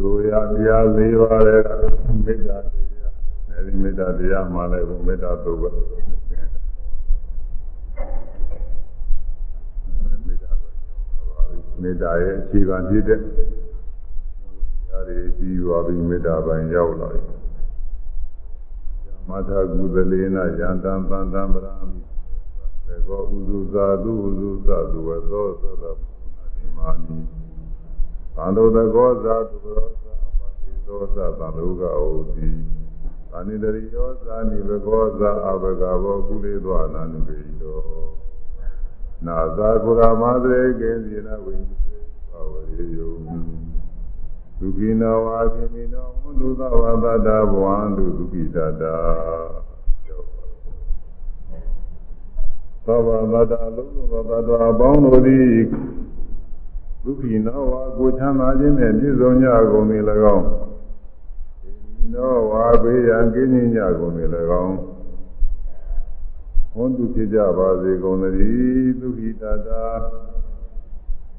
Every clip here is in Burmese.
သိုလ်ရတရား၄ပါးတဲ့မေတ္တာတရားအဲဒီမေတ္တာတရားမှလည်းဘုမေတ္တာသုတ်ပဲမေတ္တာရဲ့အခြေခံဖြစ်တဲ့ဒါတွေပြီးသွားပြီးမေတ္တာပိုင်းရောက်လာပြီမထာကုသလေနယန္တံပန္တံပရမိသေကောဥဇုဇာတုဥဇုဇာတုဝသောသတ္တပုဏ္ဏတိမာနိ သံဃောတကောဇာတုရောဇာပါတိသောဇာသံဃောကဩတိသာနိတရိယောဇာနိဘကောဇာအဘဂဘောကုလေသောအနန္တုရိတောနာဇာကုရမသရေကေဇိနဝိဉ္စေပါဝရေယောဒုက္ခိနောဝါခိမိနောမုဒုသဝသတ္တဘဝန္တုဒုက္ခိတတာသောဘသတ္တအလုံးစုံသောသတ္တအပေါင်းတို့သည် ဒုက္ခိနောဝါကိုချမ်းသာခြင်းနဲ့ပြည့်စုံကြကုန်၏၎င်းနောဝါဘေးရန်ကင်းခြင်းကြကုန်၏၎င်းဟောတုဖြစ်ကြပါစေကုန်သတည်းဒုက္ခိတတာ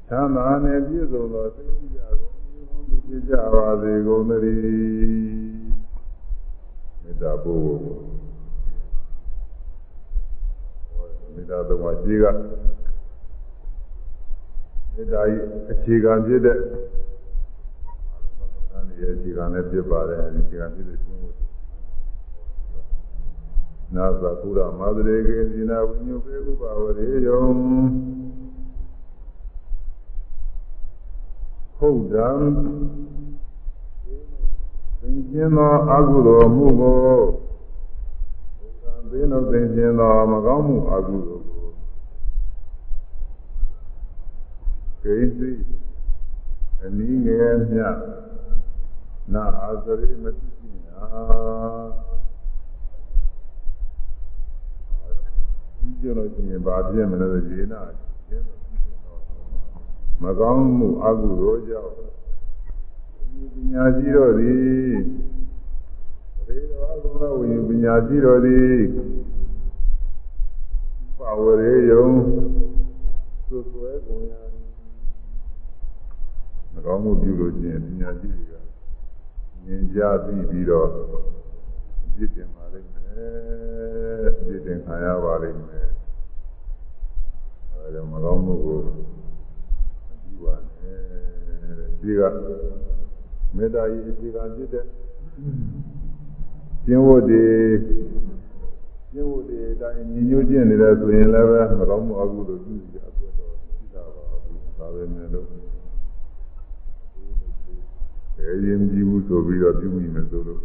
ချမ်းသာနဲ့ပြည့်စုံသောစိတ်ကြကုန်သူဖြစ်ကြပါစေကုန်သတည်းမေတ္တာပို့မေတ္တာတော်မှာကြီးက မေတ္တာဤအခြေခံဖြစ်တဲ့အာရုံရဲ့အခြေခံနဲ့ဖြစ်ပါတယ်အခြေခံဖြစ်တဲ့ရှင်ဝတ်နာသကုရမာသရေကေဇိနာဝိညုပေဥပဝရေယံဟုတ်တံသင်ခြင်းသောအကုသိုလ်မှုကိုဟုတ်တံသိနှုတ်သင်ခြင်းသောမကောင်းမှုအကုသိုလ် ကိုကိသိအနည်းငယ်မြနာအာသရိမတိညာဒီကြလို့ရှိရင်ဘာပြည့်မလို့ရေနာကျင်းမကောင်းမှုအကုသိုလ်ကြောင့်ပညာရှိတော်သည်ရေတော်အကုသိုလ်ဝိပညာရှိတော်သည်ပါဝရေယုံသွဆွဲကုန်ရ မကောင်းမှုပြုလို့ရှိရင်ပညာရှိတွေကမြင်ကြပြီးပြီးတော့ပြစ်တင်ပါလိမ့်မယ်ပြစ်တင်ခံရပါလိမ့်မယ်အဲဒါမကောင်းမှုကိုပါနဲ့ဒီကမေတ္တာဤအခြေခံဖြစ်တဲ့ကျင့်ဝတ်တွေကျင့်ဝတ်တွေအတိုင်းညီညွတ်ကျင့်နေတယ်ဆိုရင်လည်းပဲမကောင်းမှုအကုသိုလ်ပြုကြအပြတ်တော့ရှိတာပါဘူးဒါပဲနဲ့လို့ အဲရင်ကြည့်ဘူးဆိုပြီးတော့ပြုမိမယ်ဆိုလို့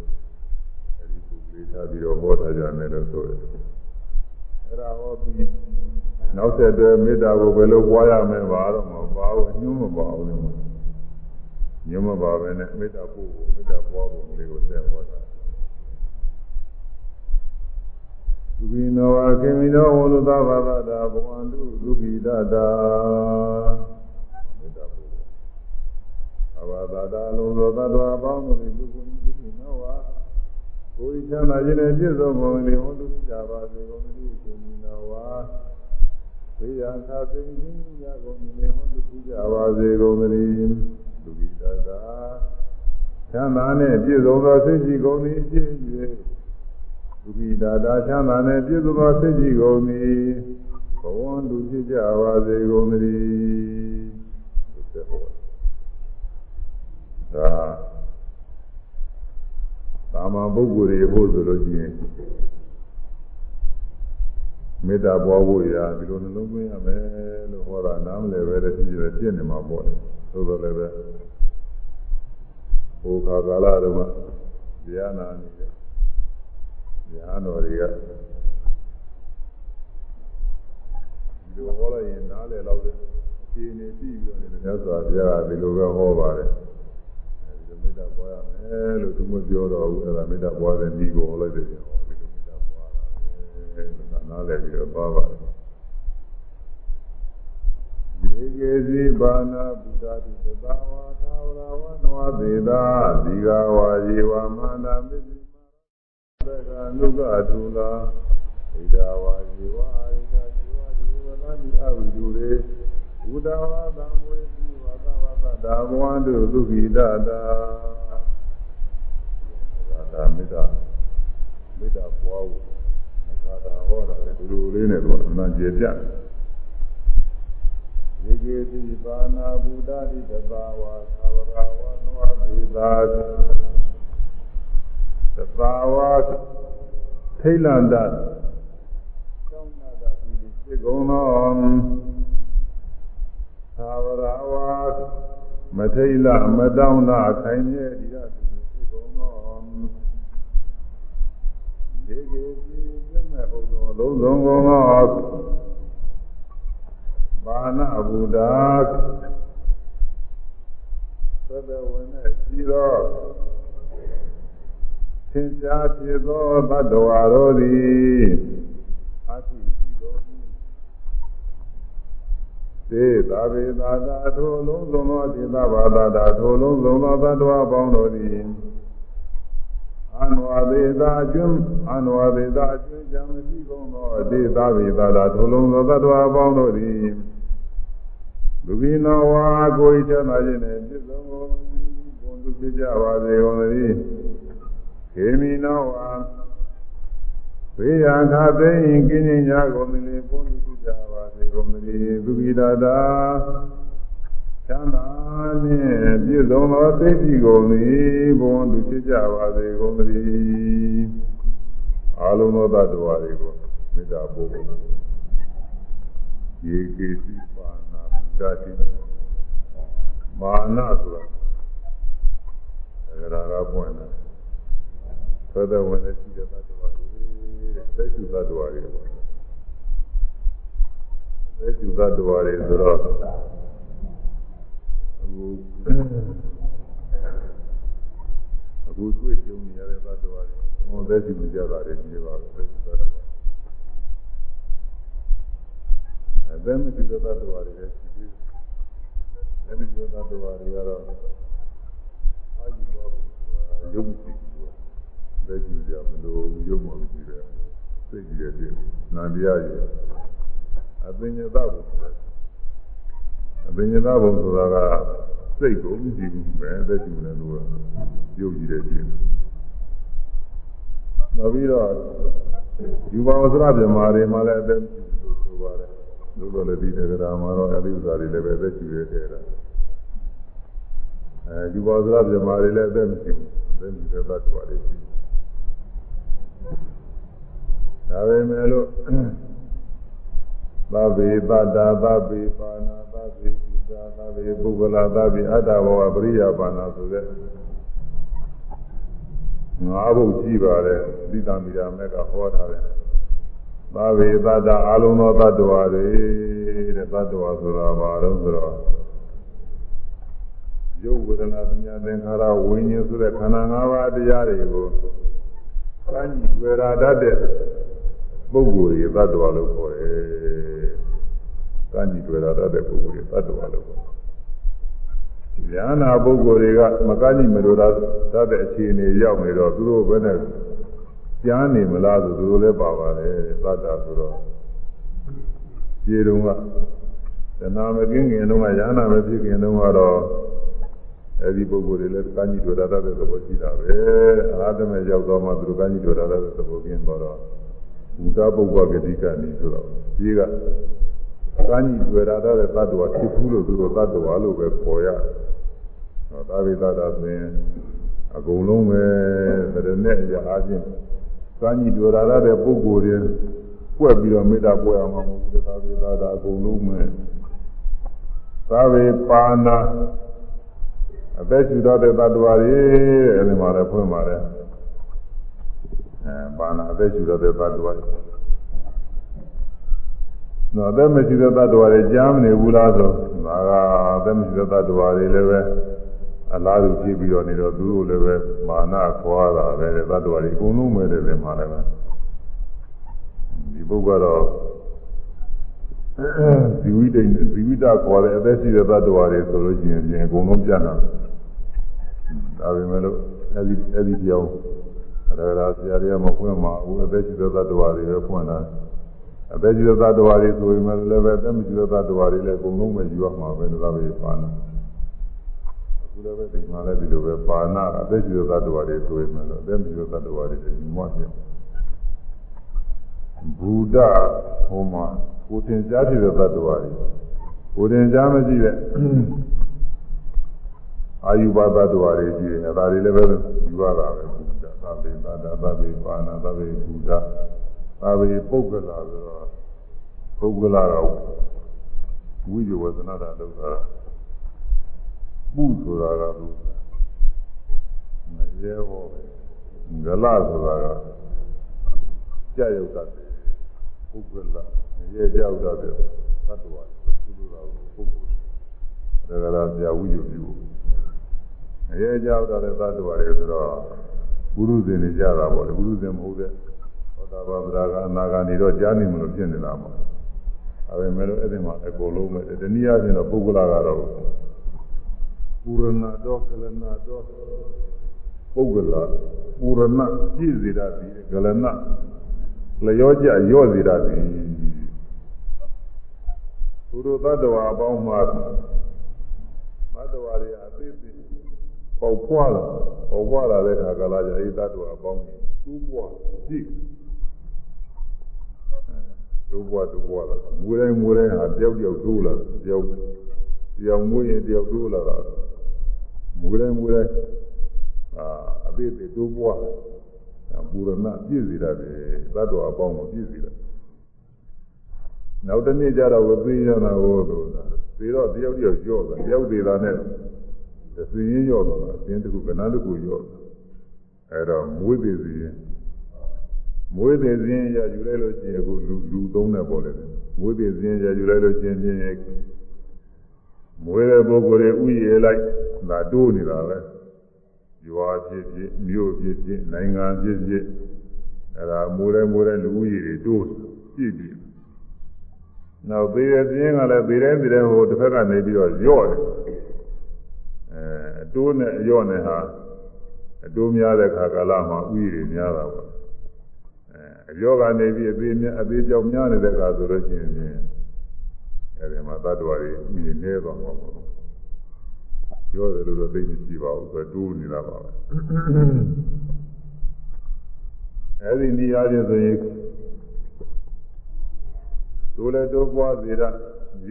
အဲဒီပုဂ္ဂိုလ်ထားပြီးတော့ဟောထားကြမယ်လို့ဆိုတယ်အဲ့ဒါဟောပြီးနောက်ဆက်တွဲမေတ္တာကိုဘယ်လိုပွားရမလဲပါတော့မပါဘူးညှိုးမပါဘူးလေညှိုးမပါပဲနဲ့မေတ္တာပို့ဖို့မေတ္တာပွားဖို့လေးကိုဆက်ဟောတာဒုက္ခိနောအခေမိနောဝလုသဘာဝတာဘဝန္တုဒုက္ခိတတာမေတ္တာပို့ အဘာသာတာလုံးသောသတ္တဝါအပေါင်းတို့သည်ဒုက္ခိဒုက္ခိနောဝါကိုယ်ချမ်းသာခြင်းနဲ့ပြည့်စုံကုန်လေဟောတုကြပါစေကုန်သတည်းရှင်နောဝါဝိယသာသိခြင်းရကုန်နေဟောတုကြပါစေကုန်သတည်းဒုက္ခိတတာချမ်းသာနဲ့ပြည့်စုံသောစိတ်ရှိကုန်သည်ဖြစ်၍ဒုက္ခိတတာချမ်းသာနဲ့ပြည့်စုံသောစိတ်ရှိကုန်သည်ဘဝတုဖြစ်ကြပါစေကုန်သတည်း ဒါသာမန်ပုဂ္ဂိုလ်တွေဖို့ဆိုလို့ရှိရင်မေတ္တာပွားဖို့ရာဒီလိုနှလုံးသွင်းရမယ်လို့ဟောတာနားမလည်ပဲတည်းဖြစ်ရပြည့်နေမှာပေါ့လေသို့တော်လည်းပဲဘုခါကာလတုန်းကတရားနာနေတဲ့ညာတော်တွေကဒီလိုဟောလိုက်ရင်နားလည်တော့တဲ့အခြေအနေပြီးပြီးတော့လည်းမြတ်စွာဘုရားကဒီလိုပဲဟောပါတယ် မေတ္တာပွားရမယ်လို့သူမပြောတော့ဘူးအဲ့ဒါမေတ္တာပွားတဲ့ဤကိုဟောလိုက်တယ်ဟောဒီလိုမေတ္တာပွားတာပဲနားလည်ပြီးတော့သွားပါတယ်ဒီကေစီဘာနာဘုရားတိသဘာဝသာဝရဝနဝသေတာဒီဃဝါယေဝမာနာမစ္စည်းမာသကနုကထုလာဣဒဝါယေဝအာရိကဇီဝဒီဝနာမိအဝိဒုရေဘုဒ္ဓဝါသံဝေစီဝါ သဝတ္တဒါဘဝန္တုသုခိတတာဒါမေတ္တာမေတ္တာပွားဖို့မသာတာဟောတာလေဒီလိုလေးနဲ့တော့အမှန်ကျေပြရေကေတိပါဏာဘုဒ္ဓတိတဘာဝသာဝရဝနောသေသာတဘာဝထိလန္တကျောင်းနာတာဒီစေကုံသော သာဝရဝမထိလမတောင်းတာခိုင်မြဲဒီရသည်စေကုံသောရေကေတိပြမဲ့ဘုရားလုံးစုံကုန်သောဘာနာဘုဒ္ဓသဒ္ဒဝိနဲ့ရှိသောသင်္ချာဖြစ်သောတ attva တို့သည်အတိရှိတော်မူ သေသာဝေသာသာထိုလုံးစုံသောဒေသဘာသာတာထိုလုံးစုံသောတ attva ပေါင်းတို့သည်အနဝသေသာကျွန်းအနဝသေသာကျွန်းကြံမရှိကုန်သောဒေသဝေသာတာထိုလုံးသောတ attva ပေါင်းတို့သည်လူဘိနောဝါကိုယ်ချမ်းသာခြင်းနဲ့ပြည့်စုံကုန်ဘုံသူဖြစ်ကြပါစေကုန်သတည်းခေမီနောဝါဝေယခသိင်ကင်းခြင်းညာကုန်သည်လေဘုံသူ ဖြစ်ကြပါစေကုန်သတည်းသူဘိတာတာချမ်းသာခြင်းပြည့်စုံသောသိရှိကုန်သည်ဘုံသူဖြစ်ကြပါစေကုန်သတည်းအာလုံးသောတ attva တွေကိုမေတ္တာပို့ရေကေစီပါဓာတိမာနဆိုတာဒါကပွင့်တယ်သောတဝင်တဲ့ရှိတဲ့သတ္တဝါတွေတဲ့သက်ကျူသတ္တဝါတွေပေါ့ သက်ကျူသတ္တဝါတွေဆိုတော့အခုအခုတွေ့ကြုံနေရတဲ့သတ္တဝါတွေဟောသက်ကျူကြတာတွေဒီပါပဲသက်ကျူသတ္တဝါအဲဒါမှဒီသတ္တဝါတွေလည်းရှိသေးတယ်။အဲဒီသတ္တဝါတွေကတော့အာယုဘောရုပ်မရှိဘူး။လက်ကြည့်ကြမလို့ရုပ်မှမရှိတယ်။စိတ်ကြည့်တဲ့နာတရားကြီး အပင်ညတဘုအပင်ညတဘုဆိုတာကစိတ်ကိုမရှိဘူးပဲသက်ကြည့်နေလို့ရုပ်ကြည့်တဲ့ကြည့်နောက်ပြီးတော့ယူပါဝစရပြမာတွေမှလည်းအသက်ဆိုပါတယ်လို့တော့လည်းဒီတက္ကရာမှာတော့အဲဒီဥစ္စာတွေလည်းပဲသက်ရှိရတဲ့တာအဲဒီဘောဇရပြမာတွေလည်းအသက်မရှိဘူးသက်ရှိတဲ့သတ္တဝါတွေရှိဒါပဲမဲ့လို့ သဗ္ဗေတတ္တာသဗ္ဗေပါဏာသဗ္ဗေသီတာသဗ္ဗေပုဂ္ဂလာသဗ္ဗေအတ္တဘောပရိယပါဏာဆိုတဲ့ငါးဘုတ်ရှိပါတယ်သီတာမိရာမဲ့ကဟောထားတယ်သာဝေသတ္တအလုံးသောတ attva တွေတဲ့တ attva ဆိုတာဘာလို့ဆိုတော့ရုပ်ဝေဒနာပညာသင်္ခါရဝိညာဉ်ဆိုတဲ့ခန္ဓာ၅ပါးတရားတွေကိုကမ်းကြည့်တွေ့ရတတ်တဲ့ ပုဂ္ဂိုလ်တွေတ attva လို့ခေါ်တယ်။ကမ်းကြည့်တွေ့ရတတ်တဲ့ပုဂ္ဂိုလ်တွေတ attva လို့ခေါ်တယ်။ဉာဏ်နာပုဂ္ဂိုလ်တွေကမကမ်းကြည့်မလို့တတ်တဲ့အခြေအနေရောက်နေတော့သူတို့ဘယ်နဲ့ကြားနေမလားဆိုသူတို့လည်းပါပါတယ်သတ္တာဆိုတော့ခြေတုံးကတဏှာမကင်းခင်တုန်းကယာနာမဖြစ်ခင်တုန်းကတော့အဲဒီပုဂ္ဂိုလ်တွေလည်းကမ်းကြီးတွေ့ရတတ်တဲ့သဘောရှိတာပဲအရဟတမေရောက်တော့မှသူတို့ကမ်းကြီးတွေ့ရတတ်တဲ့သဘောကင်းတော့ ဘုဒ္ဓပုဂ္ဂိုလ်ဂတိကနိဆိုတော့ဒီကကမ်းကြီးတွေ့ရတတ်တဲ့သတ္တဝါဖြစ်ဘူးလို့သူတို့သတ္တဝါလို့ပဲပေါ်ရတော့သာဝိသတ္တဆိုရင်အကုန်လုံးပဲတရနဲ့အရာအချင်းစမ်းကြည့်တွေ့ရတဲ့ပုဂ္ဂိုလ်တွေကွက်ပြီးတော့မေတ္တာပွေအောင်မဟုတ်ဘူးသာဝေသာတာအကုန်လုံးပဲသာဝေပါဏာအသက်ရှူတော့တဲ့သတ္တဝါတွေအဲဒီမှာလည်းဖွင့်ပါတယ် အဲပါဏာအသက်ရှူတော့တဲ့သတ္တဝါတွေနော်အသက်မရှိတဲ့သတ္တဝါတွေကြားမနေဘူးလားဆိုဒါကအသက်မရှိတဲ့သတ္တဝါတွေလည်းပဲအလားတူကြည့်ပြီးတော့နေတော့သူတို့လည်းပဲမာနခွာတာပဲသတ္တဝါတွေအကုန်လုံးပဲတယ်မှာလည်းပဲဒီပုဂ္ဂိုလ်ကတော့ဇီဝိတိဇီဝိတခေါ်တဲ့အသက်ရှိတဲ့သတ္တဝါတွေဆိုလို့ရှိရင်အကုန်လုံးပြန်လာဒါပေမဲ့လို့အဲဒီအဲဒီပြောင်းအ ရဂါဆရာတွေကမဖွင့်မှာဘူးအသက်ရှိတဲ့သတ္တဝါတွေပဲဖွင့်တာအသက်ရှိတဲ့သတ္တဝါတွေဆိုရင်လည်းပဲအသက်မရှိတဲ့သတ္တဝါတွေလည်းအကုန်လုံးပဲယူရမှာပဲဒါပဲပါဏာလည်းပဲဒီမှာလည်းဒီလိုပဲပါဏအသက်ကြီးသောတ attva တွေဆိုရင်လည်းအသက်ကြီးသောတ attva တွေညီမဖြစ်ဘူဒဟောမှာကိုတင်ကြားဖြစ်တဲ့တ attva တွေကိုတင်ကြားမရှိတဲ့အာယုဘသတ္တဝါတွေရှိတယ်ဒါတွေလည်းပဲယူရတာပဲ ဘူဒသဗ္ဗေသာဒသဗ္ဗေပါဏသဗ္ဗေဘူဒသဗ္ဗေပုဂ္ဂလာဆိုတော့ပုဂ္ဂလာကဝိဇဝဇနာတာလောက်တာပုဆိုတာကသူမရဲဟောပဲဂလဆိုတာကကြာရုပ်တတ်တယ်ပုဂ္ဂလာမရဲကြောက်တတ်တယ်သတ္တဝါသူတို့ကပုဂ္ဂိုလ်ဒါကြရာဝိဇ္ဇပြုမရဲကြောက်တတ်တဲ့သတ္တဝါတွေဆိုတော့ ပုရုဇဉ်တွေကြတာပေါ့လေပုရုဇဉ်မဟုတ်တဲ့သောတာပန်ဗရာကအနာဂါနေတော့ကြားနေမလို့ဖြစ်နေတာပေါ့အဲဒါမဲ့လို့အဲ့ဒီမှာအကုန်လုံးပဲတနည်းအားဖြင့်တော့ပုဂ္ဂလာကတော့ပူရဏတော့ကလနာတော့ပုဂ္ဂလာပူရဏပြည့်စေတာဒီကလနာလျောကြရော့စေတာဒီသူတို့တ attva အပေါင်းမှာတ attva တွေအသေးသေး ပေါက်ဖွာလာပေါက်ဖွာလာတဲ့အခါကလာကြအဲဒီတ attva အပေါင်းကြီးသူ့ဘဝကြည့်တို့ဘဝတို့ဘဝလာမူတိုင်းမူတိုင်းဟာတယောက်တယောက်တိုးလာတယောက်တယောက်မွေးရင်တယောက်တိုးလာတာမူတိုင်းမူတိုင်းအာအသေးသေးတိုးဘဝပူရဏပြည့်စည်ရတယ်သတ္တဝါအပေါင်းကိုပြည့်စည်တယ်နောက်တစ်နေ့ကျတော့ဝသိရနာဟောလို့သေတော့တယောက်တယောက်ကြော့တယ်တယောက်သေးတာနဲ့ သိရင်ကြော့တော့အင်းတခုကဏ္ဍတခုကြော့အဲ့တော့မွေးသေးစီရင်မွေးသေးစဉ်ရယူလိုက်လို့ရှိရင်အခုလူလူသုံးတဲ့ပေါ်တယ်မွေးသေးစဉ်ရယူလိုက်လို့ရှိရင်ဖြင့်မွေးတဲ့ပုဂ္ဂိုလ်တွေဥယျာဉ်လိုက်ဒါတိုးနေတာပဲရွာဖြစ်ဖြစ်မြို့ဖြစ်ဖြစ်နိုင်ငံဖြစ်ဖြစ်အဲဒါမွေးတဲ့မွေးတဲ့လူဥယျာဉ်တွေတိုးပြည့်ပြီနောက်သေးတဲ့စဉ်ကလည်းသေးတဲ့သေးတဲ့ဟိုတစ်ဖက်ကနေပြီးတော့ညော့တယ် အဲအတိုးနဲ့အယော့နဲ့ဟာအတိုးများတဲ့ခါကာလမှာဥယျာဉ်တွေများတာပေါ့အယောကနေပြီးအသေးများအသေးပြောင်များနေတဲ့အခါဆိုလို့ရှိရင်အဲဒီမှာသတ္တဝါတွေဥယျာဉ်နေသွားမှာပေါ့ပြောတယ်လို့တော့သိမရှိပါဘူးဆိုတိုးနေတာပါပဲအဲဒီနေရာချင်းဆိုရင်တိုးလဲတိုးပွားစေတာ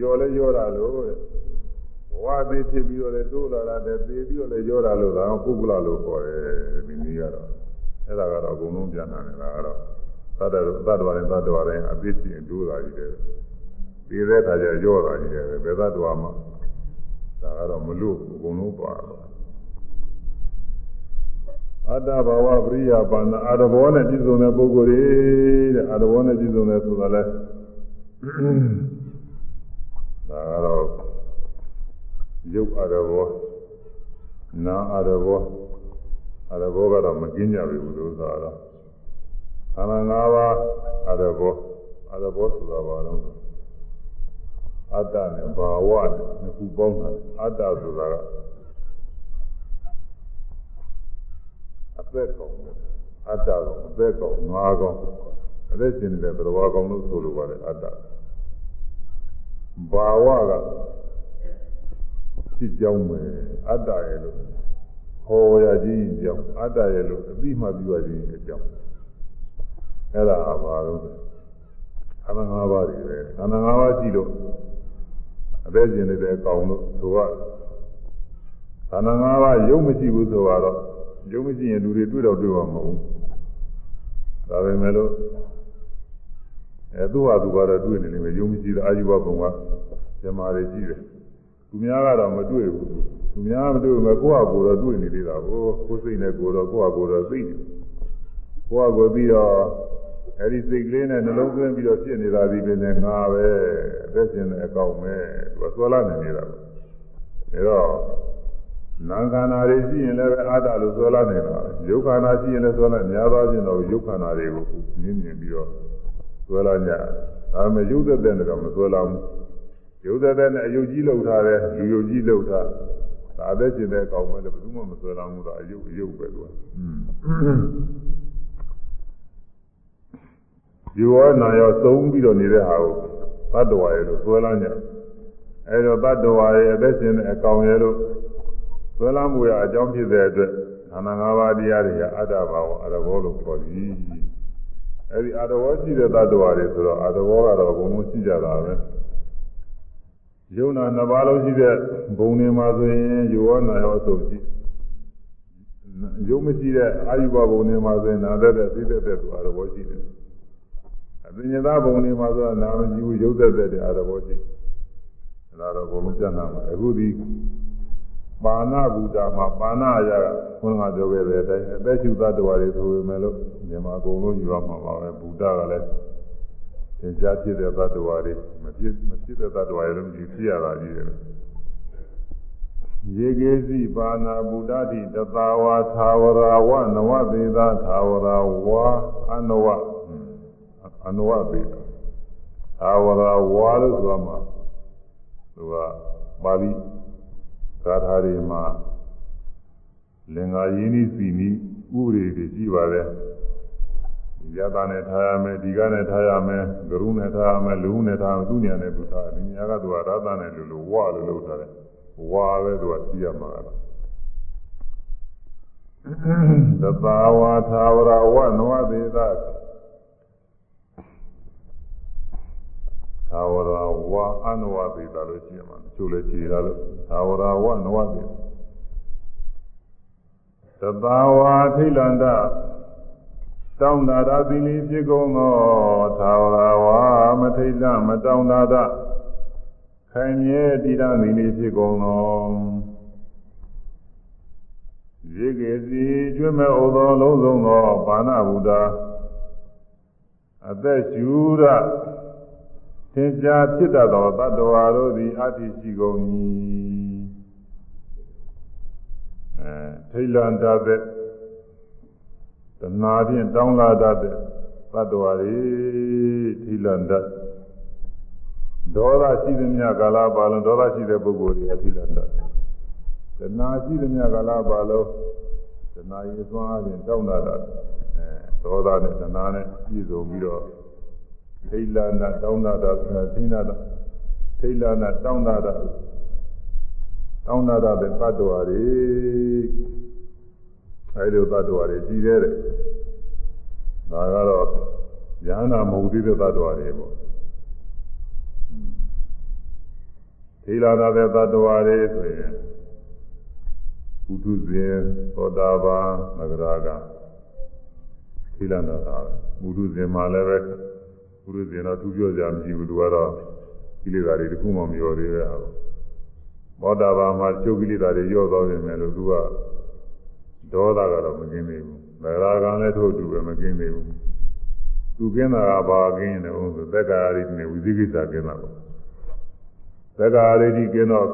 ရောလဲရောတာလို့ဘ ဝသေးဖြစ်ပြီးတော့လဲတိုးလာတာတဲ့သေပြီးတော့လဲရောတာလို့ဒါကပုဂ္ဂလလို့ခေါ်တယ်ဒီနည်းကတော့အဲ့ဒါကတော့အကုန်လုံးပြန်လာတယ်ဒါကတော့သတ္တသတ္တဝါတိုင်းသတ္တဝါတိုင်းအပြစ်ချင်းတိုးတာကြီးတယ်ပြီးတဲ့အခါကျရောတာကြီးတယ်ဘယ်သတ္တဝါမှဒါကတော့မလို့အကုန်လုံးပါတော့အတ္တဘာဝပရိယပါဏအာရဘောနဲ့ပြည့်စုံတဲ့ပုဂ္ဂိုလ်တွေတဲ့အာရဘောနဲ့ပြည့်စုံတဲ့ဆိုတာလဲဒါကတော့ ရုပ်အာရဘောနာအာရဘောအာရဘောကတော့မကင်းကြဘူးလို့ဆိုတာတော့ခန္ဓာ၅ပါးအာရဘောအာရဘောဆိုတာဘာလို့အတ္တနဲ့ဘာဝနဲ့နှစ်ခုပေါင်းတာအတ္တဆိုတာကအသက်ကောင်အတ္တကအသက်ကောင်ငါးကောင်အသက်ရှင်နေတဲ့သဘာဝကောင်လို့ဆိုလိုပါတယ်အတ္တဘာဝက ဖြစ်ကြောင်းမယ်အတ္တရဲ့လို့ဟောရခြင်းကြောင်းအတ္တရဲ့လို့အပြီးမှပြုရခြင်းအကြောင်းအဲ့ဒါဘာလို့လဲခန္ဓာ၅ပါးတွေပဲခန္ဓာ၅ပါးရှိလို့အသက်ရှင်နေတဲ့အကောင်လို့ဆိုရခန္ဓာ၅ပါးရုပ်မရှိဘူးဆိုတော့ရုပ်မရှိရင်လူတွေတွေ့တော့တွေ့မှာမဟုတ်ဘူးဒါပေမဲ့လို့အဲသူ့ဟာသူကတော့တွေ့နေနေမယ်ရုပ်မရှိတဲ့အာယုဘဘုံကဇမားတွေရှိတယ် သူများကတော့မတွေ့ဘူးသူများမတွေ့ဘူးကိုယ့်ဟာကိုယ်တော့တွေ့နေသေးတာကိုကိုယ်စိတ်နဲ့ကိုယ်တော့ကိုယ့်ဟာကိုယ်တော့သိနေကိုယ့်ဟာကိုယ်ပြီးတော့အဲဒီစိတ်ကလေးနဲ့နှလုံးသွင်းပြီးတော့ဖြစ်နေတာဒီပင်နဲ့ငါပဲအသက်ရှင်တဲ့အကောင်ပဲသူကဆွဲလာနေနေတာပဲအဲတော့နာခန္ဓာတွေရှိရင်လည်းအာတ္တလို့ဆွဲလာနေတာပဲယုတ်ခန္ဓာရှိရင်လည်းဆွဲလာများသောဖြင့်တော့ယုတ်ခန္ဓာတွေကိုနင်းမြင်ပြီးတော့ဆွဲလာကြဒါပေမဲ့ယုတ်သက်တဲ့တော့မဆွဲလာဘူး ယုတ်သက်တဲ့နဲ့အယုတ်ကြီးလောက်ထားတယ်လူယုတ်ကြီးလောက်ထားဒါအသက်ရှင်တဲ့အကောင်ပဲဘယ်သူမှမဆွဲလာဘူးတော့အယုတ်အယုတ်ပဲသူကယောနာရောသုံးပြီးတော့နေတဲ့ဟာကိုသတ္တဝါရဲ့လို့ဆွဲလာကြအဲတော့သတ္တဝါရဲ့အသက်ရှင်တဲ့အကောင်ရဲ့လို့ဆွဲလမ်းမှုရအကြောင်းဖြစ်တဲ့အတွက်ခန္ဓာ၅ပါးတရားတွေကအတ္တဘာဝအရဘောလို့ခေါ်သည်အဲဒီအတ္တဘောရှိတဲ့သတ္တဝါတွေဆိုတော့အတ္တဘောကတော့ဘုံဘုံရှိကြတာပဲ ယုံနာနှစ်ပါးလုံးရှိတဲ့ဘုံတွေမှာဆိုရင်ယောဝနာရောအစုပ်ရှိယုံမရှိတဲ့အာယုဘဘုံတွေမှာဆိုရင်နာသက်တဲ့သိသက်တဲ့သူအတ္တဘောရှိတယ်အပညာသားဘုံတွေမှာဆိုတော့နာမရှိဘူးရုပ်သက်တဲ့အတ္တဘောရှိအဲဒါတော့ဘုံလုံးပြတ်နာမှာအခုဒီပါဏဘူတာမှာပါဏအရာကဘုန်းကပြောခဲ့တဲ့အတိုင်းအသက်ရှူသတ္တဝါတွေဆိုပေမဲ့လို့မြန်မာအကုန်လုံးယူရမှာပါပဲဘူတာကလည်း သင်ကြားဖြစ်တဲ့သတ္တဝါတွေမဖြစ်မဖြစ်တဲ့သတ္တဝါတွေလည်းမရှိဖြစ်ရတာကြီးတယ်ရေကေစီပါဏဘူတာတိတသာဝါသာဝရဝနဝသေသာသာဝရဝါအနဝအနဝသေသာဝရဝါလို့ဆိုမှာသူကပါဠိဂါထာတွေမှာလင်္ကာယင်းဤစီနီဥပဒေတွေရှိပါတယ် ယတာနဲ့ထားရမယ်ဒီကနဲ့ထားရမယ်ဂရုနဲ့ထားရမယ်လူနဲ့ထားသူညာနဲ့သူထားတယ်ညာကသူကရသနဲ့လူလူဝါလို့လုပ်ထားတယ်ဝါပဲသူကကြည့်ရမှာလားသဘာဝသာဝရဝနဝသေသသာဝရဝအနဝသေသလို့ရှိရမှာချို့လည်းခြေရလို့သာဝရဝနဝသေသဘာဝထိလန္တ တောင်းတာသာသီလီဖြစ်ကုန်သောသာဝရဝမထိလမတောင်းတာသာခိုင်မြဲတည်ရသီလီဖြစ်ကုန်သောရေကေစီကျွမ်းမဲ့ဩသောလုံးစုံသောဘာနာဘုဒ္ဓအသက်ရှူရသင်္ချာဖြစ်တတ်သောတတ္တဝါတို့သည်အတ္တိရှိကုန်၏အဲထိလန္တတဲ့တ ဏှာဖြင့်တောင်းလာတတ်တဲ့တတ္တဝါတွေထိလန္တဒေါသရှိသမျှကာလပါလုံးဒေါသရှိတဲ့ပုဂ္ဂိုလ်တွေအထိလန္တတဏှာရှိသမျှကာလပါလုံးတဏှာရေးသွမ်းအားဖြင့်တောင်းလာတတ်အဲဒေါသနဲ့တဏှာနဲ့ပြည့်စုံပြီးတော့ထိလန္တတောင်းတာတာသိနာတာထိလန္တတောင်းတာတာတောင်းတာတာတဲ့တတ္တဝါတွေ အဲဒီလိုသတ္တဝါတွေကြီးသေးတယ်ဒါကတော့ဉာဏ်နာမဟုတ်သေးတဲ့သတ္တဝါတွေပေါ့ထေလာနာတဲ့သတ္တဝါတွေဆိုရင်ဘုဒ္ဓဇင်သောတာပန်သဂရာကထေလာနာတာဘုဒ္ဓဇင်မှာလည်းပဲဘုဒ္ဓဇင်တော့သူပြောကြမရှိဘူးသူကတော့ကိလေသာတွေတခုမှမရောသေးပဲဘောတာပန်မှာချုပ်ကိလေသာတွေရော့သွားပြီမယ်လို့သူက ဒေါသကတော့မကင်းသေးဘူး။ဗရာဂံလည်းထို့တူပဲမကင်းသေးဘူး။သူကင်းတာကဘာကင်းတယ်ဟုတ်ဆိုသက်္ကာရိတိနဲ့ဝိသိကိစ္စကင်းတာပေါ့။သက်္ကာရိတိကင်းတော့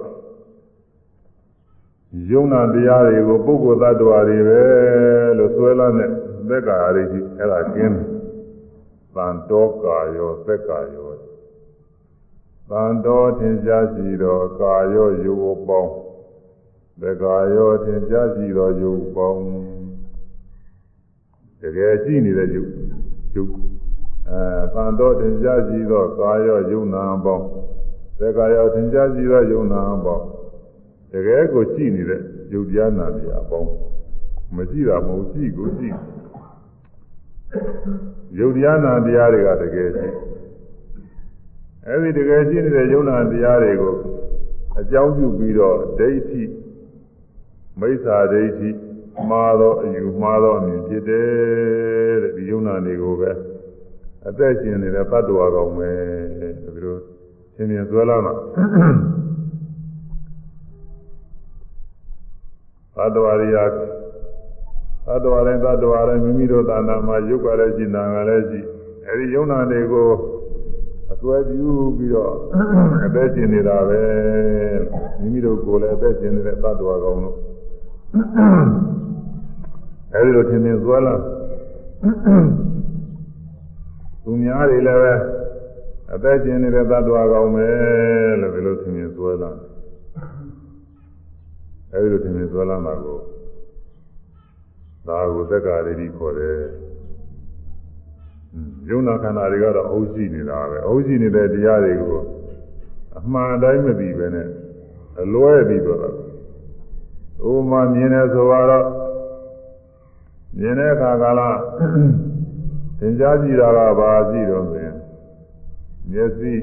ယုံနာတရားတွေကိုပုဂ္ဂိုလ်သတ္တဝါတွေပဲလို့ဆွဲလာတဲ့သက်္ကာရိတိအဲ့ဒါကင်းတယ်။တန်တောကာယောသက်္ကာယောတန်တော်ထင်ရှားရှိသောကာယောယောပေါင်း သက္ကာယောထင်ရှားရှိသောယုတ်ပေါင်းတကယ်ရှိနေတဲ့ယုတ်ယုတ်အဲတန်တော်ထင်ရှားရှိသောကာယောယုံနာပေါင်းသက္ကာယောထင်ရှားရှိသောယုံနာပေါင်းတကယ်ကိုရှိနေတဲ့ယုတ်တရားနာတရားပေါင်းမရှိတာမဟုတ်ရှိကိုရှိယုတ်တရားနာတရားတွေကတကယ်ရှိအဲဒီတကယ်ရှိနေတဲ့ယုံနာတရားတွေကိုအကြောင်းပြုပြီးတော့ဒိဋ္ဌိ မိစ္ဆာဒိဋ္ဌိမှားသောအယူမှားသောအမြင်ဖြစ်တယ်တဲ့ဒီယုံနာတွေကိုပဲအသက်ရှင်နေတဲ့တ attva ကောင်းပဲဒီလိုသင်မြင်ဆွဲလာတာ attva ရိယာ attva တိုင်း attva တိုင်းမိမိတို့သာနာမှာယုတ်ကလည်းရှိနာကလည်းရှိအဲဒီယုံနာတွေကိုအစွဲပြုပြီးတော့အသက်ရှင်နေတာပဲမိမိတို့ကိုယ်လည်းအသက်ရှင်နေတဲ့ attva ကောင်းလို့ အဲဒီလိုထင်ထင်သွားလာသူများတွေလည်းပဲအသက်ရှင်နေတဲ့သတ္တဝါကောင်းပဲလို့ဒီလိုထင်ထင်သွားလာအဲဒီလိုထင်ထင်သွားလာမှာကိုဒါကိုသက်္ကာရတိခေါ်တယ်ယုံနာခန္ဓာတွေကတော့အုပ်ရှိနေတာပဲအုပ်ရှိနေတဲ့တရားတွေကိုအမှန်တိုင်းမသိပဲနဲ့အလွဲပြီးတော့ ဥမာမြင်တယ်ဆိုတော့မြင်တဲ့အခါကလာသင်ကြားကြည့်တာကဘာကြည့်တော့ဆိုရင်မျက်စိ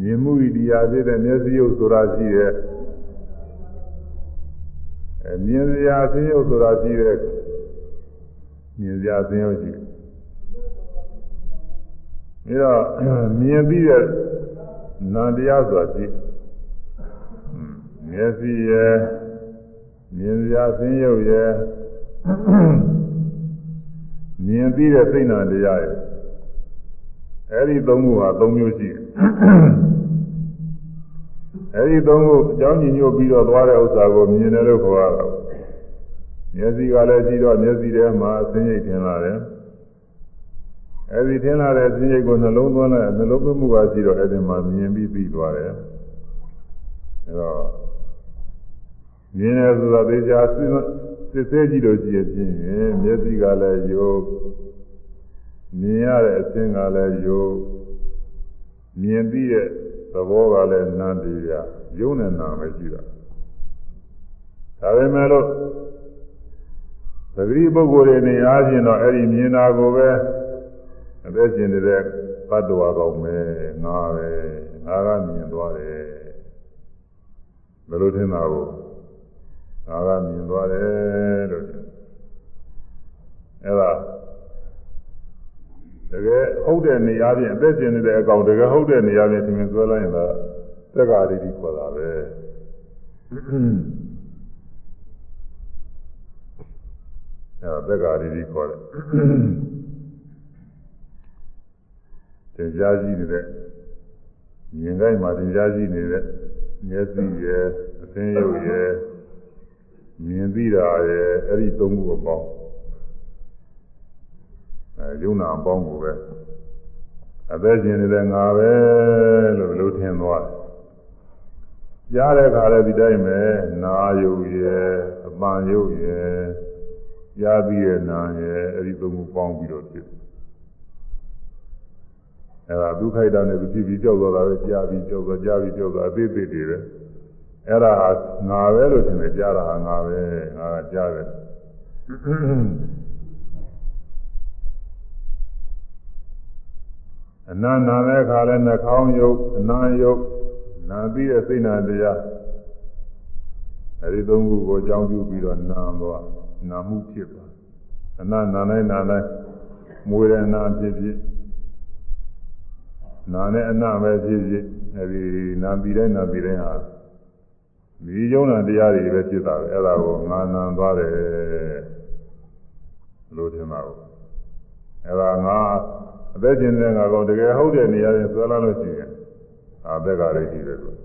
မြင်မှုဤတရားဖြစ်တဲ့မျက်စိရုပ်ဆိုတာရှိတဲ့အဲမြင်စရာအသိရုပ်ဆိုတာရှိတဲ့မြင်စရာအသိရုပ်ရှိတယ်ဒါတော့မြင်ပြီးတဲ့နာတရားဆိုတာရှိ မျက်စိရဲ့မြင်စရာအသိရုပ်ရဲ့မြင်ပြီးတဲ့စိတ်နာတရားရဲ့အဲဒီသုံးခုဟာသုံးမျိုးရှိတယ်အဲဒီသုံးခုအကြောင်းညီညွတ်ပြီးတော့သွားတဲ့ဥစ္စာကိုမြင်တယ်လို့ခေါ်ရတာမျက်စိကလည်းကြည့်တော့မျက်စိထဲမှာအသိဉာဏ်ထင်လာတယ်အဲဒီထင်လာတဲ့အသိဉာဏ်ကိုနှလုံးသွင်းလိုက်နှလုံးသွင်းမှုကရှိတော့အဲဒီမှာမြင်ပြီးပြီးသွားတယ်အဲတော့ မြင်တယ်ဆိုတာသေချာစစ်သေးကြည့်လို့ရှိရင်မျက်စိကလည်းယုတ်မြင်ရတဲ့အသင်ကလည်းယုတ်မြင်ပြီးတဲ့သဘောကလည်းနန္တရားယုံနဲ့နာပဲရှိတာဒါပေမဲ့လို့သတိပုဂ္ဂိုလ်တွေနေအားဖြင့်တော့အဲ့ဒီမြင်တာကိုပဲအသက်ရှင်နေတဲ့ဘတ်တော်ကောင်းပဲငါပဲငါကမြင်သွားတယ်ဘယ်လိုထင်တာကို ငါကမြင်သွားတယ်လို့အဲ့ဒါတကယ်ဟုတ်တဲ့နေရာပြင်အသက်ရှင်နေတဲ့အကောင်တကယ်ဟုတ်တဲ့နေရာပြင်သင်္ကန်းဆွဲလိုက်ရင်တော့သက္ကာရိတိခေါ်တာပဲအဲသက္ကာရိတိခေါ်တယ်တင်ကြားရှိနေတဲ့မြင်တိုင်းမှာတင်ကြားရှိနေတဲ့မျက်စိရဲ့အသင်းရုပ်ရဲ့ မြင်သိတာရဲ့အဲ့ဒီသုံးခုအပေါင်းအဲယုံနာအပေါင်းကိုပဲအသက်ရှင်နေတဲ့ငါပဲလို့လို့ထင်သွားတယ်ကြားတဲ့ခါလည်းဒီတိုင်းပဲနာယုတ်ရဲ့အပန်ယုတ်ရဲ့ကြားပြီးရဲ့နာရဲ့အဲ့ဒီသုံးခုပေါင်းပြီးတော့ဖြစ်အဲ့ဒါဒုက္ခိတနဲ့သူဖြစ်ပြီးကြောက်သွားတာပဲကြားပြီးကြောက်သွားကြားပြီးကြောက်သွားအသေးသေးတွေပဲ အဲ့ဒါဟာငါပဲလို့ထင်တယ်ကြားတာဟာငါပဲငါကကြားတယ်အနာနာတဲ့ခါလဲနှာခေါင်းယုတ်အနာယုတ်နာပြီးတဲ့စိတ်နာတရားအဲဒီသုံးခုကိုအကြောင်းပြုပြီးတော့နာသွားနာမှုဖြစ်သွားအနာနာနိုင်နာနိုင်မွေတဲ့နာဖြစ်ဖြစ်နာနဲ့အနာပဲဖြစ်ဖြစ်အဲဒီနာပြီးတဲ့နာပြီးတဲ့ဟာ ဒီယုံနာတရားတွေပဲဖြစ်တာပဲအဲ့ဒါကိုငါနာသွားတယ်လို့ထင်ပါဘူးအဲ့ဒါငါအသက်ရှင်တဲ့ငါကောင်တကယ်ဟုတ်တဲ့နေရာရင်ဆွဲလာလို့ရှိရင်အာသက်ကလေးရှိတယ်လို့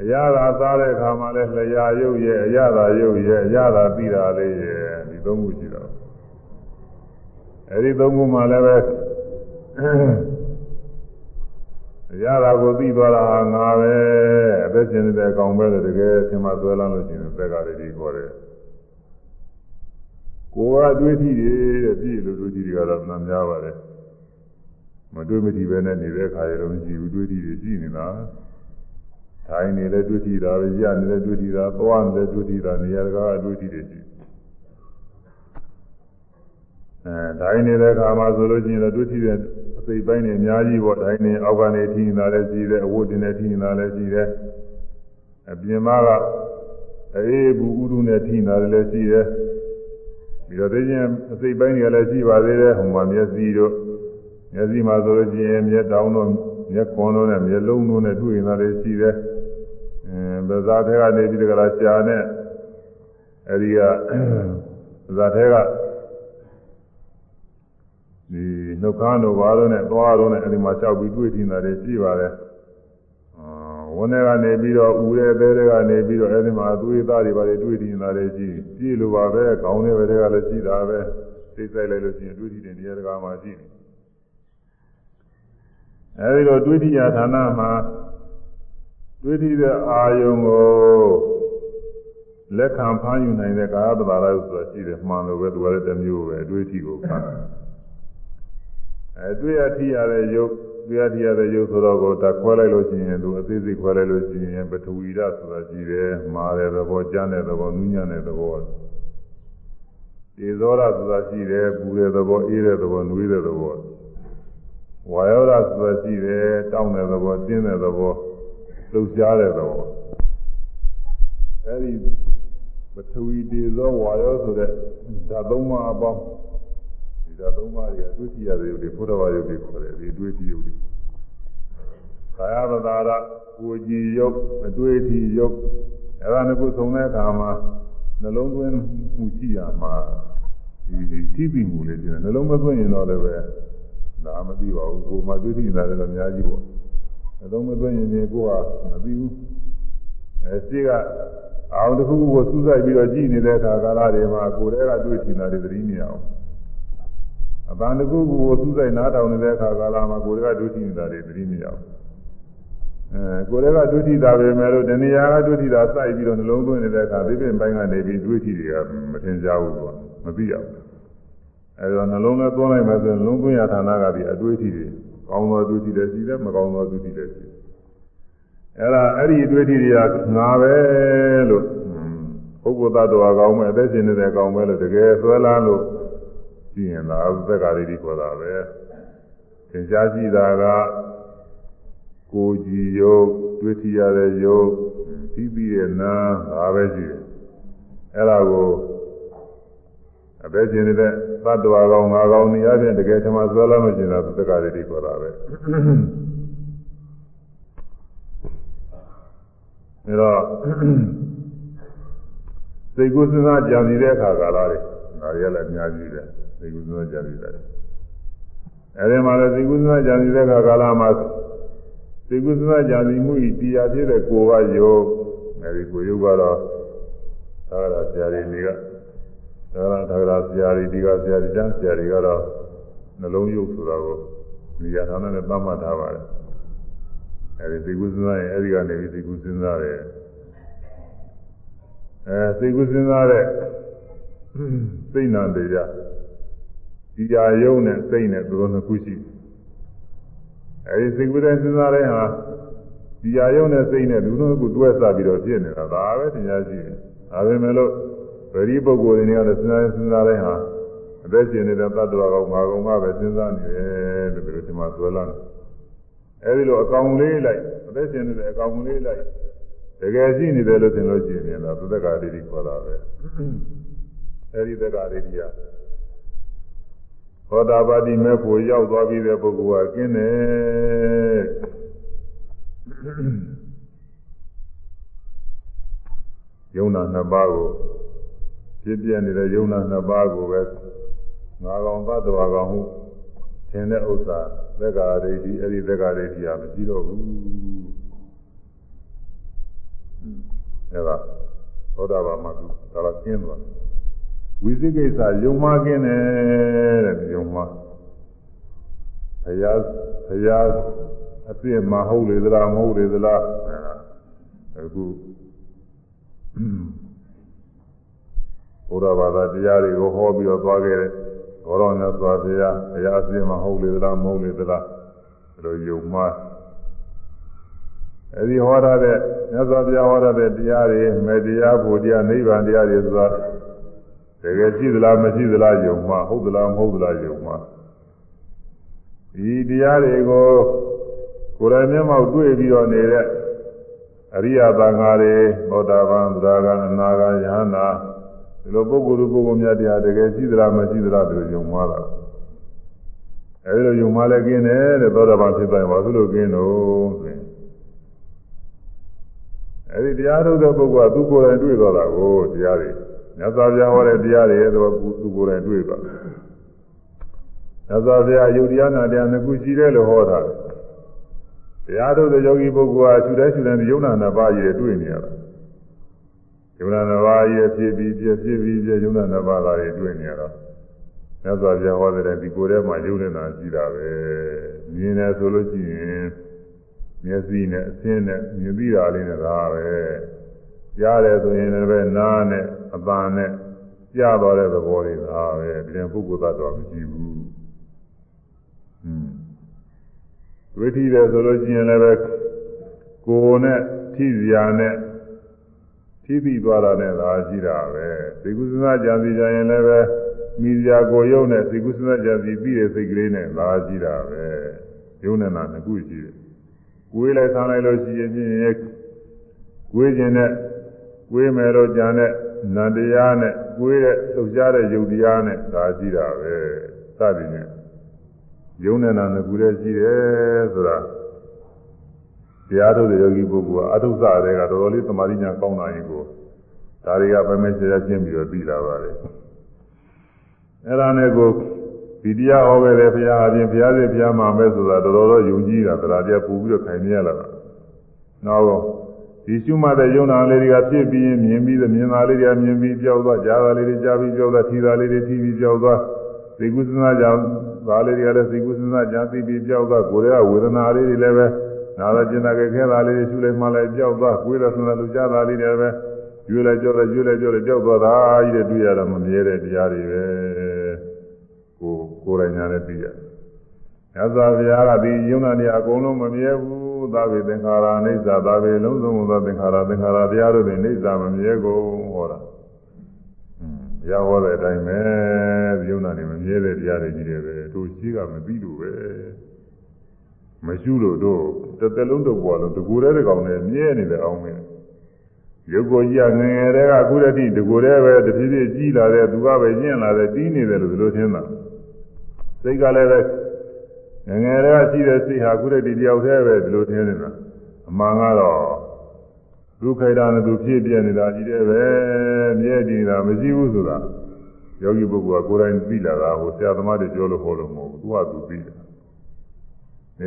အရသာစားတဲ့အခါမှာလဲလျာရုပ်ရဲ့အရသာရုပ်ရဲ့အရသာပြီးတာလေးရဲ့ဒီသုံးခုရှိတော့အဲဒီသုံးခုမှလည်းပဲအ ရသာကိုသိသွားတာဟာငါပဲအသက်ရှင်နေတဲ့အကောင်ပဲတကယ်သင်မဆွဲလာလို့ရှိရင်သက်ကလေးကြီးခေါ်တယ်ကိုယ်ကတွေးကြည့်တယ်တဲ့ပြည့်လို့တွေးကြည့်တွေကတော့မှန်များပါတယ်မတွေးမကြည့်ပဲနဲ့နေတဲ့ခါရတော့မရှိဘူးတွေးကြည့်တွေရှိနေတာထိုင်နေလဲတွေးကြည့်တာပဲရနေလဲတွေးကြည့်တာသွားနေလဲတွေးကြည့်တာနေရာတကာတွေးကြည့်တယ်ရှိအဲထိုင်နေတဲ့ခါမှာဆိုလို့ရှိရင်တော့တွေးကြည့်တဲ့အ စိပ်ပိုင်းတွေအများကြီးပေါ့ထိုင်နေအောက်ကနေထိနေတာလည်းရှိတယ်အဝတ်တင်နေထိနေတာလည်းရှိတယ်အပြင်မှာကအေးဘူးဥဒုနဲ့ထိနေတာလည်းရှိတယ်ပြီးတော့သိချင်းအစိတ်ပိုင်းတွေကလည်းရှိပါသေးတယ်ဟိုမှာမျက်စိတို့မျက်စိမှာဆိုလို့ရှိရင်မျက်တောင်းတို့မျက်ခွန်တို့နဲ့မျက်လုံးတို့နဲ့တွေ့နေတာလည်းရှိတယ်အဲဗဇာထဲကနေပြီးတကလားရှာနဲ့အဲဒီကဗဇာထဲကဒီ နှုတ်ခမ်းတို့ဘာလို့နဲ့သွားတော့နဲ့အဲဒီမှာလျှောက်ပြီးတွေ့နေတာလည်းရှိပါတယ်ဝန်းထဲကနေပြီးတော့ဥရဲသေးတွေကနေပြီးတော့အဲဒီမှာသွေးသားတွေပါတွေတွေ့တင်လာတယ်ရှိကြည့်လိုပါပဲခေါင်းထဲပဲတွေကလည်းရှိတာပဲသိဆိုင်လိုက်လို့ရှိရင်တွေ့ထီတဲ့နေရာတကာမှာရှိနေအဲဒီလိုတွေ့ထီရာဌာနမှာတွေ့ထီတဲ့အာယုံကိုလက်ခံဖမ်းယူနိုင်တဲ့ကာယပဒါရဆိုတာရှိတယ်မှန်လို့ပဲသူကလည်းတစ်မျိုးပဲအတွေ့အထိကိုဖမ်း အဲတွေ့ရထိရတဲ့ယုတ်တရားတရားတဲ့ရုပ်ဆိုတော့ကိုတခွဲလိုက်လို့ရှိရင်သူအသေးစိတ်ခွဲလိုက်လို့ရှိရင်ပထဝီဓာတ်ဆိုတာရှိတယ်မာတဲ့သဘောကြမ်းတဲ့သဘောနူးညံ့တဲ့သဘောဒီဇောရဆိုတာရှိတယ်ပူတဲ့သဘောအေးတဲ့သဘောနွေးတဲ့သဘောဝါယောရဆိုတာရှိတယ်တောင်းတဲ့သဘောတင်းတဲ့သဘောလှုပ်ရှားတဲ့သဘောအဲဒီပထဝီဒီဇောဝါယောဆိုတဲ့ဓာတ်သုံးပါးအပေါင်း ဒီဓာတ်သုံးပါးတွေကတွေ့ကြည့်ရတဲ့ယုတ်တွေဘုရားဘာယုတ်တွေခေါ်တယ်ဒီတွေ့ကြည့်ယုတ်တွေကာယပဒါရကိုကြည်ယုတ်အတွေ့အထိယုတ်အဲဒါနှစ်ခုသုံးတဲ့အခါမှာနှလုံးသွင်းမှုရှိရမှာဒီဒီထိပြီးမှုလေးဒီနှလုံးမသွင်းရင်တော့လည်းပဲဒါမသိပါဘူးကိုမှတွေ့ထိနေတာလည်းအများကြီးပေါ့နှလုံးမသွင်းရင်ဒီကိုကမသိဘူးအဲရှိကအောင်တစ်ခုခုကိုစူးစိုက်ပြီးတော့ကြည့်နေတဲ့အခါကာလတွေမှာကိုယ်တည်းကတွေ့ထင်တာတွေသတိမရအောင် အပန်းတစ်ခုခုကိုစူးစိုက်နားထောင်နေတဲ့အခါကာလမှာကိုယ်တည်းကတွေ့ထင်နေတာတွေသတိမရအောင်အဲကိုယ်တည်းကတွေ့ထင်တာပဲမဲ့လို့တဏှာကတွေ့ထင်တာစိုက်ပြီးတော့နှလုံးသွင်းနေတဲ့အခါဒီပြင်ပိုင်းကနေပြီးတွေ့ထင်တွေကမထင်ရှားဘူးကွာမသိရဘူးအဲဒါနှလုံးနဲ့သွင်းလိုက်မှဆိုရင်လုံးသွင်းရဌာနကဒီအတွေ့အထိတွေကောင်းသောအတွေ့အထိတွေရှိတယ်မကောင်းသောအတွေ့အထိတွေရှိတယ်အဲ့ဒါအဲ့ဒီအတွေ့အထိတွေကငါပဲလို့ပုဂ္ဂိုလ်သတ္တဝါကောင်းမဲ့အသက်ရှင်နေတဲ့ကောင်းပဲလို့တကယ်ဆွဲလာလို့ ကြည့်ရင်လားသက္ကာရိတိခေါ်တာပဲသင်ရှားကြည့်တာကကိုကြည်ယုတ်တွေ့ထရတဲ့ယုတ်သိပြီးတဲ့နာဒါပဲရှိတယ်အဲ့ဒါကိုအသက်ရှင်နေတဲ့သတ္တဝါကောင်းငါကောင်းနေရတဲ့တကယ်ထမဆွဲလာလို့ရှင်တာသက္ကာရိတိခေါ်တာပဲအဲတော့စိတ်ကူးစဉ်းစားကြံစီတဲ့အခါကာလတွေဒါတွေကလည်းအများကြီးတယ် စိတ်ကူးစဉ်းစားကြံစီတယ်အဲဒီမှာလည်းစိတ်ကူးစဉ်းစားကြံစီတဲ့အခါကာလမှာစိတ်ကူးစဉ်းစားကြံစီမှုဤတရားဖြစ်တဲ့ကိုယ်ကယောအဲဒီကိုယ်ယုတ်ကတော့သာရဆရာတွေတွေကသာရသာရဆရာတွေဒီကဆရာတွေကျမ်းဆရာတွေကတော့နှလုံးယုတ်ဆိုတာကိုနေရာဌာနနဲ့သတ်မှတ်ထားပါတယ်အဲဒီစိတ်ကူးစဉ်းစားရင်အဲဒီကနေပြီးစိတ်ကူးစဉ်းစားတယ်အဲစိတ်ကူးစဉ်းစားတဲ့စိတ်နာတရား ဒီကြာယုံနဲ့စိတ်နဲ့သူတို့နှစ်ခုရှိအဲဒီစိတ်ကူးတဲ့စဉ်းစားတဲ့ဟာဒီကြာယုံနဲ့စိတ်နဲ့သူတို့နှစ်ခုတွဲစားပြီးတော့ဖြစ်နေတာဒါပဲသင်ကြားရှိတယ်ဒါပဲမဲ့လို့ဗရိပုဂ္ဂိုလ်တွေနဲ့လည်းစဉ်းစားစဉ်းစားတဲ့ဟာအသက်ရှင်နေတဲ့တ attva ကောင်ငါကောင်ကပဲစဉ်းစားနေတယ်လို့ပြောဒီမှာသွဲလာတယ်အဲဒီလိုအကောင်လေးလိုက်အသက်ရှင်နေတဲ့အကောင်လေးလိုက်တကယ်ရှိနေတယ်လို့ထင်လို့ရှိရင်တော့သုတ္တကာတိခေါ်တာပဲအဲဒီတက္ကာတိက သောတာပတိမေဖို့ရောက်သွားပြီးတဲ့ပုဂ္ဂိုလ်ကကျင်းတယ်ယုံနာနှစ်ပါးကိုဖြစ်ပြနေတဲ့ယုံနာနှစ်ပါးကိုပဲငါကောင်သတ္တဝါကောင်ဟုထင်တဲ့ဥစ္စာသက္ကာရိတိအဲ့ဒီသက္ကာရိတိကမရှိတော့ဘူးအဲဒါသောတာပန်မှာသူဒါကကျင်းသွား ဝိသိကိစ္စယုံမကင်းတယ်တဲ့ယုံမဘုရားဘုရားအပြည့်မဟုတ်လေသလားမဟုတ်လေသလားအခုဘုရားဘာသာတရားတွေကိုဟောပြီးတော့သွားခဲ့တယ်ဘောရောမြတ်စွာဘုရားဘုရားအပြည့်မဟုတ်လေသလားမဟုတ်လေသလားဘယ်လိုယုံမအဲဒီဟောရတဲ့မြတ်စွာဘုရားဟောရတဲ့တရားတွေမေတရားဘုရားနိဗ္ဗာန်တရားတွေဆိုတာ တကယ်ရှိသလားမရှိသလားယုံမှာဟုတ်သလားမဟုတ်သလားယုံမှာဒီတရားတွေကိုကိုယ်တိုင်မျက်မှောက်တွေ့ပြီးတော့နေတဲ့အရိယသံဃာတွေသောတာပန်သရဂံအနာဂံယဟန္တာဒီလိုပုဂ္ဂိုလ်လူပုဂ္ဂိုလ်များတရားတကယ်ရှိသလားမရှိသလားဒီလိုယုံမှားတာအဲဒီလိုယုံမှားလည်းกินတယ်တဲ့သောတာပန်ဖြစ်တိုင်းဘာလို့လို့กินတော့ဆိုရင်အဲဒီတရားထုတ်တဲ့ပုဂ္ဂိုလ်ကသူကိုယ်တိုင်တွေ့တော့တာကိုတရားတွေ မြတ်စွာဘုရားဟောတဲ့တရားတွေတော့သူကိုယ်တိုင်တွေ့သွားတယ်မြတ်စွာဘုရားယုတ်တရားနာတရားနှစ်ခုရှိတယ်လို့ဟောတာတရားထုတ်တဲ့ယောဂီပုဂ္ဂိုလ်ကရှုတဲ့ရှုတဲ့ယုံနာနှစ်ပါးကြီးတွေ့နေရတာယုံနာနှစ်ပါးကြီးဖြစ်ပြီးပြဖြစ်ပြီးပြယုံနာနှစ်ပါးသာတွေတွေ့နေရတော့မြတ်စွာဘုရားဟောတဲ့ဒီကိုယ်ထဲမှာယုံနေတာရှိတာပဲမြင်တယ်ဆိုလို့ရှိရင်မျက်စိနဲ့အသင်းနဲ့မြင်ပြီးတာလေးနဲ့ဒါပဲကြားတယ်ဆိုရင်လည်းနားနဲ့ အပန်းနဲ့ကြားသွားတဲ့သဘောတွေဒါပဲပြင်ပုဂ္ဂိုလ်သတ္တဝါမရှိဘူးဟွန်းဝိထိတယ်ဆိုလို့ရှိရင်လည်းပဲကိုယ်နဲ့ထိစရာနဲ့ထိပြီးသွားတာနဲ့သာရှိတာပဲသိကုသနာကြံစီကြရင်လည်းပဲမိစရာကိုယုံနဲ့သိကုသနာကြံစီပြီးတဲ့စိတ်ကလေးနဲ့သာရှိတာပဲယုံနဲ့နာနှစ်ခုရှိတယ်ကိုယ်လည်းဆန်းလိုက်လို့ရှိရင်ဖြင့်ကိုယ်ခြင်းနဲ့ကိုယ်မယ်လို့ကြံတဲ့ နန္တရားနဲ့ကိုယ်ရဲ့လှုပ်ရှားတဲ့ယုတ်တရားနဲ့သာရှိတာပဲစသည်နဲ့ယုံနဲ့နာနှစ်ခုတည်းရှိတယ်ဆိုတာတရားထုတ်တဲ့ယောဂီပုဂ္ဂိုလ်ကအထုစတဲ့ကတော်တော်လေးသမာဓိညာကောင်းတာရင်ကိုဒါတွေကပဲမဲဆရာရှင်းပြီးတော့ပြီးလာပါတယ်အဲ့ဒါနဲ့ကိုဒီတရားဟောခဲ့တဲ့ဘုရားအပြင်ဘုရားစစ်ဘုရားမှာပဲဆိုတာတော်တော်တော့ယုံကြည်တာတရားတရားပူပြီးတော့ခိုင်နေရလာတာနောက် ဒီရှုမှတ်တဲ့ယုံနာလေးတွေကဖြစ်ပြီးမြင်ပြီးမြင်တာလေးတွေကမြင်ပြီးကြောက်သွားကြားတာလေးတွေကြားပြီးကြောက်သွားထီတာလေးတွေထီပြီးကြောက်သွားသိကုသနာကြောင့်ဒါလေးတွေကလည်းသိကုသနာကြောင့်သိပြီးကြောက်သွားကိုယ်ရဲ့ဝေဒနာလေးတွေလည်းပဲနာတော့ကျင်တာကြခဲတာလေးတွေရှုလိုက်မှလည်းကြောက်သွားကိုယ်ရဆန္ဒလူကြားတာလေးတွေပဲရွေးလိုက်ကြောက်လိုက်ရွေးလိုက်ကြောက်လိုက်ကြောက်သွားတာကြီးတဲ့တွေ့ရတာမမြဲတဲ့တရားတွေပဲကိုကိုယ်တိုင်ညာနဲ့သိရတယ်။ညဇာဗျာကဒီယုံနာနေအကုန်လုံးမမြဲဘူး သာဝေသင်္ခါရအိဋ္ဌာသာဝေလုံးစုံသောသင်္ခါရသင်္ခါရတရားတို့တွေအိဋ္ဌာမမြဲကုန်ဟောတာ။อืมဘုရားဟောတဲ့အတိုင်းပဲယုံနာနေမမြဲတဲ့တရားတွေကြီးတွေပဲတို့ရှိကမသိလို့ပဲ။မရှိလို့တို့တစ်သက်လုံးတော့ပေါ်လို့တကူတဲ့ကောင်နဲ့မြဲနေတဲ့အောင်မင်းရုပ်ကိုကြီးကငငယ်တဲ့ကအခုတည်းကတကူတဲ့ပဲတဖြည်းဖြည်းကြီးလာတဲ့သူကပဲကျင့်လာတဲ့တီးနေတယ်လို့ဒီလိုထင်တာစိတ်ကလည်းပဲ ငငယ်တဲ့ကရှိတဲ့စိတ်ဟာအခုတည်းဒီတယောက်တည်းပဲဒီလိုထင်နေတာအမှန်ကတော့ဒုက္ခိတာနဲ့သူဖြစ်ပြနေတာကြီးတဲ့ပဲမြဲတည်တာမရှိဘူးဆိုတာယောဂီပုဂ္ဂိုလ်ကကိုယ်တိုင်သိလာတာဟိုဆရာသမားတွေပြောလို့ဟောလို့မဟုတ်ဘူးသူကသူသိတယ်ဒါ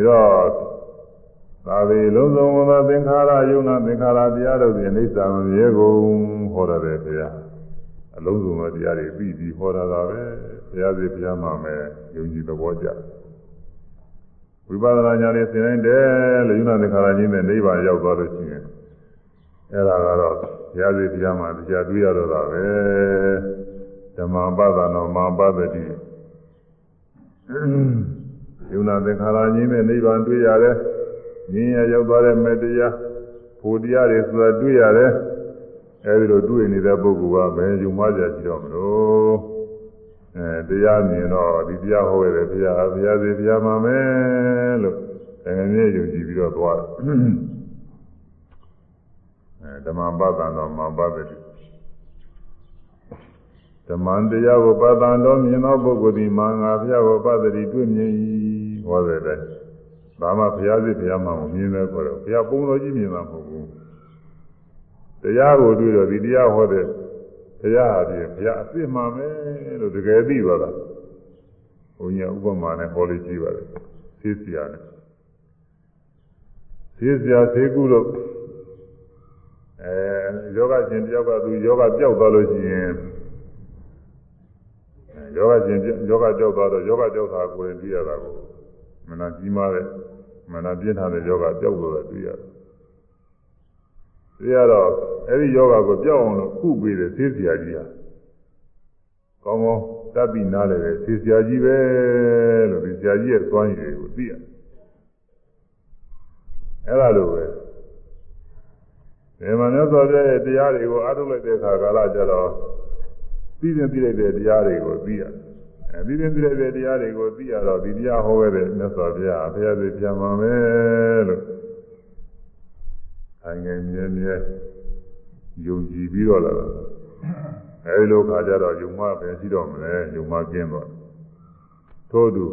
တော့သာဝေလုံးစုံသောသင်္ခါရယုံနာသင်္ခါရတရားတို့သည်အိဋ္ဌာမမြဲကုန်ဟောရတယ်ဘုရားအလုံးစုံသောတရားတွေပြီးပြီးဟောတာပါပဲဘုရားစီဘုရားမှာမယ်ယုံကြည်သဘောကျ ဝိပဿနာဉာဏ်နဲ့သင်တိုင်းတယ်လို့ယုံနာသင်္ခါရချင်းနဲ့နိဗ္ဗာန်ရောက်သွားလို့ရှိရင်အဲ့ဒါကတော့ဘုရားစီဘုရားမှာတရားတွေ့ရတော့တာပဲဓမ္မပဒနောမာပဒတိယုံနာသင်္ခါရချင်းနဲ့နိဗ္ဗာန်တွေ့ရတယ်ဉာဏ်ရရောက်သွားတဲ့မေတ္တရားဖို့တရားတွေဆိုတာတွေ့ရတယ်အဲဒီလိုတွေ့နေတဲ့ပုဂ္ဂိုလ်ကဘယ်ယုံမှကြရှိတော့မလို့ အဲတရားမြင်တော့ဒီတရားဟောရတဲ့ဘုရားဘုရားစီဘုရားမှာမယ်လို့တကယ်ကြီးယုံကြည်ပြီးတော့သွားတယ်အဲဓမ္မပဒံတော်မှာပဒတိဓမ္မတရားကိုပဒံတော်မြင်သောပုဂ္ဂိုလ်ဒီမှာငါဘုရားကိုပဒတိတွေ့မြင်၏ဟောတဲ့တဲ့ဒါမှဘုရားစစ်ဘုရားမှမမြင်သေးဘူးတော့ဘုရားပုံတော်ကြီးမြင်တာမဟုတ်ဘူးတရားကိုတွေ့တော့ဒီတရားဟောတဲ့ ဘုရားအပြင်ဘုရားအစ်စ်မှမယ်လို့တကယ်သိသွားတာဘုန်းကြီးဥပမာနဲ့ဟောလေးကြည့်ပါလေသိစရာနဲ့သိစရာသိကုလို့အဲယောဂရှင်တယောက်ကသူယောဂပျောက်သွားလို့ရှိရင်ယောဂရှင်ယောဂပျောက်သွားတော့ယောဂပျောက်တာကိုယ်ရင်သိရတာကိုမနာကြီးမားတဲ့မနာပြင်းထန်တဲ့ယောဂပျောက်လို့တွေ့ရတယ်။ တွေ့ရတော့အဲ့ဒီယောဂကိုပျောက်အောင်လို့ခုပေးတဲ့သေစရာကြီးဟာကောင်းကောင်းတတ်ပြီးနားလည်တဲ့သေစရာကြီးပဲလို့ဒီစရာကြီးရဲ့သွမ်းရည်ကိုသိရ။အဲ့ဒါလိုပဲဒီမှာမြတ်စွာဘုရားရဲ့တရားတွေကိုအားထုတ်လိုက်တဲ့အခါကာလကျတော့သိတဲ့သိလိုက်တဲ့တရားတွေကိုသိရတယ်အဲဒီရင်သိတဲ့တရားတွေကိုသိရတော့ဒီတရားဟောခဲ့တဲ့မြတ်စွာဘုရားဘုရားစီပြန်ပါမယ်လို့ အငယ်မြဲမြဲယုံကြည်ပြီးတော့လာတာအဲဒီလိုခါကျတော့ယုံမပဲရှိတော့မလဲယုံမကင်းတော့ထို့သူ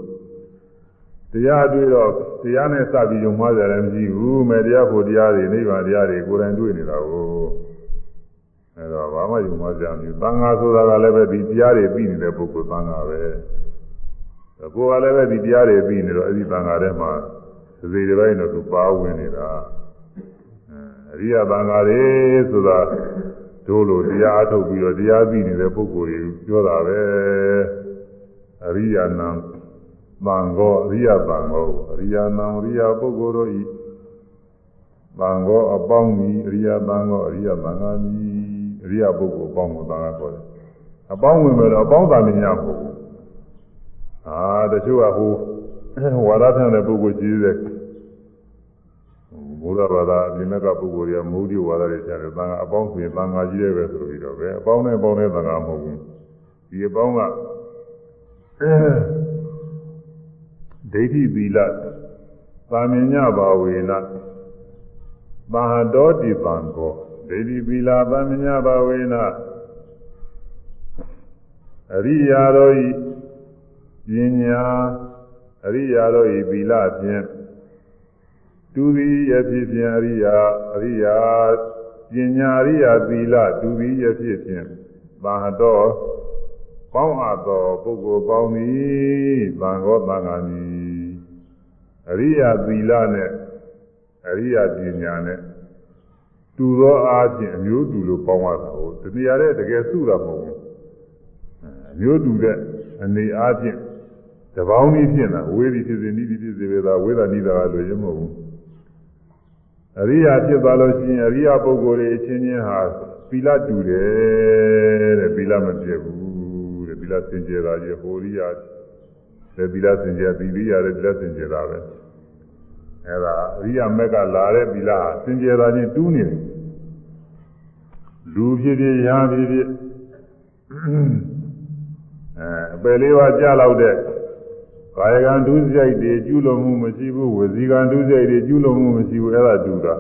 တရားတွေ့တော့တရားနဲ့စပြီးယုံမကြတယ်မရှိဘူးမဲ့တရားဖို့တရားတွေနိဗ္ဗာန်တရားတွေကိုယ်တိုင်တွေ့နေတာကိုအဲတော့ဘာမှယူမကြဘူးသံဃာဆိုတာကလည်းပဲဒီတရားတွေပြီးနေတဲ့ပုဂ္ဂိုလ်သံဃာပဲကိုယ်ကလည်းပဲဒီတရားတွေပြီးနေတော့အဲဒီသံဃာထဲမှာသေတွေပိုင်းတော့သူပါဝင်နေတာ အရိယသံဃာတွေဆိုတာတို့လိုတရားအထုတ်ပြီးတော့တရားပြီးနေတဲ့ပုဂ္ဂိုလ်တွေပြောတာပဲအရိယာနံသံဃောအရိယသံဃောအရိယာနံအရိယပုဂ္ဂိုလ်တို့ဤသံဃောအပေါင်းဤအရိယသံဃောအရိယသံဃာမည်အရိယပုဂ္ဂိုလ်အပေါင်းကိုသာခေါ်တယ်အပေါင်းဝင်မယ်တော့အပေါင်းသာမညာဘူးအာတချို့ကဟိုဝါဒထတဲ့ပုဂ္ဂိုလ်ကြီးတဲ့ ဘုရားဘာသာအပြင်ကပုဂ္ဂိုလ်တွေကမௌဒိဝါဒတွေရှာတယ်သံဃာအပေါင်းဆိုရင်သံဃာကြီးတွေပဲဆိုပြီးတော့ပဲအပေါင်းနဲ့ပေါင်းတဲ့သံဃာမဟုတ်ဘူးဒီအပေါင်းကဒိဋ္ဌိသီလသာမညဘာဝေနမဟာတောတိပံကောဒိဋ္ဌိသီလသာမညဘာဝေနအရိယာတို့ဤပညာအရိယာတို့ဤသီလဖြင့် တူသည်ယဖြစ်ဖြင့်အရိယာအရိယာပညာအရိယာသီလတူသည်ယဖြစ်ဖြင့်သာတော်ပေါင်းအပ်သောပုဂ္ဂိုလ်ပေါင်းသည်သံဃောသံဃာမီအရိယာသီလနဲ့အရိယာပညာနဲ့တူသောအားဖြင့်အမျိုးတူလို့ပေါင်းရတာဟုတ်တနည်းအားဖြင့်တကယ်စုတာမဟုတ်ဘူးအမျိုးတူတဲ့အနေအားဖြင့်တပေါင်းကြီးဖြစ်တာဝေးသည်ဖြစ်စေနိသည်ဖြစ်စေပဲသာဝေဒနိဒါကလို့ရမဟုတ်ဘူး အရိယာဖြစ်သွားလို့ရှိရင်အရိယာပုဂ္ဂိုလ်တွေအချင်းချင်းဟာသီလတူတယ်တဲ့သီလမပြည့်ဘူးတဲ့သီလစင်ကြယ်တာကြီးဟိုရိယာတဲ့သီလစင်ကြယ်သီရိယာတဲ့သီလစင်ကြယ်တာပဲအဲဒါအရိယာမက်ကလာတဲ့သီလဟာစင်ကြယ်တာချင်းတူးနေတယ်လူဖြစ်ဖြစ်ရာဖြစ်ဖြစ်အဲအပယ်လေးပါးကြားလောက်တဲ့ ကာယကံဒုစရိုက်တွေကျူးလွန်မှုမရှိဘူးဝစီကံဒုစရိုက်တွေကျူးလွန်မှုမရှိဘူးအဲ့ဒါတူတာ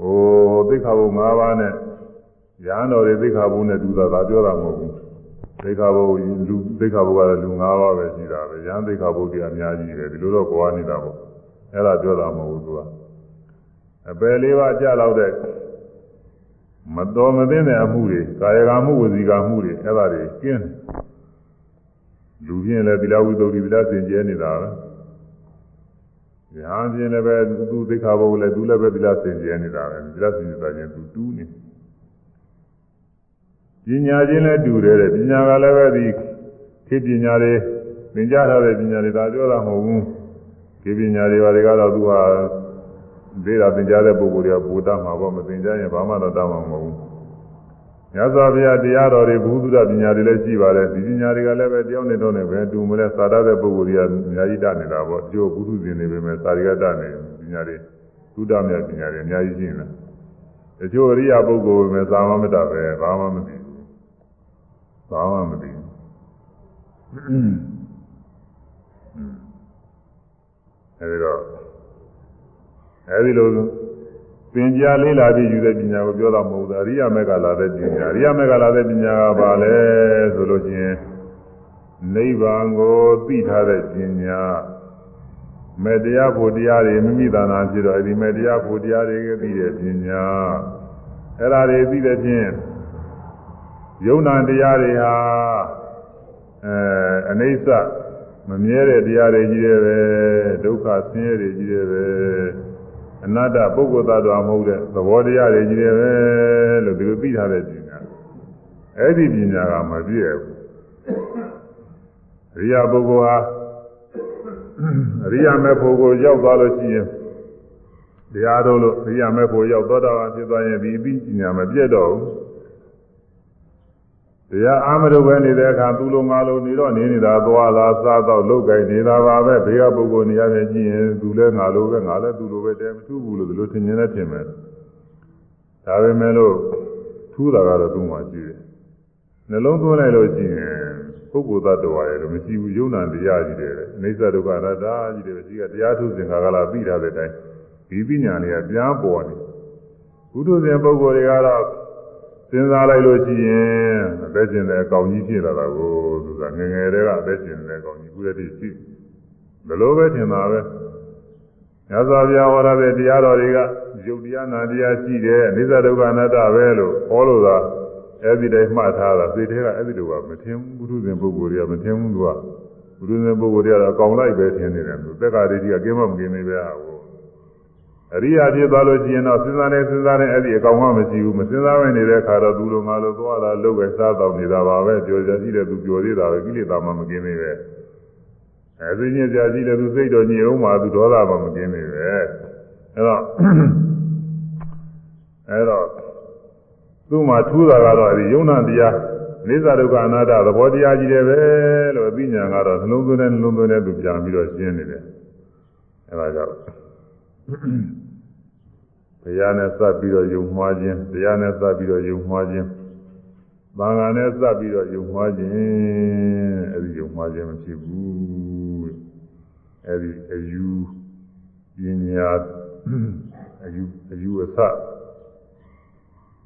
ဟိုသိက္ခာပုဒ်၅ပါးနဲ့ရဟန်းတော်တွေသိက္ခာပုဒ်နဲ့တူတာဒါပြောတာမဟုတ်ဘူးသိက္ခာပုဒ်လူသိက္ခာပုဒ်ကလည်းလူ၅ပါးပဲရှိတာပဲရဟန်းသိက္ခာပုဒ်တွေအများကြီးပဲဒီလိုတော့ကြွားနေတာပေါ့အဲ့ဒါပြောတာမဟုတ်ဘူးသူကအပယ်လေးပါးကြလောက်တဲ့မတော်မသိတဲ့အမှုတွေကာယကံမှုဝစီကံမှုတွေအဲ့ဒါတွေကင်းတယ် လူပြင်းလည်းသီလဝိသုဒ္ဓိသီလစင်ကြဲနေတာပဲ။ညာပြင်းလည်းပဲသူသိက္ခာပုဒ်လည်းသူလည်းပဲသီလစင်ကြဲနေတာပဲ။သီလစင်ကြဲတာချင်းသူတူးနေ။ပညာချင်းလည်းတူတယ်တဲ့ပညာကလည်းပဲဒီခေပညာတွေသင်ကြားထားတဲ့ပညာတွေဒါပြောတာမဟုတ်ဘူး။ခေပညာတွေဘာတွေကတော့သူဟာဒေတာသင်ကြားတဲ့ပုဂ္ဂိုလ်တွေကပူတတ်မှာပေါ့မသင်ကြားရင်ဘာမှတော့တတ်မှာမဟုတ်ဘူး။ မြတ်စွာဘုရားတရားတော်တွေဘုသူဒ္ဓပညာတွေလည်းရှိပါတယ်ဒီပညာတွေကလည်းပဲတယောက်နဲ့တော့နဲ့ပဲတူမလဲသာတတဲ့ပုဂ္ဂိုလ်တွေကအများကြီးတတ်နေတာပေါ့ကျိုးဘုသူရှင်တွေပဲမဲ့သာရိကတတ်နေပညာတွေသုဒ္ဓမြတ်ပညာတွေအများကြီးရှိနေတာတချို့အရိယာပုဂ္ဂိုလ်ပဲသာမမတတ်ပဲဘာမှမသိဘူးဘာမှမသိဘူးအဲဒီတော့အဲဒီလို ပင်ကြားလေးလာပြီးယူတဲ့ပညာကိုပြောတာမဟုတ်ဘူးအရိယာမေကလာတဲ့ပညာအရိယာမေကလာတဲ့ပညာကဘာလဲဆိုလို့ရှိရင်နိဗ္ဗာန်ကိုသိထားတဲ့ပညာမေတ္တရားဖို့တရားတွေမိမိသာနာဖြစ်တော့ဒီမေတ္တရားဖို့တရားတွေကသိတဲ့ပညာအဲ့ဒါတွေသိတဲ့ဖြင့်ယုံနာတရားတွေဟာအဲအနိစ္စမမြဲတဲ့တရားတွေကြီးတယ်ပဲဒုက္ခဆင်းရဲတွေကြီးတယ်ပဲ အနတ္တပုဂ္ဂိုလ်သတ္တဝါမဟုတ်တဲ့သဘောတရားတွေကြီးတယ်ပဲလို့ဒီလိုသိထားတဲ့ပညာအဲ့ဒီပညာကမပြည့်ဘူးအရိယာပုဂ္ဂိုလ်ဟာအရိယာမေဖို့ကိုရောက်သွားလို့ရှိရင်တရားတော်လို့အရိယာမေဖို့ရောက်သောတာပန်ဖြစ်သွားရင်ဒီပညာမပြည့်တော့ဘူး တရားအာမရုပ်ပဲနေတဲ့အခါသူလိုငါလိုနေတော့နေနေတာသွားလာစားတော့လုတ်ကြိုက်နေတာပါပဲဘေးကပုဂ္ဂိုလ်နေရာချင်းကြည့်ရင်သူလည်းငါလိုပဲငါလည်းသူလိုပဲတဲမထူးဘူးလို့ဒီလိုထင်မြင်နေထင်မယ်ဒါပေမဲ့လို့ထူးတာကတော့သူ့မှာရှိတယ်နှလုံးသွင်းလိုက်လို့ရှိရင်ပုဂ္ဂိုလ်သတ္တဝါရဲ့လို့မရှိဘူးယုံနာတရားကြီးတယ်အိဋ္ဌဒုက္ခအနတ္တကြီးတယ်ရှိကတရားထုစင်္ခါကလာပြီးထားတဲ့အတိုင်းဒီပညာတွေကပြန်ပေါ်နေဘုဒ္ဓဇင်ပုဂ္ဂိုလ်တွေကတော့ စဉ်းစားလိုက်လို့ရှိရင်အသက်ရှင်တဲ့အကောင်ကြီးဖြစ်လာတာကိုသူကငငယ်တည်းကအသက်ရှင်တဲ့အကောင်ကြီးခုတည်းရှိဘယ်လိုပဲထင်တာပဲညဇာပြဝရတဲ့တရားတော်တွေကယုတ်တရားနာတရားရှိတယ်အနိစ္စဒုက္ခအနတ္တပဲလို့ဟောလို့သာအဲ့ဒီတိုင်းမှတ်ထားတာသိတဲ့ကအဲ့ဒီလိုကမထင်ဘူးဘုရုဇဉ်ပုဂ္ဂိုလ်တွေကမထင်ဘူးသူကဘုရုဇဉ်ပုဂ္ဂိုလ်တွေကတော့အကောင်လိုက်ပဲထင်နေတယ်သူတက္ကရာတိကကင်းမမကင်းနေပဲဟာကို အရိယာဖြစ်သွားလို့ရှိရင်တော့စဉ်းစားနေစဉ်းစားနေအဲ့ဒီအကောင်မှမရှိဘူးမစဉ်းစားဝင်နေတဲ့အခါတော့သူလိုငါလိုသွားလာလုပ်ပဲစားတော့နေတာပါပဲကြော်ကြရှိတဲ့သူကြော်သေးတာပဲကိလေသာမှမကင်းသေးပဲအဲဒီညစ်ကြရှိတဲ့သူစိတ်တော်ညစ်အောင်မှသူဒေါသမှမကင်းသေးပဲအဲ့တော့အဲ့တော့သူ့မှာထူးတာကတော့အဲဒီယုံနာတရားနိစ္စဒုက္ခအနာတ္တသဘောတရားကြီးတယ်ပဲလို့အသိဉာဏ်ကတော့နှလုံးသွင်းတဲ့နှလုံးသွင်းတဲ့သူပြန်ပြီးတော့ရှင်းနေတယ်အဲဒါကြောင့် ဘုရားနဲ့စပ်ပြီးတော့ယုံမှားခြင်းတရားနဲ့စပ်ပြီးတော့ယုံမှားခြင်းသံဃာနဲ့စပ်ပြီးတော့ယုံမှားခြင်းအဲဒီယုံမှားခြင်းမဖြစ်ဘူးအဲဒီအယူပညာအယူအယူအဆ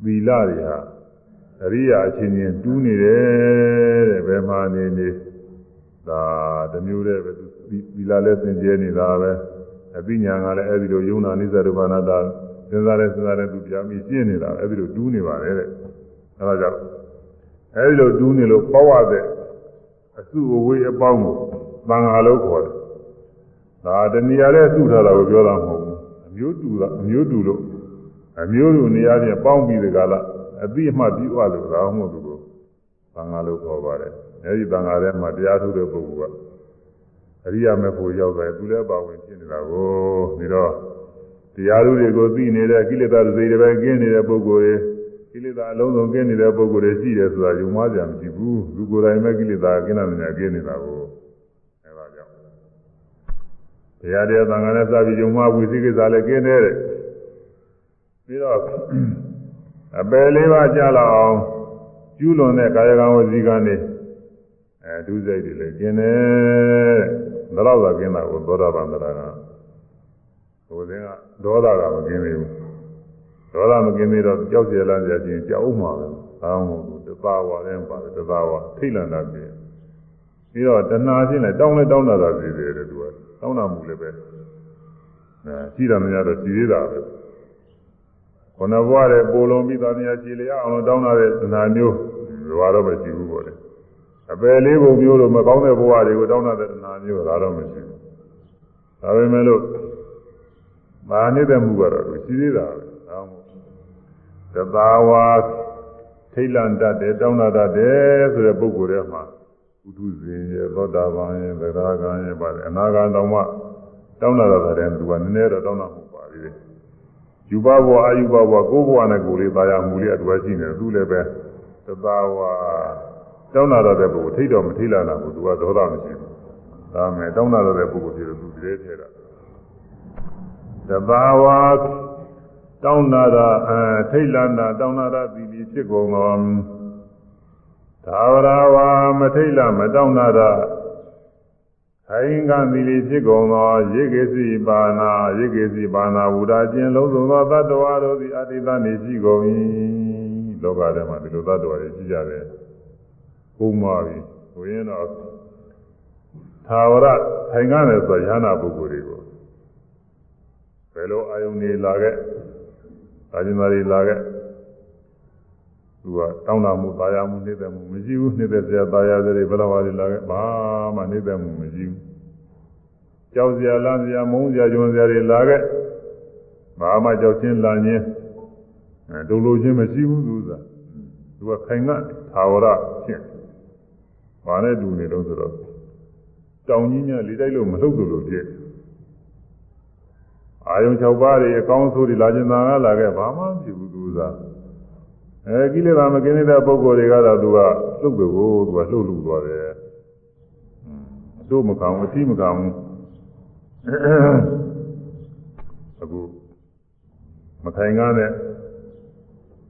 သီလတွေဟာအရိယာအချင်းချင်းတူးနေတယ်တဲ့ဘယ်မှာနေနေဒါတမျိုးတည်းပဲသီလလည်းသင်ကျဲနေတာပဲအပညာကလည်းအဲဒီလိုယုံနာနိစ္စဒုက္ခနာတာ စဉ်းစားလဲစဉ်းစားလဲသူပြာမိရှင်းနေတာအဲဒီလိုတူးနေပါတယ်တဲ့အဲဒါကြောင့်အဲဒီလိုတူးနေလို့ပေါ့ရတဲ့အစုအဝေးအပေါင်းကိုသံဃာလို့ခေါ်တယ်ဒါတဏှာနဲ့စုထားတာကိုပြောတာမဟုတ်ဘူးအမျိုးတူတာအမျိုးတူလို့အမျိုးတူနေရာချင်းပေါင်းပြီးဒီကလာအတိအမှပြုအပ်လို့ဒါမှမဟုတ်ဘူးသံဃာလို့ခေါ်ပါတယ်အဲဒီသံဃာထဲမှာတရားထုတ်တဲ့ပုဂ္ဂိုလ်ကအရိယာမေဖို့ရောက်တယ်သူလည်းပါဝင်ဖြစ်နေတာကိုပြီးတော့ တရားသူတွေကိုသိနေတဲ့ကိလေသာတွေတွေပဲကင်းနေတဲ့ပုဂ္ဂိုလ်တွေကိလေသာအလုံးစုံကင်းနေတဲ့ပုဂ္ဂိုလ်တွေရှိတယ်ဆိုတာယုံမှားကြမရှိဘူးလူကိုယ်တိုင်ပဲကိလေသာကင်းတဲ့နေရာကင်းနေတာကိုအဲဒါကြောင့်တရားတရားသံဃာနဲ့စပြီးယုံမှားဝိသိကိစ္စလည်းကင်းတဲ့ပြီးတော့အပယ်လေးပါးကြာလောက်အောင်ကျူးလွန်တဲ့ကာယကံဝစီကံတွေအဲဒုစိတ်တွေလည်းကျင်တယ်ဘယ်တော့သာကျင်တာကိုသောတာပန်တရားက ဟိုစဉ်ကဒေါသကမကျင်သေးဘူးဒေါသမကျင်သေးတော့ကြောက်ကြလန်းကြချင်းကြောက်မှာပဲအာမဟုတ်တသာဝါလည်းပါတယ်တသာဝါထိတ်လန့်တာပြည့်ပြီးတော့တဏှာချင်းလည်းတောင်းလဲတောင်းတာသာစီတယ်တဲ့သူကတောင်းတာမှုလည်းပဲအဲရှိတာမရတော့စီသေးတာပဲခொနဘွားတဲ့ပိုလုံးပြီးသားများခြေလျအောင်တောင်းတာတဲ့တဏှာမျိုးဘွားတော့မရှိဘူးပေါ့လေအပယ်လေးပုံမျိုးလိုမကောင်းတဲ့ဘဝတွေကိုတောင်းတဲ့တဏှာမျိုးဒါတော့မရှိဘူးဒါပေမဲ့လို့ မာနေတဲ့မှုကတော့ရှိသေးတာပဲဒါမှမဟုတ်တသာဝါထိတ်လန့်တတ်တယ်တောင်းတတ်တယ်ဆိုတဲ့ပုဂ္ဂိုလ်တွေမှာဥဒုဇင်ရဲ့သောတာပန်ရဲ့သရဂံရဲ့ပါတယ်အနာဂံတောင်မှတောင်းတတ်တဲ့သူကနည်းနည်းတော့တောင်းတမှုပါသေးတယ်ယူဘဘဝအာယူဘဘဝကိုယ်ဘဝနဲ့ကိုယ်လေးသာယာမှုလေးအတူရှိနေတယ်သူလည်းပဲတသာဝါတောင်းတတဲ့ပုဂ္ဂိုလ်ထိတ်တော့မထိတ်လာတာဘူးသူကဒေါသမရှိဘူးဒါမဲ့တောင်းတတဲ့ပုဂ္ဂိုလ်ဖြစ်လို့သူတည်းထဲတာ တဘာဝတောင်းနာတာအဲထိတ်လန်းတာတောင်းနာတာသီလီဖြစ်ကုန်သောသာဝရဝါမထိတ်လမတောင်းနာတာခိုင်ကံသီလီဖြစ်ကုန်သောရေကေစီပါနာရေကေစီပါနာဝုဒာကျင်လုံးစုံသောတတ္တဝါတို့သည်အတိတနေရှိကုန်၏လောကထဲမှာဒီလိုတတ္တဝါတွေရှိကြတယ်ပုံပါပြီဆိုရင်တော့သာဝရခိုင်ကနေဆိုရဟနာပုဂ္ဂိုလ်တွေကို ဘယ်လိုအာယုန်တွေလာခဲ့အာဇင်မာတွေလာခဲ့သူကတောင်းတမှုတာယာမှုနှိမ့်သက်မှုမရှိဘူးနှိမ့်သက်စရာတာယာစတွေဘယ်လိုပါလဲလာခဲ့ဘာမှနှိမ့်သက်မှုမရှိဘူးကြောက်စရာလန့်စရာမုန်းစရာဂျွန်စရာတွေလာခဲ့ဘာမှကြောက်ချင်းလန့်ချင်းအဲဒုလိုချင်းမရှိဘူးသူကသူကခိုင်ကသာဝရဖြစ်ဘာနဲ့တူနေတော့ဆိုတော့တောင်ကြီးများလေးတိုက်လို့မလှုပ်လို့လို့ပြည့် အာယုံ6ပါးတွေအကောင်းဆိုးတွေလာကျင်သာကလာခဲ့ဘာမှမဖြစ်ဘူးသူကအဲကိလေသာမကင်းတဲ့ပုဂ္ဂိုလ်တွေကတော့သူကလှုပ်တယ်ကိုသူကလှုပ်လှုပ်သွားတယ်အတို့မကောင်းအတိမကောင်းအခုမခိုင်ကားတဲ့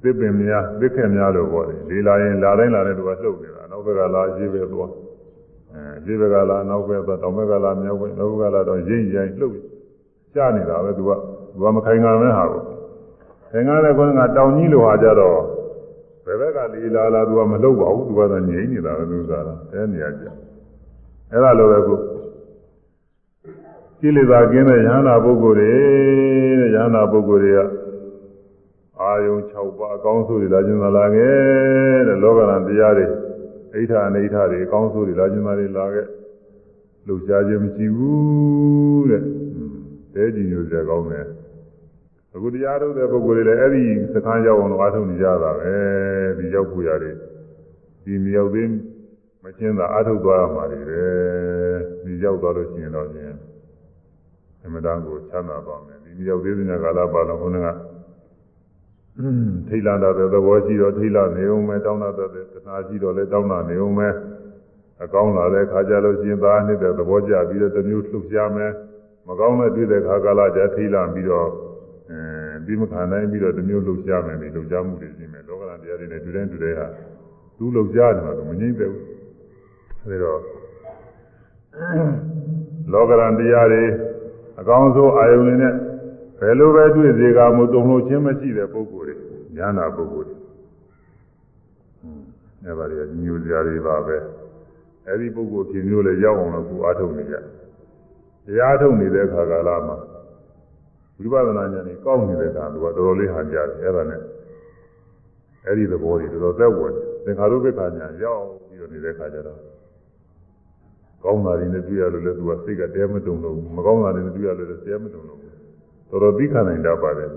သစ်ပင်များသစ်ခက်များလို့ပေါ့လေလေလာရင်လာတိုင်းလာတဲ့သူကလှုပ်နေတာနောက်ဘက်ကလာရေးပဲသွားအဲရေးဘက်ကလာနောက်ဘက်သွားတောင်ဘက်ကလာမြောက်ဘက်နောက်ဘက်ကလာတော့ရိမ့်ရိုင်းလှုပ် ကြားနေတာပဲသူကသူကမခိုင်ခံမဲဟာကိုခိုင်ခံတဲ့ကောကတောင်ကြီးလိုဟာကြတော့ဘယ်ဘက်ကလေလာလာသူကမလှုပ်ပါဘူးသူကတော့ငြိမ့်နေတာပဲသူကတော့အဲနေရာကြအဲ့ဒါလိုပဲကိုကိလေသာကင်းတဲ့ယ ahanan ပုဂ္ဂိုလ်တွေတဲ့ယ ahanan ပုဂ္ဂိုလ်တွေကအာယုံ6ပါးအကောင်းဆုံးတွေလာခြင်းသာလာခဲ့တဲ့လောကရန်တရားတွေအိဋ္ဌာအနိဋ္ဌာတွေအကောင်းဆုံးတွေလာခြင်းသာတွေလာခဲ့လှုပ်ရှားခြင်းမရှိဘူးတဲ့ တဲကြည်ညိုစရာကောင်းတယ်အခုတရားထုတ်တဲ့ပုဂ္ဂိုလ်တွေလည်းအဲ့ဒီစခန်းရောက်အောင်လို့အားထုတ်နေကြတာပဲဒီရောက်ဖို့ရတယ်ဒီမရောက်သေးမချင်းသာအားထုတ်သွားရမှာတွေပဲဒီရောက်သွားလို့ရှိရင်တော့ချင်းအမှန်တန်ကိုချမ်းသာပါမယ်ဒီမရောက်သေးတဲ့ကာလပါလုံးခုနကထိတ်လာတဲ့သဘောရှိတော့ထိတ်လာနေအောင်ပဲတောင်းတာတဲ့တဏှာရှိတော့လည်းတောင်းတာနေအောင်ပဲအကောင်းလာတဲ့ခါကြလို့ရှိရင်သာနှစ်တဲ့သဘောကျပြီးတော့တမျိုးလှုပ်ရှားမယ် မကောင်းတဲ့တွေ့တဲ့ခါကာလကြထိလာပြီးတော့အဲပြီးမခံနိုင်ပြီးတော့တစ်မျိုးလှုပ်ရှားမယ်ဒီလှုပ်ရှားမှုတွေရှိမယ်လောကဓာတ်တရားတွေနဲ့တူတိုင်းတူတိုင်းဟာသူလှုပ်ရှားတယ်မှာမငြိမ့်သေးဘူးအဲဒီတော့လောကဓာတ်တရားတွေအကောင်းဆုံးအာယုန်တွေနဲ့ဘယ်လိုပဲတွေ့စေကမတုံလို့ချင်းမရှိတဲ့ပုဂ္ဂိုလ်တွေဉာဏ်နာပုဂ္ဂိုလ်တွေအဲပါလေညူစရာတွေပါပဲအဲဒီပုဂ္ဂိုလ်ဖြစ်မျိုးလည်းရောက်အောင်လို့ကိုအားထုတ်နေကြတ ရားထုတ်နေတဲ့အခါကာလမှာဝိပဿနာဉာဏ်ကြီးကောင်းနေတဲ့အခါသူကတော်တော်လေးဟန်ကြတယ်အဲ့ဒါနဲ့အဲ့ဒီသဘောကြီးတော်တော်သက်ဝင်သင်္ခါရုပ္ပခာဉာဏ်ရောက်ပြီးတော့နေတဲ့အခါကျတော့ကောင်းတာတွေနဲ့တွေ့ရလို့လည်းသူကစိတ်ကတဲမတုံလို့မကောင်းတာတွေနဲ့တွေ့ရလို့လည်းတဲမတုံလို့တော်တော်သိခံနိုင်တတ်ပါတယ်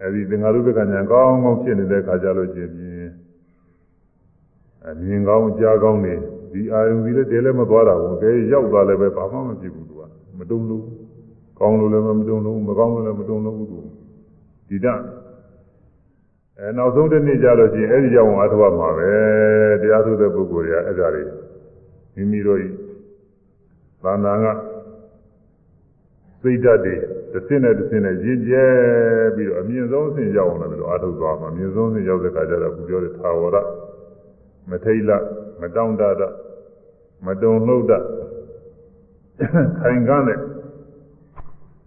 အဲ့ဒီသင်္ခါရုပ္ပခာဉာဏ်ကောင်းကောင်းဖြစ်နေတဲ့အခါကျလို့ချင်းပြင်းအမြင်ကောင်းကြားကောင်းနေဒီအာယုံကြီးလည်းတဲလည်းမသွားတာဘူးကဲရောက်သွားလည်းပဲဘာမှမဖြစ်ဘူးသူက မတုံလို့ကောင်းလို့လည်းမတုံလို့မကောင်းလို့လည်းမတုံလို့ဘူးသူဒီတအဲနောက်ဆုံးတစ်နေ့ကျလို့ရှိရင်အဲ့ဒီကြောင့်အားထုတ်ရမှာပဲတရားထုတ်တဲ့ပုဂ္ဂိုလ်တွေကအဲ့ဒါတွေမိမိတို့ဤသာနာကစိတ်ဓာတ်တွေတစ်စင်းနဲ့တစ်စင်းနဲ့ရင့်ကျဲပြီးတော့အမြင့်ဆုံးအဆင့်ရောက်အောင်လည်းအားထုတ်သွားမှာအမြင့်ဆုံးအဆင့်ရောက်တဲ့အခါကျတော့ခုပြောတဲ့သာဝရမထိတ်လမတောင့်တတမတုံလှုပ်တ ခိုင်ကားနဲ့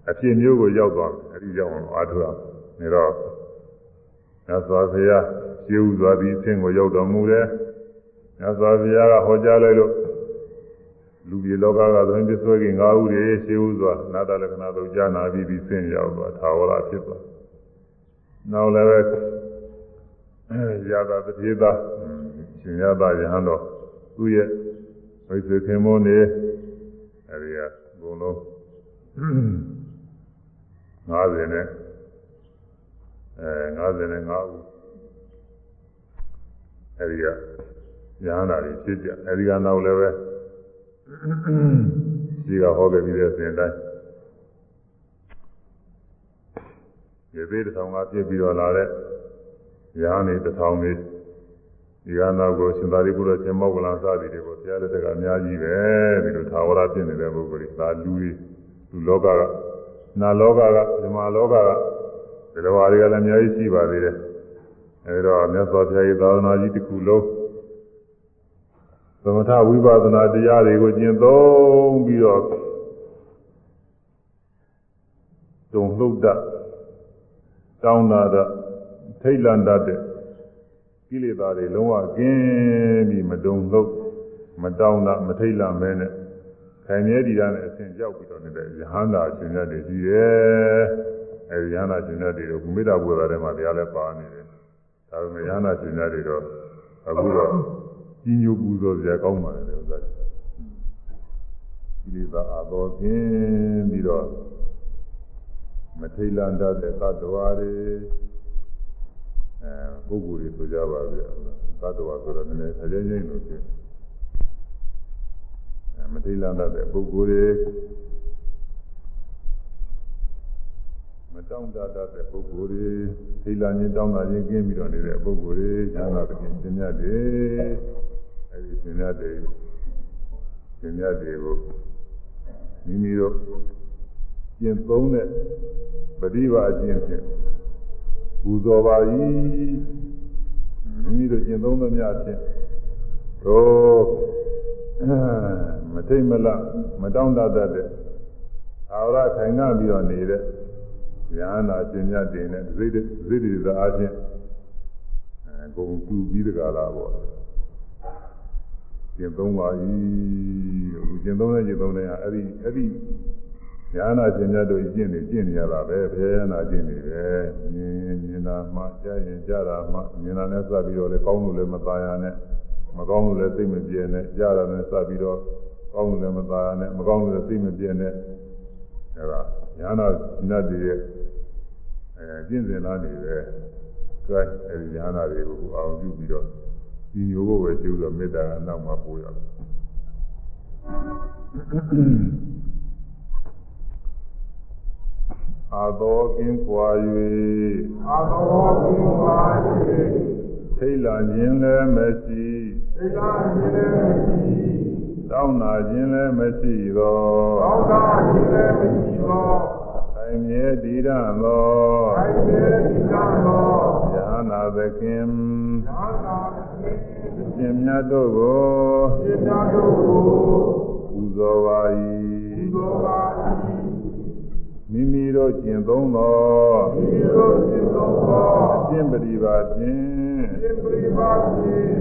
အဖြစ်မျိုးကိုရောက်သွားတယ်အဲဒီရောက်အောင်အားထုတ်ရနေတော့မြတ်စွာဘုရားရှင်းဥစွာပြီးအဆင့်ကိုရောက်တော်မူတယ်မြတ်စွာဘုရားကဟောကြားလိုက်လို့လူပြည်လောကကသွင်းပစ္ဆွေကငါးဦးတွေရှင်းဥစွာနာတလက္ခဏာတို့ကြားနာပြီးပြီးဆင့်ရောက်သွားသာဝရဖြစ်သွားနောက်လည်းပဲရာသာတတိသာရှင်ရသာယဟန်တော်သူ့ရဲ့ဝိသေခင်မောနေ အဲဒီကဘုံလုံး50နဲ့အဲ55ဦးအဲဒီကရဟန္တာတွေဖြစ်ကြအဲဒီကနောက်လည်းပဲဒီကဟောခဲ့ပြီးတဲ့စဉ်တိုင်းဒီသေးတစ်ထောင်ကပြည့်ပြီးတော့လာတဲ့ရဟန်းတွေတစ်ထောင်တွေ ဒီကနောက်ကိုရှင်သာရိပုတ္တရာရှင်မောကလန်စသည်တွေကိုဆရာလက်ထက်ကအများကြီးပဲဒီလိုသာဝရဖြစ်နေတဲ့ပုဂ္ဂိုလ်တွေဒါလူတွေလူလောကကနာလောကကဓမ္မလောကကဒီလိုဟာတွေကလည်းအများကြီးရှိပါသေးတယ်အဲဒီတော့မြတ်စွာဘုရားရဲ့သာသနာကြီးတစ်ခုလုံးသမထဝိပဿနာတရားတွေကိုကျင့်သုံးပြီးတော့တုံလှုပ်တတောင်းတာထိတ်လန့်တတ်တဲ့ ကိလေသာတွေလုံးဝကင်းပြီးမတုံလို့မတောင်းတာမထိတ်လန့်မဲနဲ့ခိုင်မြဲတည်ရတဲ့အဆင့်ရောက်ပြီးတော့နေတဲ့ယဟန္တာရှင်ရတွေရှိတယ်အဲဒီယဟန္တာရှင်ရတွေကိုကုမိတာဘုရားထဲမှာတရားလဲပါနေတယ်ဒါပေမဲ့ယဟန္တာရှင်ရတွေတော့အခုတော့ကြီးညိုပူဇော်ကြကောင်းပါလေဥစ္စာကိလေသာအတော်ကင်းပြီးတော့မထိတ်လန့်တတ်တဲ့သတ္တဝါတွေအဲ ပုဂ္ဂိုလ်တွေဆိုကြပါဗျာသတ္တဝါဆိုတော့နည်းနည်းအကျဉ်းချင်းလို့ဖြစ်အဲမထိလန့်တဲ့ပုဂ္ဂိုလ်တွေမတောင့်တတတ်တဲ့ပုဂ္ဂိုလ်တွေထိလန့်ခြင်းတောင့်တခြင်းကင်းပြီးတော့နေတဲ့ပုဂ္ဂိုလ်တွေဉာဏ်သာသဖြင့်သင်မြတ်တယ်အဲဒီသင်မြတ်တယ်သင်မြတ်တွေကိုမိမိတို့ကျင့်သုံးတဲ့ပฏิဘာအကျင့်ဖြင့်ပူ ဇော်ပါ၏မိမိတို့ကျင့်သုံးသမျှဖြင့်တော့မထိတ်မလမတောင့်တတတ်တဲ့အာဝရထိုင်ငါပြီးတော့နေတဲ့ဉာဏ်နာကျင့်မြတ်တင်တဲ့ဇိတဇိတသာအချင်းအဲဂုံတူပြီးတကလားပေါ့ကျင့်သုံးပါ၏ဟိုကျင့်သုံးတဲ့ကျင့်သုံးတဲ့ဟာအဲ့ဒီအဲ့ဒီ ဉာဏ်နာရှင်မြတ်တို့ကျင့်နေကျင့်နေရတာပဲဘယ်ရနာကျင့်နေတယ်မြင်မြင်တာမှကြားရင်ကြားတာမှမြင်တာနဲ့စပ်ပြီးတော့လေကောင်းလို့လည်းမသားရနဲ့မကောင်းလို့လည်းသိမပြင်းနဲ့ကြားတာနဲ့စပ်ပြီးတော့ကောင်းလို့လည်းမသားရနဲ့မကောင်းလို့လည်းသိမပြင်းနဲ့အဲဒါဉာဏ်နာရှင်မြတ်တွေရဲ့အဲကျင့်စဉ်လာနေတယ်ကဲအဲဒီဉာဏ်နာတွေကိုအောင်ပြုပြီးတော့ဒီမျိုးကိုပဲကျိုးတော့မေတ္တာကနောက်မှပို့ရတယ် အာသောကင်းကွာ၍အာသောကင်းကွာ၍ထိတ်လာခြင်းလည်းမရှိထိတ်လာခြင်းလည်းမရှိတောင်းနာခြင်းလည်းမရှိသောတောင်းနာခြင်းလည်းမရှိသောခိုင်င်မြဲတည်ရသောခိုင်မြဲတည်ရသောယဟနာသခင်သာသာဖြင့်ရှင်မြတ်တို့ကိုစေတတို့ကိုပူဇော်ပါဒီ၏လိုပါ၏ မိမိတို့ကျင့်သုံးသောဒီလိုစေသောသောအကျင့်ပရိပါဖြင့်စေပရိပါဖြင့်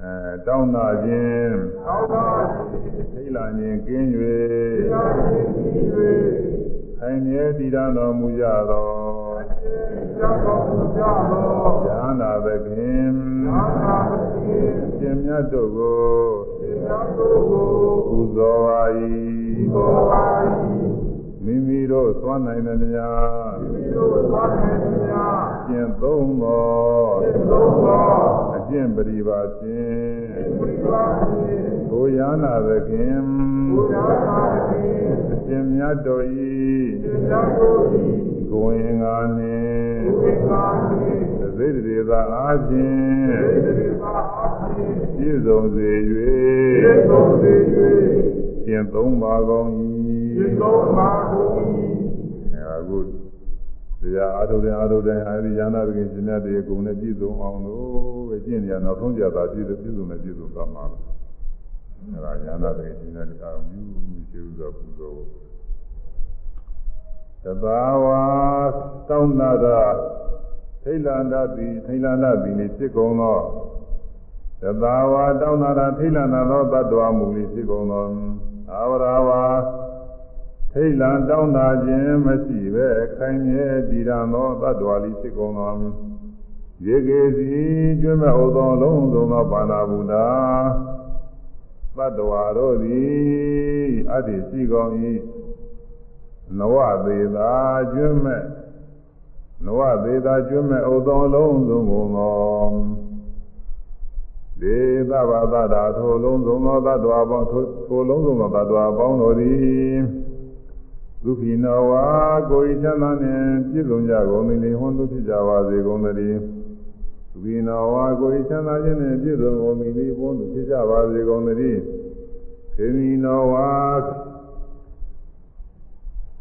အဲတောင်းတာခြင်းသောတာရှိထိတ်လာခြင်းကင်းသေယ၍ခြင်းဤ၍ခိုင်မြဲတည်ရတော်မူကြသောကြောင့်တော်မူကြသောယဟနာသခင်သာသာဖြင့်ရှင်မြတ်တို့ကိုစေတတို့ကို ပူဇော်ပါဒီ၏လိုပါ၏မိမိတို့သွားနိုင်သမျှဒီလိုသွားနေမြာကျင့်သုံးသောစေသောသောအကျင့်ပရိပါဖြင့်ပရိပါဖြင့်ကိုယဟနာသခင်ဘုရားသာဖြင့်ရှင်မြတ်တို့စေ၏တတို့ဤကိုယ်ရင်္ဂါနှင့်ဝိကာနှင့်သတိတေသာအားဖြင့်စေတသာအဖြင့် ပြည့်စုံစေသေ၍ဆုံးစေ၍ကျင့်သုံးပါကုန်သေ၏ဆုံးပါကုန်၏အဲအခုတရားအားထုတ်တဲ့အားထုတ်တဲ့အဲဒီယန္တာပခင်ရှင်မြတ်တွေအကုန်နဲ့ပြည့်စုံအောင်လို့ပဲကျင့်ကြနောက်ဆုံးကြတာပြည့်စုံပြည့်စုံနဲ့ပြည့်စုံသွားမှာအဲဒါယန္တာပခင်ရှင်မြတ်တွေအာရုံပြုရှိဥစွာပူဇော်သဘာဝတောင်းတာသာထိလန္တတိထိလန္တတိနေဖြစ်ကုန်သော သဘာဝတောင်းတာသာထိလန္တသောတ attva မူလေးဖြစ်ကုန်သောအာဝရဝါထိတ်လန့်တောင်းတာခြင်းမရှိပဲခိုင်မြဲတည်ရန်သောတ attva လေးဖြစ်ကုန်သောရေကေစီကျွမ်းမဲ့ဥသောလုံးစုံသောပါဏာဗုဒ္ဓတ attva တို့သည်အတ္တိရှိကုန်၏နဝသေးသာကျွမ်းမဲ့နဝသေးသာကျွမ်းမဲ့ဥသောလုံးစုံကုန်သော ဒေသဘာသတာထိုလုံးစုံသောတ attva ပေါင်းထိုလုံးစုံသောတ attva ပေါင်းတို့သည်ဒုက္ခိနောဝါကိုယ်ချမ်းသာနှင့်ပြည့်စုံကြကုန်သည်လေဟွန်းသူဖြစ်ကြပါစေကုန်သတည်းဒုက္ခိနောဝါကိုယ်ချမ်းသာခြင်းနှင့်ပြည့်စုံကုန်သည်လေဟွန်းသူဖြစ်ကြပါစေကုန်သတည်းခေမိနောဝါ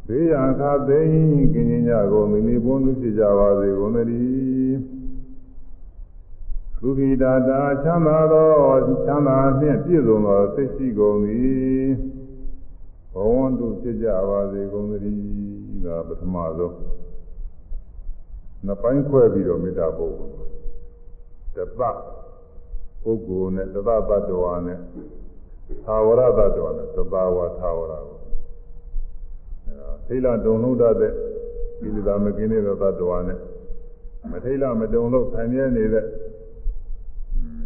ဘေးရန်ခါသိင်ကင်းကြကုန်သည်လေဟွန်းသူဖြစ်ကြပါစေကုန်သတည်းဒု က္ခိတာတာချမ်းသာသောချမ်းသာနှင့်ပြည့်စုံသောသိရှိကုန်သည်ဘဝန္တုဖြစ်ကြပါစေကုန်သတည်းဒါပထမဆုံးနှစ်ပိုင်းခွဲပြီးတော့မေတ္တာပို့တပပုဂ္ဂိုလ်နဲ့တပတ္တဝါနဲ့သာဝရတ္တဝါနဲ့သဘာဝသာဝရကိုအဲထိလတုံလို့တဲ့ဒီလိုသာမကင်းတဲ့တတ္တဝါနဲ့မထိလမတုံလို့ခံရနေတဲ့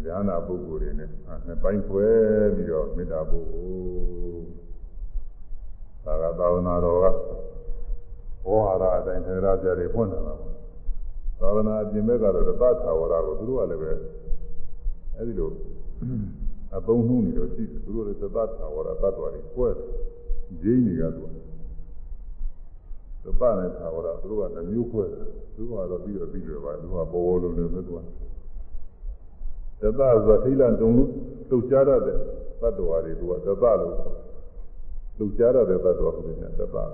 ဉာဏပုဂ္ဂိုလ်တွေနဲ့နှစ်ပိုင်းခွဲပြီးတော့မေတ္တာပို့သာကသာဝနာတော်ကဘောဟာရအတိုင်းသေရပြတွေဖွင့်လာတာပေါ့သာဝနာအပြင်ဘက်ကတော့သတ္ထာဝရကိုသူတို့ကလည်းပဲအဲဒီလိုအပုံနှုံးနေတော့ရှိတယ်သူတို့လည်းသတ္ထာဝရသတ္တဝါတွေကွဲတယ်ဂျိန်းတွေကသူသတ္တနဲ့သာဝရသူတို့ကလည်းမျိုးခွဲတယ်သူကတော့ပြီးတော့ပြီးတော့ပါသူကဘောဘောလုံးနဲ့ပဲသူက သတ္တဆိုထိလတုံလို့လှုပ်ရှားရတဲ့သတ္တဝါတွေသူကသတ္တလို့လှုပ်ရှားရတဲ့သတ္တဝါတွေနဲ့သတ္တသာ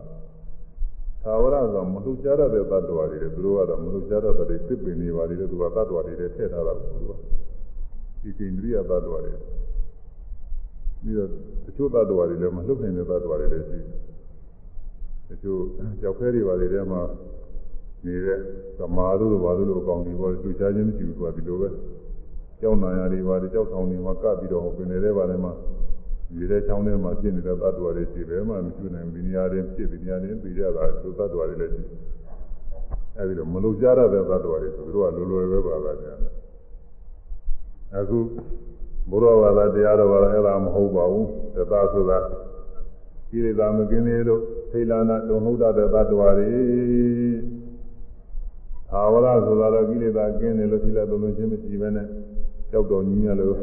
ဝရဆိုမလှုပ်ရှားရတဲ့သတ္တဝါတွေသူတို့ကတော့မလှုပ်ရှားရတဲ့စစ်ပင်နေပါလေသူကသတ္တဝါတွေထည့်ထားတာကိုသူကဒီကိန္ဒြိယသတ္တဝါတွေပြီးတော့တချို့သတ္တဝါတွေလည်းမလှုပ်နိုင်တဲ့သတ္တဝါတွေလည်းရှိတယ်တချို့ကြောက်ခဲတွေပါလေထဲမှာနေတဲ့သမားတို့ဘာလို့လို့အကောင်တွေပေါ်လှုပ်ရှားခြင်းမရှိဘူးသူကဒီလိုပဲ ကြောက်နာရတွေပါလေကြောက်ဆောင်တွေမှာကပ်ပြီးတော့ပင်နေတဲ့ပါလေမှာဒီတဲ့ချောင်းထဲမှာဖြစ်နေတဲ့သတ္တဝါတွေရှိတယ်မှမရှိနိုင်ဘူးဒီနေရာတွေဖြစ်ဒီနေရာတွေပြီးကြတာသူသတ္တဝါတွေလည်းရှိအဲဒီတော့မလုံကြရတဲ့သတ္တဝါတွေဆိုသူတို့ကလွယ်လွယ်ပဲပါလာကြတယ်အခုဘုရားဘာသာတရားတော်ဘာသာအဲ့ဒါမဟုတ်ပါဘူးတသဆိုတာကိလေသာမကင်းသေးလို့သိလာနာတုံဟုတ်တဲ့သတ္တဝါတွေသာဝရဆိုတာတော့ကိလေသာကင်းတယ်လို့သိလာသုံးခြင်းမရှိဘဲနဲ့ ကြောက်တော်ကြီးရလို့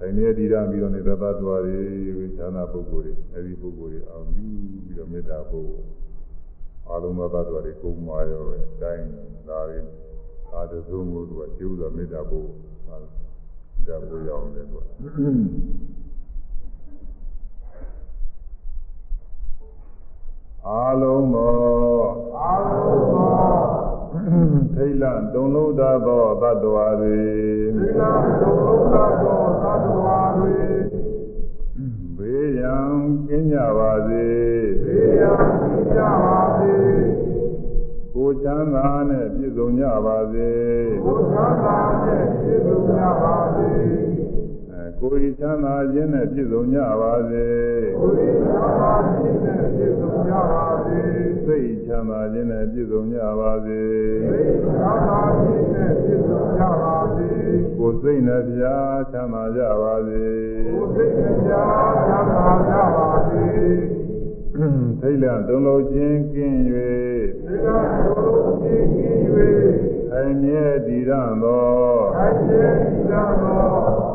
အဲဒီနေ့တည်ရပြီးတော့နေတဲ့သတ္တဝါတွေဌာနပုဂ္ဂိုလ်တွေအဲဒီပုဂ္ဂိုလ်တွေအောင်ယူပြီးတော့မေတ္တာပို့အာလုံးသောသတ္တဝါတွေကိုမာရောပဲအတိုင်းဒါတွေအာတသုံးကိုသူကကျိုးစွာမေတ္တာပို့မေတ္တာပို့ရအောင်လေသူက အာလုံးသောအာလုံးသောထိတ်လန့်တုံလုံးတတ်သောတ attva တွေသီလသုံးလုံးသောသတ္တဝါတွေဘေးရန်ကင်းကြပါစေသေယံသိကြပါစေကိုယ်ချမ်းသာနဲ့ပြည့်စုံကြပါစေဘုရားသာနဲ့ပြည့်စုံကြပါစေအဲ ကိုယ်ချမ်းသာခြင်းနဲ့ပြည့်စုံကြပါစေဘုရားသာခြင်းနဲ့ပြည့်စုံကြပါစေစိတ်ချမ်းသာခြင်းနဲ့ပြည့်စုံကြပါစေသေယံသာခြင်းနဲ့ပြည့်စုံကြပါစေကိုယ်စိတ်နဲ့ပြားချမ်းသာကြပါစေဘုသိက္ခာချမ်းသာကြပါစေထိတ်လန့်တုံလုံးခြင်းကင်း၍သေယံတို့ခြင်းကြီး၍အမြဲတည်ရသောခိုင်ကျဲဤသောအာ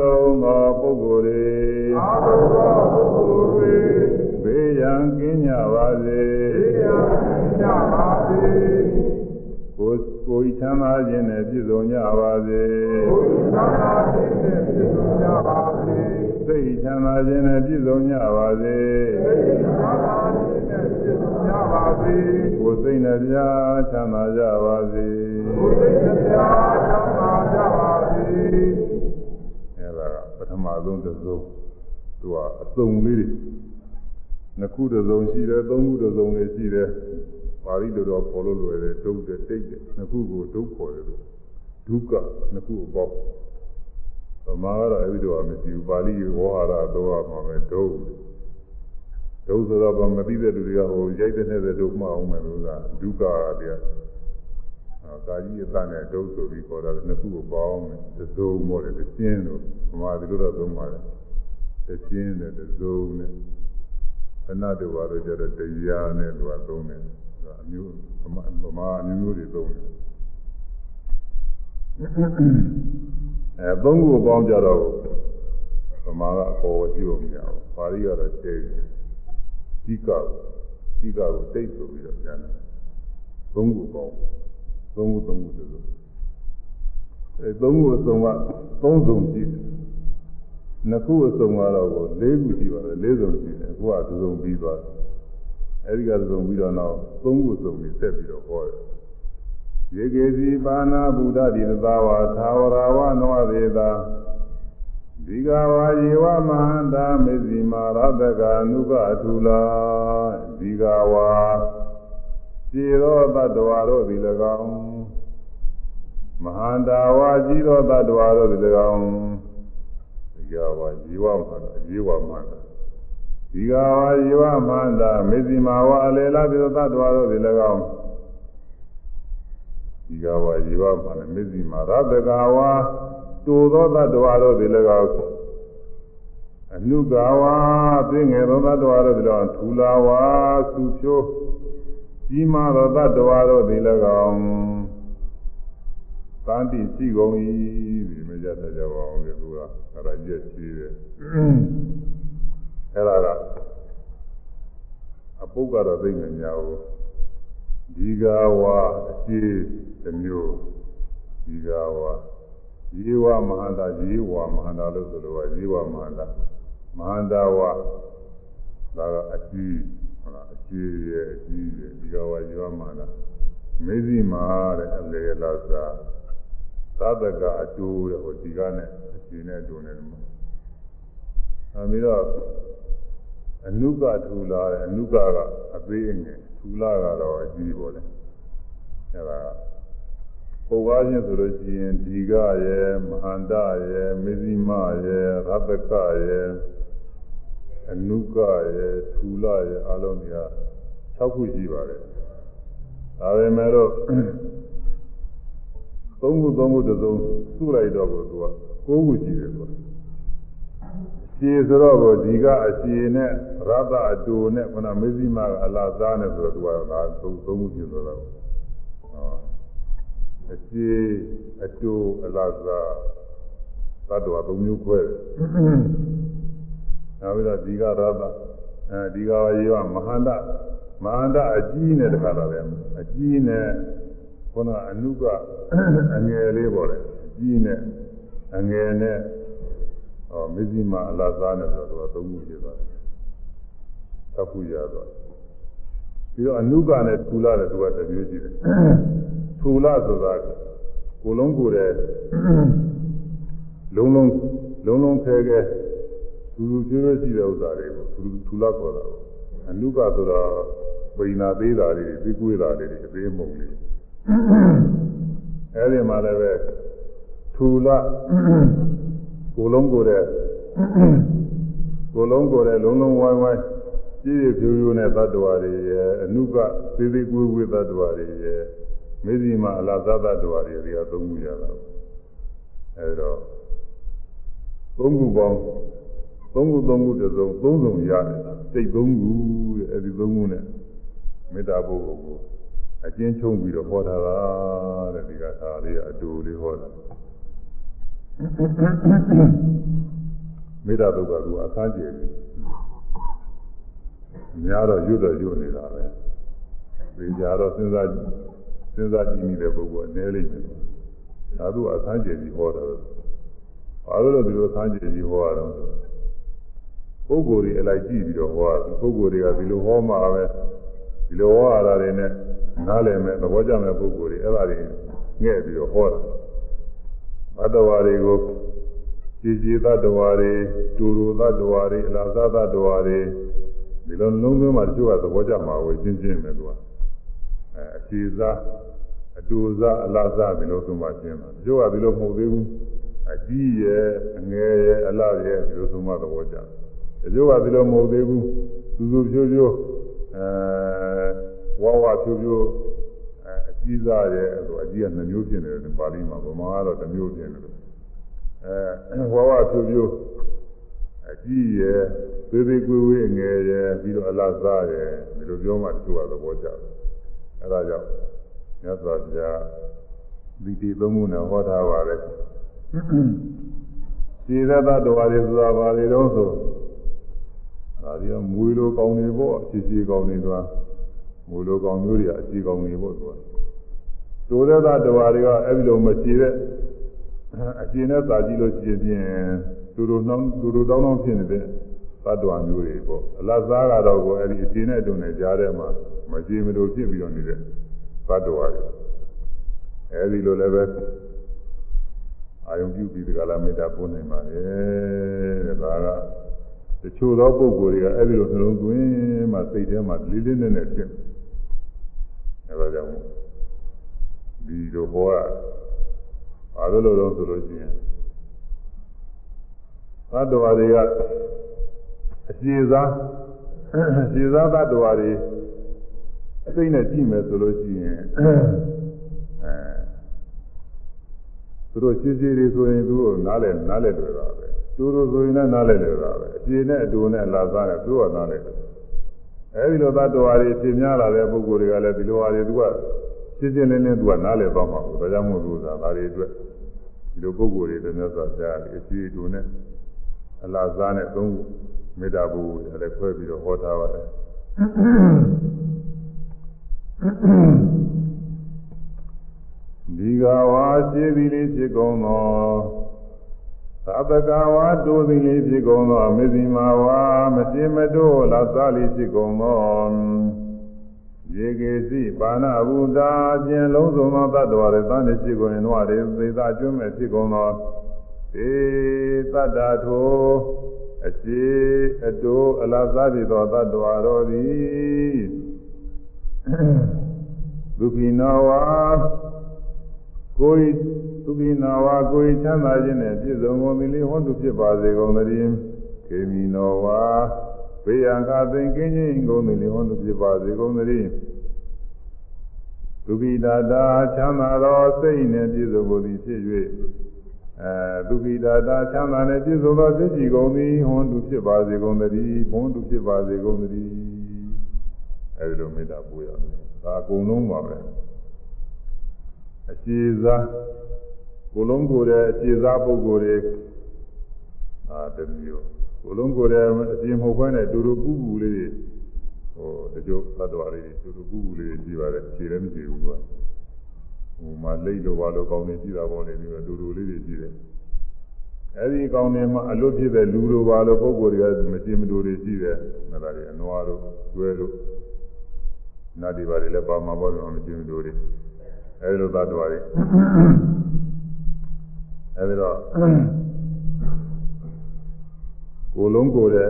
လုံးသောပုဂ္ဂိုလ်တွေအာဘသောပုဂ္ဂိုလ်တွေဘေးရန်ကင်းကြပါစေသေယံကြပါစေကိုယ်ကိုယ်ချမ်းသာခြင်းနဲ့ပြည့်စုံကြပါစေဘုရားသာခြင်းနဲ့ပြည့်စုံကြပါစေစိတ်ချမ်းသာခြင်းနဲ့ပြည့်စုံကြပါစေသေယံသာခြင်းနဲ့ပြည့်စုံကြပါစေကိုယ်စိတ်နဲ့ပြားချမ်းသာကြပါစေဘုသိက္ခာချမ်းသာကြပါစေအဲဒါက ပထမဆုံးတစ်စုံသူကအစုံလေးတွေနှစ်ခုတစ်စုံရှိတယ်သုံးခုတစ်စုံလေးရှိတယ်ပါဠိလိုတော့ပေါ်လို့လွယ်တယ်ဒုတ်တယ်တိတ်တယ်နှစ်ခုကိုဒုက္ခေါ်တယ်လို့ဒုက္ခနှစ်ခုအပေါင်းဗမာကတော့အဲဒီတော့မရှိဘူးပါဠိဝေါဟာရတော့မှာပဲဒုတ်ဒုတ်ဆိုတော့ဗမသိတဲ့လူတွေကဟိုရိုက်တဲ့နဲ့တဲ့ဒုက္ခမအောင်မယ်လို့ကဒုက္ခကတရားအာ ကာကြီးအတနဲ့ဒုတ်ဆိုပြီးခေါ်တာနှစ်ခုကိုပေါင်းတယ်သုံးမောတယ်တစ်ရှင်းလို့ဗမာဒီလိုတော့သုံးပါတယ်တစ်ရှင်းတယ်တစ်စုံနဲ့ခဏတူပါတော့ကျတော့တရားနဲ့သူကသုံးတယ်အမျိုးဗမာဗမာအမျိုးမျိုးတွေသုံးတယ်အဲသုံးခုပေါင်းကြတော့ဗမာကအပေါ်ဝကြည့်လို့မရဘူးပါဠိကတော့ကျဲတယ်ဒီကဒီကကိုတိတ်ဆိုပြီးတော့ပြန်တယ်သုံးခုပေါင်း သုံးခုသုံးခုတူလို့အဲသုံးခုအစုံကသုံးစုံရှိတယ်နှစ်ခုအစုံကတော့ကို၄ခုရှိပါတယ်၄စုံရှိတယ်အခုကသုံးစုံပြီးသွားတယ်အဲဒီကသုံးပြီးတော့နောက်သုံးခုစုံပြီးဆက်ပြီးတော့ဟောတယ်ယေကေစီပါဏဗုဒ္ဓတိသဝါသာဝရဝနောသေတာဒီကဝါယေဝမဟန္တာမေဇိမာရတကအနုကအထူလာဒီကဝါ ခြေသောတ attva တို့သည်၎င်းမဟန္တာဝါကြီးသောတ attva တို့သည်၎င်းဒီကဝါယေဝမဟန္တာယေဝမဟန္တာဒီကဝါယေဝမဟန္တာမေဇိမာဝါအလေလာပိသောတ attva တို့သည်၎င်းဒီကဝါယေဝမဟန္တာမေဇိမာရတကဝါတူသောတ attva တို့သည်၎င်းအနုကဝါသိငယ်သောတ attva တို့သည်၎င်းထူလာဝါသူဖြိုး ကြီးမားသောတ attva တို့သည်၎င်းသံတိရှိကုန်၏ဒီမကြတတ်ကြပါအောင်လေသူကအဲ့ဒါကြည့်ရှိတယ်အဲ့ဒါကအပုတ်ကတော့သိနေညာဘူးဒီကဝါအခြေတစ်မျိုးဒီကဝါယေဝမဟာတာယေဝမဟာတာလို့ဆိုတော့ယေဝမဟာတာမဟာတာဝါဒါကအကြီးဟုတ်လားအ ကြီးရဲ့အကြီးရဲ့ဒီကဝါယေဝမဟာတာမေဇိမာတဲ့အလေလာသာသတ္တကအကျိုးတဲ့ဟိုဒီကနဲ့အကြီးနဲ့တူနေတယ်မှာအဲပြီးတော့အနုကထူလာတဲ့အနုကကအသေးအငယ်ထူလာကတော့အကြီးပေါ်တယ်အဲဒါပုဗ္ဗာချင်းဆိုလို့ရှိရင်ဒီကရဲ့မဟာန္တရဲ့မေဇိမရဲ့ရတ္တကရဲ့ အနုကရဲ့ထူလာရဲ့အလုံးကြီးက6ခုရှိပါတယ်ဒါပေမဲ့လို့သုံးခုသုံးခုတစ်စုံစုလိုက်တော့ကိုသူက9ခုရှိတယ်သူကရှည်ဆိုတော့ကိုဒီကအရှည်နဲ့ရတ္တအတူနဲ့ခုနမေဇိမကအလားသားနဲ့ဆိုတော့သူကဒါသုံးသုံးခုဖြစ်သွားတော့ဟောအရှည်အတူအလားသားသတ္တဝါသုံးမျိုးခွဲတယ်နောက် ပြီးတော့ဒီကရတ္တအဲဒီကရေကမဟာန္တမဟာန္တအကြီးနဲ့တခါတော့တယ်အကြီးနဲ့ခုနအနုကအငယ်လေးပေါ်တယ်အကြီးနဲ့အငယ်နဲ့ဟောမေဇိမအလားသားနဲ့ဆိုတော့သူကသုံးခုဖြစ်သွားတယ်သတ်ခုရသွားတယ်ပြီးတော့အနုကနဲ့ထူလာတဲ့သူကတစ်မျိုးရှိတယ်ထူလာဆိုတာကိုလုံးကိုယ်တဲ့လုံးလုံးလုံးလုံးခဲခဲ သူသူကျွေးရှိတဲ့ဥစ္စာတွေကိုသူထူလာခေါ်တာပေါ့အနုကဆိုတော့ပိနာသေးတာတွေသိကွေးတာတွေအသေးမုံလေးအဲဒီမှာလည်းပဲထူလာကိုလုံးကိုယ်တဲ့ကိုလုံးကိုယ်တဲ့လုံးလုံးဝိုင်းဝိုင်းကြည့်ရဖြူဖြူနဲ့သတ္တဝါတွေရဲ့အနုကသေးသေးကွေးကွေးသတ္တဝါတွေရဲ့မေဇီမာအလားသတ္တဝါတွေတွေကသုံးခုရတာအဲဒါသုံးခုပေါင်း သုံးခုသုံးခုတစ်စုံသုံးစုံရတယ်စိတ်သုံးခုတဲ့အဲဒီသုံးခုနဲ့မေတ္တာပုဂ္ဂိုလ်ကိုအကျဉ်းချုံပြီးတော့ဟောတာတဲ့ဒီကသာလေးအတူလေးဟောတာမေတ္တာဒုက္ခကအခန်းကျယ်တယ်များတော့ရွတ်တော့ရွတ်နေတာပဲဒီကြတော့စဉ်းစားစဉ်းစားကြည့်နေတဲ့ပုဂ္ဂိုလ်အနေလိမ့်မယ်သာသူအခန်းကျယ်ကြီးဟောတာဘာလို့လဲဒီလိုအခန်းကျယ်ကြီးဟောရတော့ ပုဂ္ဂိုလ်တွေအလိုက်ကြည့်ပြီးတော့ဟောတာပုဂ္ဂိုလ်တွေကဒီလိုဟောမှာပဲဒီလိုဟောရတာတွေနဲ့နားလည်မဲ့သဘောကျမဲ့ပုဂ္ဂိုလ်တွေအဲ့ဒါတွေငဲ့ပြီးတော့ဟောတာဘတ်တော်တွေကိုကြည်ကြည်သတ္တဝါတွေတူတူသတ္တဝါတွေအလားသတ္တဝါတွေဒီလိုလုံးသွင်းမှတချို့ကသဘောကျမှာကိုရှင်းရှင်းပဲသူကအဲအခြေစားအတူစားအလားစားဒီလိုသုံးမှရှင်းတာတချို့ကဒီလိုမဟုတ်သေးဘူးအကြီးရဲ့အငယ်ရဲ့အလားရဲ့ဒီလိုသုံးမှသဘောကျတ ချို့ကဒီလိုမဟုတ်သေးဘူးသူသူဖြိုးဖြိုးအဲဝါဝဖြိုးဖြိုးအဲအကြီးစားရဲ့အဲဆိုအကြီးကနှမျိုးဖြစ်နေတယ်ပါဠိမှာဗမာကတော့တစ်မျိုးဖြစ်နေတယ်အဲဝါဝဖြိုးဖြိုးအကြီးရဲ့သေးသေးကွေးဝေးငယ်ရဲ့ပြီးတော့အလားစားရဲ့ဒီလိုပြောမှတချို့ကသဘောကျတယ်အဲဒါကြောင့်မြတ်စွာဘုရားဒီတိသုံးခုနဲ့ဟောထားပါတယ်ခြေသက်တော်တွေဆိုတာပါလေတော့ဆို ဒါဒီမွေလိုကောင်းနေပေါ့ခြေခြေကောင်းနေတော့မွေလိုကောင်းမျိုးတွေအခြေကောင်းနေပေါ့သူကတိုးသက်တော်တွေကအဲ့ဒီလိုမခြေတဲ့အခြေနဲ့သာကြည့်လို့ရှိရင်တူတူနှောင်းတူတူတောင်းတောင်းဖြစ်နေတဲ့သတ္တဝါမျိုးတွေပေါ့အလတ်စားကတော့ကိုအဲ့ဒီအတင်းနဲ့တုံနဲ့ကြားထဲမှာမကြည်မလို့ဖြစ်ပြီးတော့နေတဲ့သတ္တဝါတွေအဲ့ဒီလိုလည်းပဲအာယုံပြုပြီးဒီကလာမေတ္တာပို့နိုင်ပါလေတဲ့ဒါက တချို့သောပုဂ္ဂိုလ်တွေကအဲ့ဒီလိုနှလုံးသွင်းမှစိတ်ထဲမှာလေးလေးနက်နက်ဖြစ်အဲ့ဒါကြောင့်ဒီလိုဘောကဘာလို့လို့တော့ဆိုလို့ရှိရင်သတ္တဝါတွေကအစီစားအစီစားသတ္တဝါတွေအသိနဲ့ကြည့်မယ်ဆိုလို့ရှိရင်အဲသူတို့ရှင်းရှင်းလေးဆိုရင်သူတို့နားလဲနားလဲတွေ့တာပဲ သူတို့ဆိုရင်လည်းနားလဲတွေ့တာပဲအပြေနဲ့အတူနဲ့လာစားတယ်သူကနားလဲတယ်အဲဒီလိုသတ္တဝါတွေရှင်းများလာတဲ့ပုဂ္ဂိုလ်တွေကလည်းဒီလိုဟာတွေသူကရှင်းရှင်းလင်းလင်းသူကနားလဲသွားမှာပေါ့ဒါကြောင့်မို့လို့သာဒါတွေအတွက်ဒီလိုပုဂ္ဂိုလ်တွေတည်းများစွာကြားတယ်အပြေအတူနဲ့အလားစားနဲ့သုံးခုမေတ္တာဘူလည်းခွဲပြီးတော့ဟောထားပါတယ်ဒီကဝါရှိသည်လေးဖြစ်ကုန်သော သဗ္ဗကဝါတိုးသည်လေးဖြစ်ကုန်သောမေဇိမာဝါမရှိမတိုးလာစားလေးဖြစ်ကုန်သောရေကေစီပါဏဗုဒ္ဓအကျဉ်လုံးစုံသောတ attva တွေသံနေဖြစ်ကုန်ရင်တော့တွေသေသာကျွမ်းမဲ့ဖြစ်ကုန်သောေတတ္တာထိုအရှိအတိုးအလားစားဖြစ်သောတ attva တော်သည်ဒုက္ခိနောဝါကိုယ် ဒုက္ခိနောဝါကိုယ်ချမ်းသာခြင်းနဲ့ပြည့်စုံကုန်သည်လေဟောတုဖြစ်ပါစေကုန်သတည်းခေမီနောဝါဘေးရန်ခသင်ကင်းခြင်းကုန်သည်လေဟောတုဖြစ်ပါစေကုန်သတည်းဒုက္ခိတာတာချမ်းသာသောစိတ်နှင့်ပြည့်စုံကုန်သည်ဖြစ်၍အဲဒုက္ခိတာတာချမ်းသာနဲ့ပြည့်စုံသောသိကြည်ကုန်သည်ဟွန်တုဖြစ်ပါစေကုန်သတည်းဘုန်းတုဖြစ်ပါစေကုန်သတည်းအဲဒီလိုမေတ္တာပို့ရမယ်ဒါအကုန်လုံးပါပဲအခြေစား ကိုလုံးကိုယ်ရဲ့အခြေစားပုဂ္ဂိုလ်တွေအာတမျိုးကိုလုံးကိုယ်ရဲ့အပြင်မဟုတ်ဘဲနဲ့တူတူပူပူလေးတွေဟိုတချို့သတ္တဝါတွေတူတူပူပူလေးတွေကြည့်ပါတယ်ခြေလည်းမကြည့်ဘူးကွာဟိုမှာလိတ်လိုပါလို့ကောင်းနေကြည့်တာပေါ့လေဒီလိုတူတူလေးတွေကြည့်တယ်အဲဒီကောင်းနေမှာအလွတ်ဖြစ်တဲ့လူလိုပါလို့ပုဂ္ဂိုလ်တွေကမကြည့်မတူတွေကြည့်တယ်မလားတွေအနွားတို့ကျွဲတို့နတ်တွေပါလေလည်းပါမှာပေါ့တော့မကျင်းတို့တွေအဲဒီလိုသတ္တဝါတွေ အဲဒီတော့ကိုယ်လုံးကိုယ်တဲ့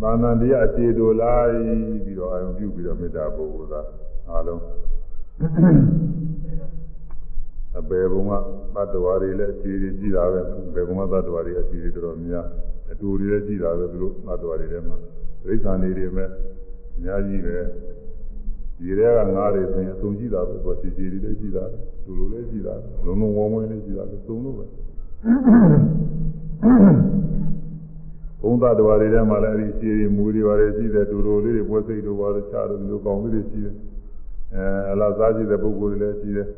သာဏတရားအခြေတို့လိုက်ပြီးတော့အာရုံပြုပြီးတော့မေတ္တာပို့ဖို့သာအားလုံးအပေဘုံကသတ္တဝါတွေလည်းအခြေတွေကြည့်တာပဲဘယ်ဘုံကသတ္တဝါတွေအခြေတွေတော်တော်များအတူတွေလည်းကြည့်တာပဲသူတို့သတ္တဝါတွေထဲမှာဒိဋ္ဌာန်တွေတွေမဲ့အများကြီးပဲ ဒီထဲကငါးတွေဆိုရင်အဆုံးကြည့်တာပဲသူခြေခြေတွေလည်းကြည့်တာသူလိုလည်းကြည့်တာလုံးလုံးဝုံဝင်းလည်းကြည့်တာသုံးလို့ပဲဘုံသတ္တဝါတွေထဲမှာလည်းအဲဒီခြေတွေမူတွေပါတယ်ရှိတယ်တူတူလေးတွေပွဲစိတ်တို့ပါတယ်ချတယ်ဒီလိုကောင်းလေးတွေရှိတယ်အဲအလားစားကြည့်တဲ့ပုဂ္ဂိုလ်တွေလည်းရှိတယ်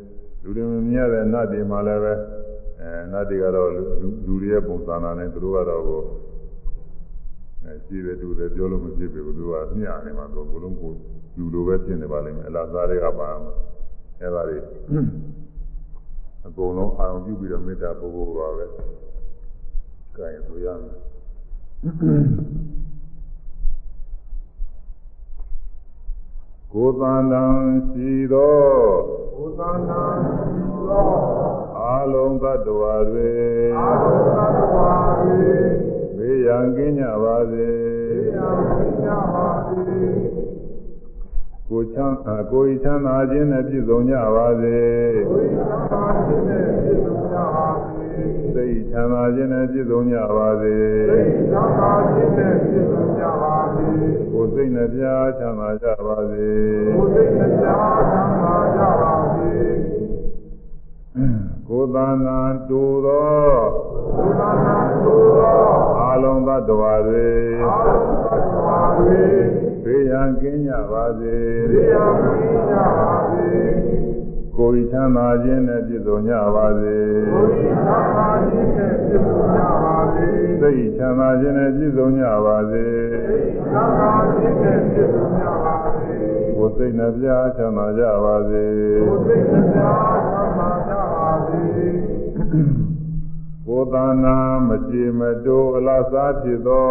လူတွေမမြင်ရတဲ့နတ်တွေမှာလည်းပဲအဲနတ်တွေကတော့လူတွေရဲ့ပုံစံနာနဲ့သူတို့ကတော့ကိုအဲရှိတယ်တူတယ်ပြောလို့မဖြစ်ဘူးသူကမျှနေမှာသူကလုံးကို လူလိုပဲဖြစ်နေပါလိမ့်မယ်အလားစားတွေကပါမှာအဲပါလေအကုန်လုံးအာရုံပြုပြီးတော့မေတ္တာပို့ဖို့ပါပဲကဲဆိုရမယ်ကိုယ်တန်တန်ရှိသောကိုယ်သန္တာရှိသောအာလုံးသတ္တဝါတွေအာဟုသတ္တဝါတွေဘေးရန်ကင်းကြပါစေတရားသိကြပါစေ ကိုချမ်းအာကိုယ်ချမ်းသာခြင်းနဲ့ပြည့်စုံကြပါစေကိုယ်သန္တာခြင်းနဲ့ပြည့်စုံကြပါစေစိတ်ချမ်းသာခြင်းနဲ့ပြည့်စုံကြပါစေသိသန္တာခြင်းနဲ့ပြည့်စုံကြပါစေကိုယ်စိတ်နှပြချမ်းသာကြပါစေကိုယ်သိတရားသံသာကြပါစေကိုယ်တန်တန်တူသောကိုယ်သန္တာသို့သောအာလုံးသတ္တဝါတွေအာဟုသတ္တဝါတွေ ဘေးရန်ကင်းကြပါစေတရားသိကြပါစေကိုယ်ချမ်းသာခြင်းနဲ့ပြည့်စုံကြပါစေကိုယ်သန္တာခြင်းနဲ့ပြည့်စုံကြပါစေစိတ်ချမ်းသာခြင်းနဲ့ပြည့်စုံကြပါစေသံဃာခြင်းနဲ့ပြည့်စုံကြပါစေကိုယ်စိတ်နှပြချမ်းသာကြပါစေကိုယ်သိတရားသံသာကြပါစေ ကိုယ်တဏ္ဍာမကြည်မတိုးအလားစားဖြစ်သော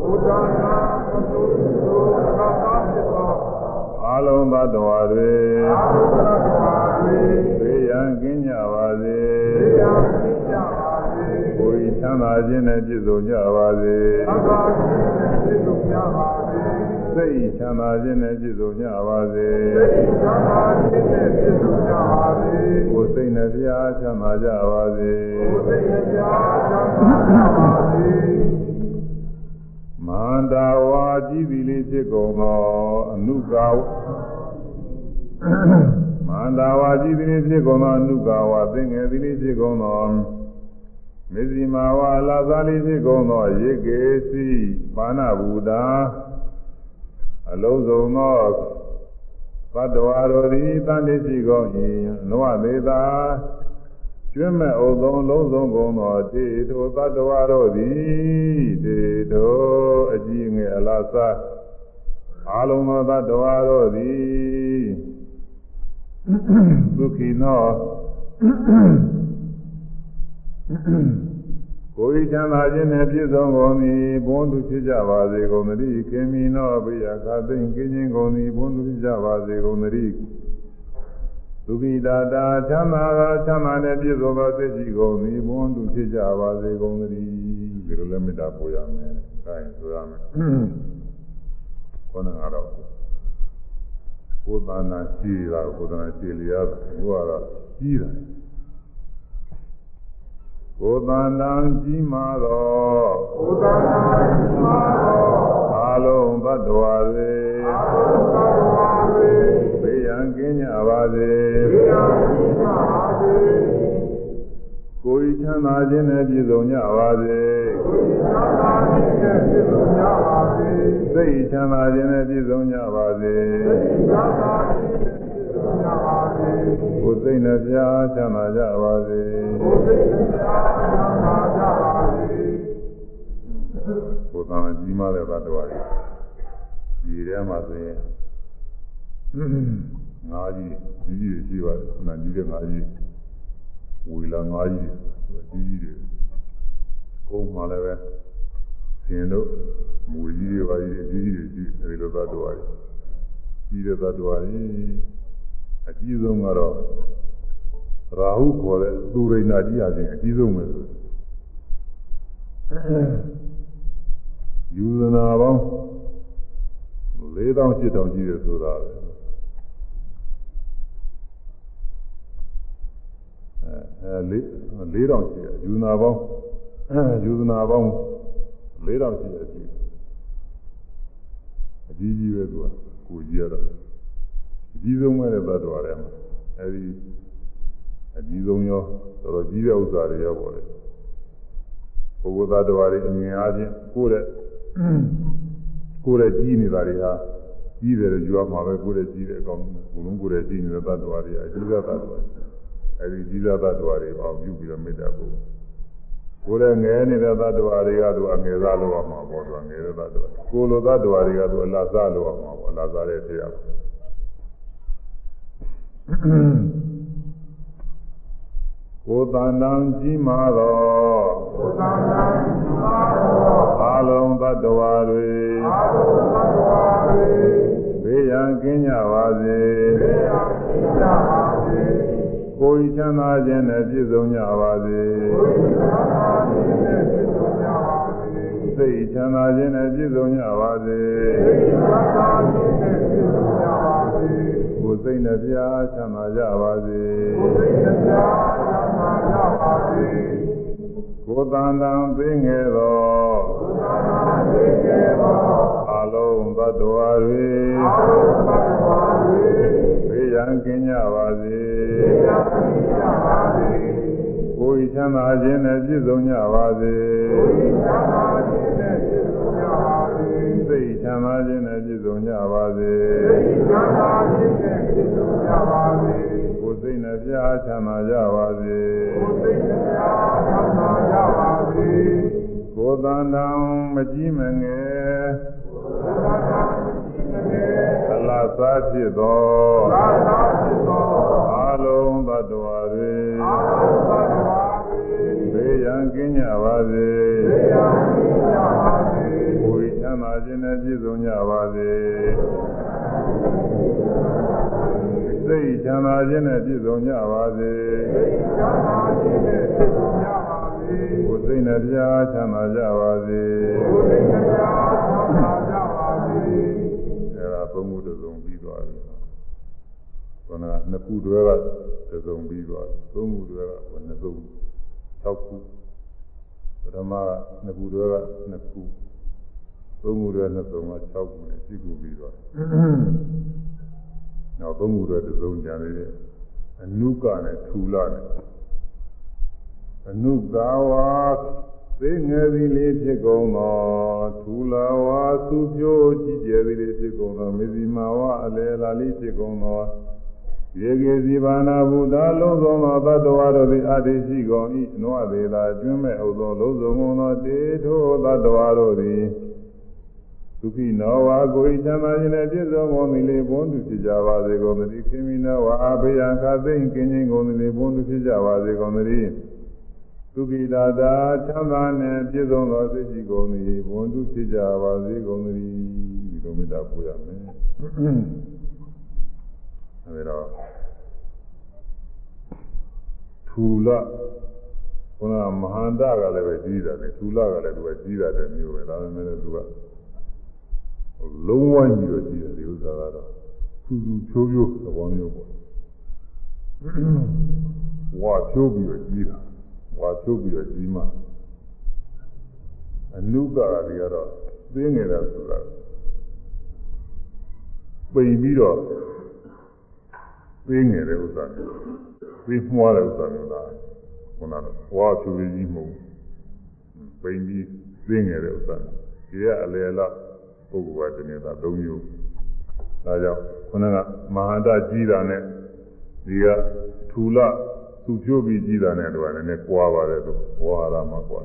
ဘုရားနာမသုသောသာသာဖြစ်သောအာလုံးသတ္တဝါတွေအာဟုသတ္တဝါတွေဘေးရန်ကင်းကြပါစေတရားသိကြပါစေကိုယ်ချမ်းသာခြင်းနဲ့ပြည့်စုံကြပါစေသံဃာခြင်းနဲ့ပြည့်စုံကြပါစေ စိတ်ချမ်းသာခြင်းနဲ့ပြည့်စုံကြပါစေသိသံဃာခြင်းနဲ့ပြည့်စုံကြပါစေကိုယ်စိတ်နှပြချမ်းသာကြပါစေကိုယ်သိတရားသံသာကြပါစေမန္တာဝါကြည်သည်လေးဖြစ်ကုန်သောအနုကာဝမန္တာဝါကြည်သည်လေးဖြစ်ကုန်သောအနုကာဝသင်္ငယ်သည်လေးဖြစ်ကုန်သောမေဇိမာဝါလာသာလေးဖြစ်ကုန်သောရေကေစီပါဏဘူတာ အလုံးစုံသောသတ္တဝါတို့သည်တန်တိရှိကုန်၏နောသေးတာကျွမ်းမဲ့ဥသုံးလုံးစုံကုန်သောတေထိုသတ္တဝါတို့သည်တေထိုအကြည့်ငယ်အလားစားအာလုံးသောသတ္တဝါတို့သည်ဒုက္ခိနော ကိုယ်ချမ်းသာခြင်းနဲ့ပြည့်စုံကုန်သည်ဘုန်းသူဖြစ်ကြပါစေကုန်သတည်းခင်မီနောဘိယခသိင်ကင်းခြင်းကုန်သည်ဘုန်းသူဖြစ်ကြပါစေကုန်သတည်းဒုက္ခိတာတာချမ်းသာသောချမ်းသာနဲ့ပြည့်စုံသောစိတ်ရှိကုန်သည်ဘုန်းသူဖြစ်ကြပါစေကုန်သတည်းဒီလိုလည်းမေတ္တာပို့ရမယ်။ဒါရင်ဆိုရမယ်။ခေါင်းကတော့ကိုယ်တဏ္ဍာရှိတာကိုယ်တဏ္ဍာရှိလျာဘုရားကကြီးတယ် ကိုယ်တန်တန်ကြီးမာသောဘုရားနာရှိသောအာလုံးသတ္တဝါတွေအာဟုသတ္တဝါတွေဘေးရန်ကင်းကြပါစေတရားသိကြပါစေကိုယ်ချမ်းသာခြင်းနဲ့ပြည့်စုံကြပါစေကိုယ်သံဃာခြင်းနဲ့ပြည့်စုံကြပါစေစိတ်ချမ်းသာခြင်းနဲ့ပြည့်စုံကြပါစေသံဃာခြင်းနဲ့ပြည့်စုံကြပါစေကိုယ်စိတ်နှပြချမ်းသာကြပါစေကိုယ်သိတရားသံ ကိုယ်တန်ကြီးမာတဲ့သတ္တဝါတွေဒီထဲမှာဆိုရင်ငါးကြီးကြီးကြီးရှိပါတယ်။နာကြီးတဲ့ငါးကြီးဝီလာငါးကြီးကြီးကြီးတွေကိုယ်မှလည်းပဲရှင်တို့မူကြီးတွေပါကြီးကြီးကြီးတွေရှိအဲဒီလိုသတ္တဝါတွေကြီးတဲ့သတ္တဝါကြီးအကြီးဆုံးကတော့ရာဟုခေါ်တဲ့သူရိဏကြီးအချင်းအကြီးဆုံးပဲဆို ယူဇနာပေါင်း4000 8000ကြီးတယ်ဆိုတာပဲအဲလေး4000ရှိတယ်ယူနာပေါင်းယူဇနာပေါင်း4000ရှိတယ်ရှိအကြီးကြီးပဲသူကကိုကြီးရတော့အကြီးဆုံးပဲတဲ့သတ္တဝါတွေမှာအဲဒီအကြီးဆုံးရောတော်တော်ကြီးတဲ့ဥစ္စာတွေရောပေါ့လေပုဂ္ဂိုလ်သတ္တဝါတွေအမြင်အားဖြင့်ကိုယ်တဲ့ ကိုယ်တဲ့ကြီးနေတာတွေဟာကြီးတယ်လို့ယူရမှာပဲကိုယ်တဲ့ကြီးတဲ့အကောင်ဘုလုံးကိုယ်တဲ့ကြီးနေတဲ့သတ္တဝါတွေအကြီးတဲ့သတ္တဝါအဲဒီကြီးတဲ့သတ္တဝါတွေအောင်ပြုပြီးတော့မေတ္တာပို့ကိုယ်ရဲ့ငယ်နေတဲ့သတ္တဝါတွေကသူအငယ်စားလို့ရမှာပေါ့သူငယ်တဲ့သတ္တဝါကိုယ်လိုသတ္တဝါတွေကသူအလားစားလို့ရမှာပေါ့အလားစားတဲ့တရား ကိုယ်တန်တန်ကြီးမာသောကိုယ်တန်တန်ကြီးမာသောအလုံးသတ္တဝါတွေအလုံးသတ္တဝါတွေဘေးရန်ကင်းကြပါစေဘေးရန်ကင်းကြပါစေကိုယ်ချမ်းသာခြင်းနဲ့ပြည့်စုံကြပါစေကိုယ်ချမ်းသာခြင်းနဲ့ပြည့်စုံကြပါစေစိတ်ချမ်းသာခြင်းနဲ့ပြည့်စုံကြပါစေစိတ်ချမ်းသာခြင်းနဲ့ပြည့်စုံကြပါစေကိုယ်စိတ်နှပြချမ်းသာကြပါစေကိုယ်စိတ်နှပြချမ်းသာ ကြပါစေကိုယ်တန်တန်သိငယ်သောကိုယ်တန်တန်သိငယ်သောအလုံးသတ္တဝါတွေအလုံးသတ္တဝါတွေဘေးရန်ကင်းကြပါစေဘေးရန်ကင်းကြပါစေကိုယ်ချမ်းသာခြင်းနဲ့ပြည့်စုံကြပါစေကိုယ်ချမ်းသာခြင်းနဲ့ပြည့်စုံကြပါစေစိတ်ချမ်းသာခြင်းနဲ့ပြည့်စုံကြပါစေစိတ်ချမ်းသာခြင်းနဲ့ပြည့်စုံကြပါစေကိုယ်စိတ်နဲ့ ပြားချမ်းသာကြပါစေကိုယ်စိတ်နဲ့ပြားချမ်းသာကြပါစေကိုယ်တန်တံမကြီးမငယ်ကိုယ်တန်တံမကြီးမငယ်အလားစားဖြစ်သောအလားစားဖြစ်သောအလုံးသတ္တဝါတွေအလုံးသတ္တဝါတွေဘေးရန်ကင်းကြပါစေဘေးရန်ကင်းကြပါစေကိုယ်ချမ်းသာခြင်းနဲ့ပြည့်စုံကြပါစေ စိတ်ချမ်းသာခြင်းနဲ့ပြည့်စုံကြပါစေစိတ်ချမ်းသာခြင်းနဲ့ပြည့်စုံကြပါစေကိုယ်စိတ်နဲ့ပြားချမ်းသာကြပါစေကိုယ်စိတ်နဲ့ပြားချမ်းသာကြပါစေအဲဒါသုံးခုတစ်စုံပြီးသွားပြီခန္ဓာနှစ်ခုတွဲကတစ်စုံပြီးသွားပြီသုံးခုတွဲကဘယ်နှစုံ၆ခုပထမကနှစ်ခုတွဲကနှစ်ခုသုံးခုတွဲနှစ်စုံက6ခုနဲ့ရှိခုပြီးသွား နောက်သုံးခုတွဲတစ်စုံကြံနေတယ်အနုကနဲ့ထူလာနဲ့အနုကာဝါသိငယ်သည်လေးဖြစ်ကုန်သောထူလာဝါသူဖြိုးကြည်ကျယ်သည်လေးဖြစ်ကုန်သောမေဇီမာဝအလေလာလေးဖြစ်ကုန်သောယေကေစီဘာနာဘုဒ္ဓလုံးစုံသောသတ္တဝါတို့သည်အတ္တိရှိကုန်၏နွားသေးသာကျွမ်းမဲ့ဥသောလုံးစုံကုန်သောတေထိုသတ္တဝါတို့သည် ဒုက္ခိနောဝါကိုယ်ချမ်းသာခြင်းနဲ့ပြည့်စုံကုန်သည်လေဘုန်းသူဖြစ်ကြပါစေကုန်သတည်းခေမိနောဝါအဘေယံခသိမ့်ကင်းခြင်းကုန်သည်လေဘုန်းသူဖြစ်ကြပါစေကုန်သတည်းဒုက္ခိတာတာချမ်းသာနဲ့ပြည့်စုံသောသိရှိကုန်သည်ဘုန်းသူဖြစ်ကြပါစေကုန်သတည်းဒီလိုမေတ္တာပို့ရမယ်အဲဒါထူလခုနမဟာန္တကလည်းပဲကြီးတာလေထူလကလည်းသူကကြီးတာတဲ့မျိုးပဲဒါပေမဲ့သူက လုံးဝကြီးတော့ကြီးတယ်ဒီဥစ္စာကတော့သူသူချိုးချိုးသဘောမျိုးပေါ့ဝါချိုးပြီးတော့ကြီးတာဝါချိုးပြီးတော့ကြီးမှအနုကရာတွေကတော့သိငယ်တယ်ဆိုတာပိန်ပြီးတော့သိငယ်တဲ့ဥစ္စာမျိုးသိမှွားတဲ့ဥစ္စာမျိုးလားခုနကဝါချိုးပြီးကြီးမဟုတ်ပိန်ပြီးသိငယ်တဲ့ဥစ္စာဒီကအလေလား ပုဂ္ဂိုလ်ကတနေတာ၃မျိုးဒါကြောင့်ခုနကမဟာတကြီးတာနဲ့ဒီကထူလသူဖြိုးပြီးကြီးတာနဲ့တော့လည်းနည်းကွာပါတယ်သူဝါဟာရမှာကွာ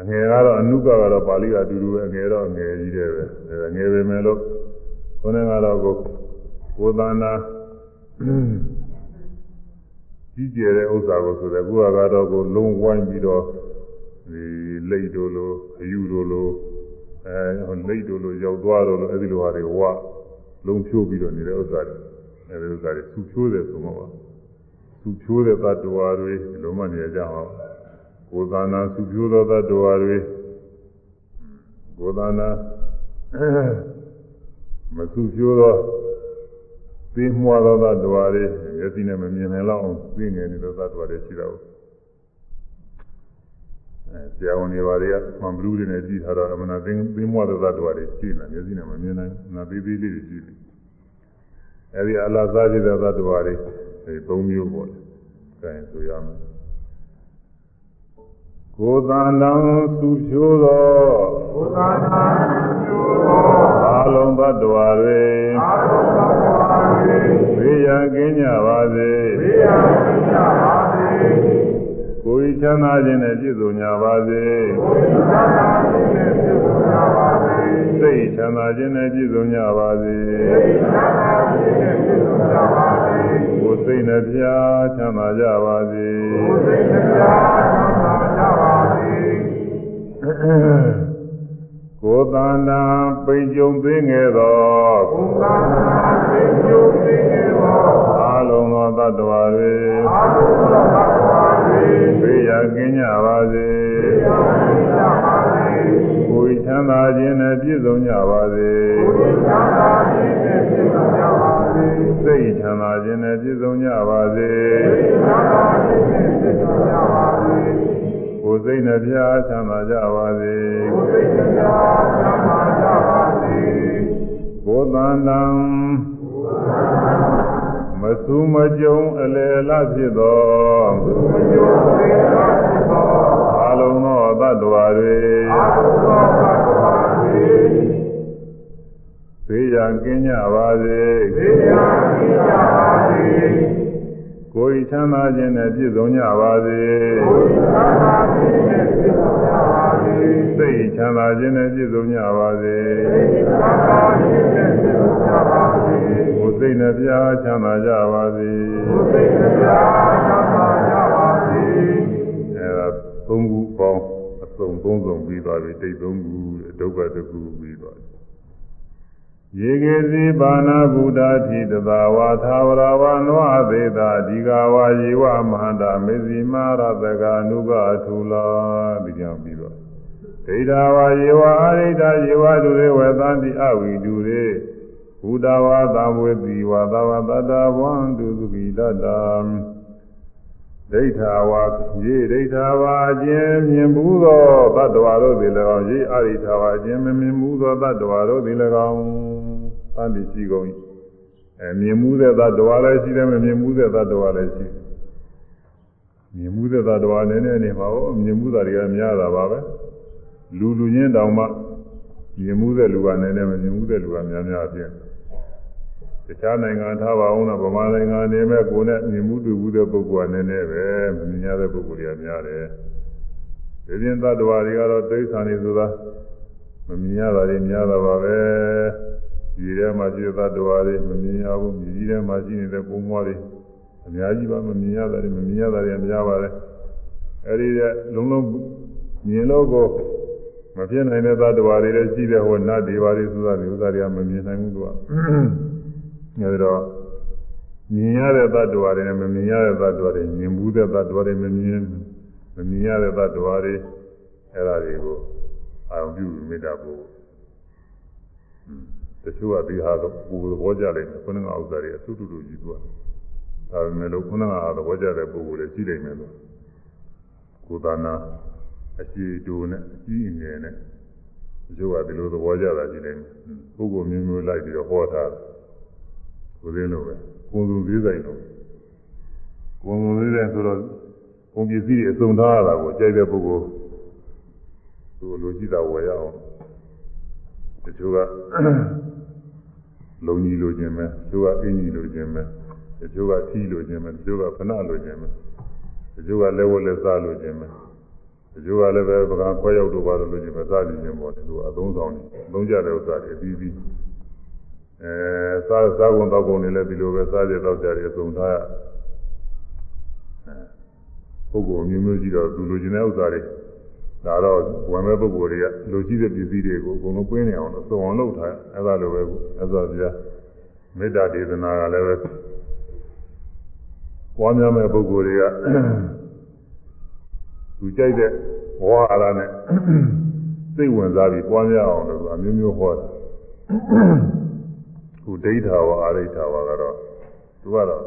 အငယ်ကတော့အနုကကတော့ပါဠိကအတူတူပဲအငယ်တော့အငယ်ကြီးတယ်ပဲအဲငယ်ပဲမယ်လို့ခုနကတော့ကိုကိုသန္တာကြီးကျယ်တဲ့ဥစ္စာကိုဆိုတဲ့ကိုကတော့ကိုလုံးဝိုင်းပြီးတော့ဒီလိတ်တို့လိုအယူတို့လို အဲလိတ်တို့လိုရောက်သွားတော့လို့အဲဒီလိုဟာတွေဝလုံးဖြိုးပြီးတော့နေတဲ့ဥစ္စာတွေအဲဒီဥစ္စာတွေသူဖြိုးတယ်ဆိုတော့သူဖြိုးတဲ့သတ္တဝါတွေဒီလိုမှနေကြအောင်ကိုယ်သာနာသူဖြိုးသောသတ္တဝါတွေကိုယ်သာနာမသူဖြိုးသောသိမွားသောသတ္တဝါတွေမျက်စိနဲ့မမြင်နိုင်လောက်အောင်သိငယ်နေတဲ့သတ္တဝါတွေရှိတော့အဲ ဆရာဝန်တွေဘာတွေကမှန်ဘလူးတွေနဲ့ကြည့်ထားတော့အမှန်သိသိမွားသောသတ္တဝါတွေရှိနေမျက်စိနဲ့မမြင်နိုင်ဘူးနာသေးသေးလေးတွေရှိတယ်အဲဒီအလားစားကြည့်တဲ့သတ္တဝါတွေဒီ၃မျိုးပေါ့လေ။အဲဆိုရမယ်။ကိုယ်တန်တံသူဖြိုးသောဘုရားနာပြုသောအာလုံးသတ္တဝါတွေအာရုံတော်တွေဘေးရန်ကင်းကြပါစေဘေးရန်ကြပါစေ။ ကိုယ်ဤချမ်းသာခြင်းနဲ့ပြည့်စုံကြပါစေဘုရားနာခြင်းနဲ့ပြုကြပါစေ။စိတ်ချမ်းသာခြင်းနဲ့ပြည့်စုံကြပါစေဘုရားနာခြင်းနဲ့ပြုကြပါစေ။ကိုယ်စိတ်နှပြချမ်းသာကြပါစေဘုရားတရားနာကြပါစေ။ကိုယ်တန်တံပိန်ကြုံသိငယ်သောဘုရားနာခြင်းပြုခြင်းသောအာလုံးသောသတ္တဝါတွေအာရုံတော်တွေ ဘေးရန်ကင်းကြပါစေကြပါစေကိုယ်ချမ်းသာခြင်းနဲ့ပြည့်စုံကြပါစေဘုရားနာခြင်းနဲ့ပြုကြပါစေစိတ်ချမ်းသာခြင်းနဲ့ပြည့်စုံကြပါစေဘုရားနာခြင်းနဲ့ပြုကြပါစေကိုယ်စိတ်နှပြချမ်းသာကြပါစေဘုရားနာကြပါစေကိုယ်တန်တံ မဆူမကြုံအလေအလဖြစ်သောဘုရားသေသာသောအာလုံးသောသတ္တဝါတွေအာရုံတော်တွေဘေးရန်ကင်းကြပါစေသေသာကြပါစေကိုယ်ချမ်းသာခြင်းနဲ့ပြည့်စုံကြပါစေဘုရားနာခြင်းနဲ့ပြုကြပါစေစိတ်ချမ်းသာခြင်းနဲ့ပြည့်စုံကြပါစေဘုရားနာခြင်းနဲ့ပြုကြပါစေကိုယ်စိ တ်နှပြချမ်းသာကြပါစေဘုရားနာကြပါစေအဲဒါသုံးခုပေါင်းအစုံသုံးစုံပြီးသွားပြီတိတ်သုံးခုဒုက္ခတစ်ခုပြီးသွားပြီယေကေစီဘာနာဗုဒ္ဓတိတသာဝါသာဝရဝနောအသေးတာဒီဃဝါယေဝမဟာတာမေဇိမာရတကအနုကအထူလာဒီကြောင့်ပြီးတော့ဒိဋ္ဌာဝါယေဝအာရိဋ္ဌယေဝဒုရေဝသန္တိအဝိဒုရေ ဘုဒ္ဓဝါသဝေတိဝါသဝတတဝံတုသုကိတတံဒိဋ္ဌာဝါယေဒိဋ္ဌာဝါအခြင်းမြင်ဘူးသောတတ္တဝါတို့သည်၎င်းယေအာရိဋ္ဌာဝါအခြင်းမမြင်ဘူးသောတတ္တဝါတို့သည်၎င်းသန္တိရှိကုန်၏အဲမြင်မှုတဲ့တတ္တဝါလည်းရှိတယ်မမြင်မှုတဲ့တတ္တဝါလည်းရှိတယ်မြင်မှုတဲ့တတ္တဝါနည်းနည်းနေပါဦးမြင်မှုတာတွေကများတာပါပဲလူလူချင်းတောင်မှမြင်မှုတဲ့လူကနည်းနည်းမမြင်မှုတဲ့လူကများများဖြစ်တ ခြားနိုင်ငံထားပါအောင်တော့ဗမာနိုင်ငံနေမဲ့ကိုယ်နဲ့မြင်မှုတွေ့မှုတဲ့ပုဂ္ဂိုလ်ကနည်းနည်းပဲမမြင်ရတဲ့ပုဂ္ဂိုလ်တွေကများတယ်ဒီပြင်သတ္တဝါတွေကတော့တိဋ္ဌာန်တွေဆိုတာမမြင်ရတာတွေများတာပါပဲဒီထဲမှာရှိတဲ့သတ္တဝါတွေမမြင်ရဘူးမြည်ကြီးထဲမှာရှိနေတဲ့ပုံမွားတွေအများကြီးပါမမြင်ရတာတွေမမြင်ရတာတွေများပါတယ်အဲဒီကလုံးလုံးမြင်လို့ကိုမဖြစ်နိုင်တဲ့သတ္တဝါတွေလည်းရှိတဲ့ဟိုနတ်တွေပါတွေဆိုတာတွေဥစ္စာတွေကမမြင်နိုင်ဘူးသူက အဲဒီတော့မြင်ရတဲ့သတ္တဝါတွေနဲ့မမြင်ရတဲ့သတ္တဝါတွေမြင်ဘူးတဲ့သတ္တဝါတွေမမြင်မမြင်ရတဲ့သတ္တဝါတွေအဲဒါတွေကိုအာရုံပြုမိတာပို့တချို့ကဒီဟာတော့ပူသဘောကြလိမ့်မယ်ခုနကဥစ္စာတွေအထုတူတူကြီးသွားဒါပေမဲ့လို့ခုနကသဘောကြတဲ့ပုဂ္ဂိုလ်တွေရှိနိုင်မယ်လို့ကိုယ်သာနာအရှိတူနဲ့အကြီးအငယ်နဲ့တချို့ကဒီလိုသဘောကြတာရှိနိုင်မယ်ပုဂ္ဂိုလ်မျိုးမျိုးလိုက်ပြီးတော့ဟောထားတယ် ကိုယ်သိလို့ပဲကိုယ်သူသေးဆိုင်တော့ကိုယ်သူသေးဆိုင်ဆိုတော့ကုန်ပစ္စည်းတွေအစုံထားရတာကိုကြိုက်တဲ့ပုဂ္ဂိုလ်သူလိုရှိတာဝယ်ရအောင်တချို့ကလုံကြီးလိုခြင်းပဲတချို့ကအင်းကြီးလိုခြင်းပဲတချို့ကထီလိုခြင်းပဲတချို့ကဖဏလိုခြင်းပဲတချို့ကလက်ဝက်လက်စားလိုခြင်းပဲတချို့ကလည်းပဲပကံခွဲရောက်တော့ပါလို့လိုခြင်းပဲစားကြခြင်းပေါ့လေသူအသုံးဆောင်နေသုံးကြတဲ့ဥစ္စာတွေအပြီးပြီး အဲစားစားကုန်တော့ကုန်နေလည်းဒီလိုပဲစားကြတော့ကြတယ်အစုံထားပုဂ္ဂိုလ်မျိုးမျိုးရှိတော့သူလိုချင်တဲ့ဥစ္စာတွေဒါတော့ဝင်မဲ့ပုဂ္ဂိုလ်တွေကလိုရှိတဲ့ပစ္စည်းတွေကိုအကုန်လုံးပြင်းနေအောင်လို့စုံအောင်လုပ်ထားအဲဒါလိုပဲအဲ့ဒါပြမေတ္တာဒေသနာကလည်းပဲပွားများမဲ့ပုဂ္ဂိုလ်တွေကသူကြိုက်တဲ့ဝါဟာရနဲ့စိတ်ဝင်စားပြီးပွားများအောင်လို့အမျိုးမျိုးဟောတာ ခုဒိဋ္ဌာဝအာရိဋ္ဌာဝကတော့သူကတော့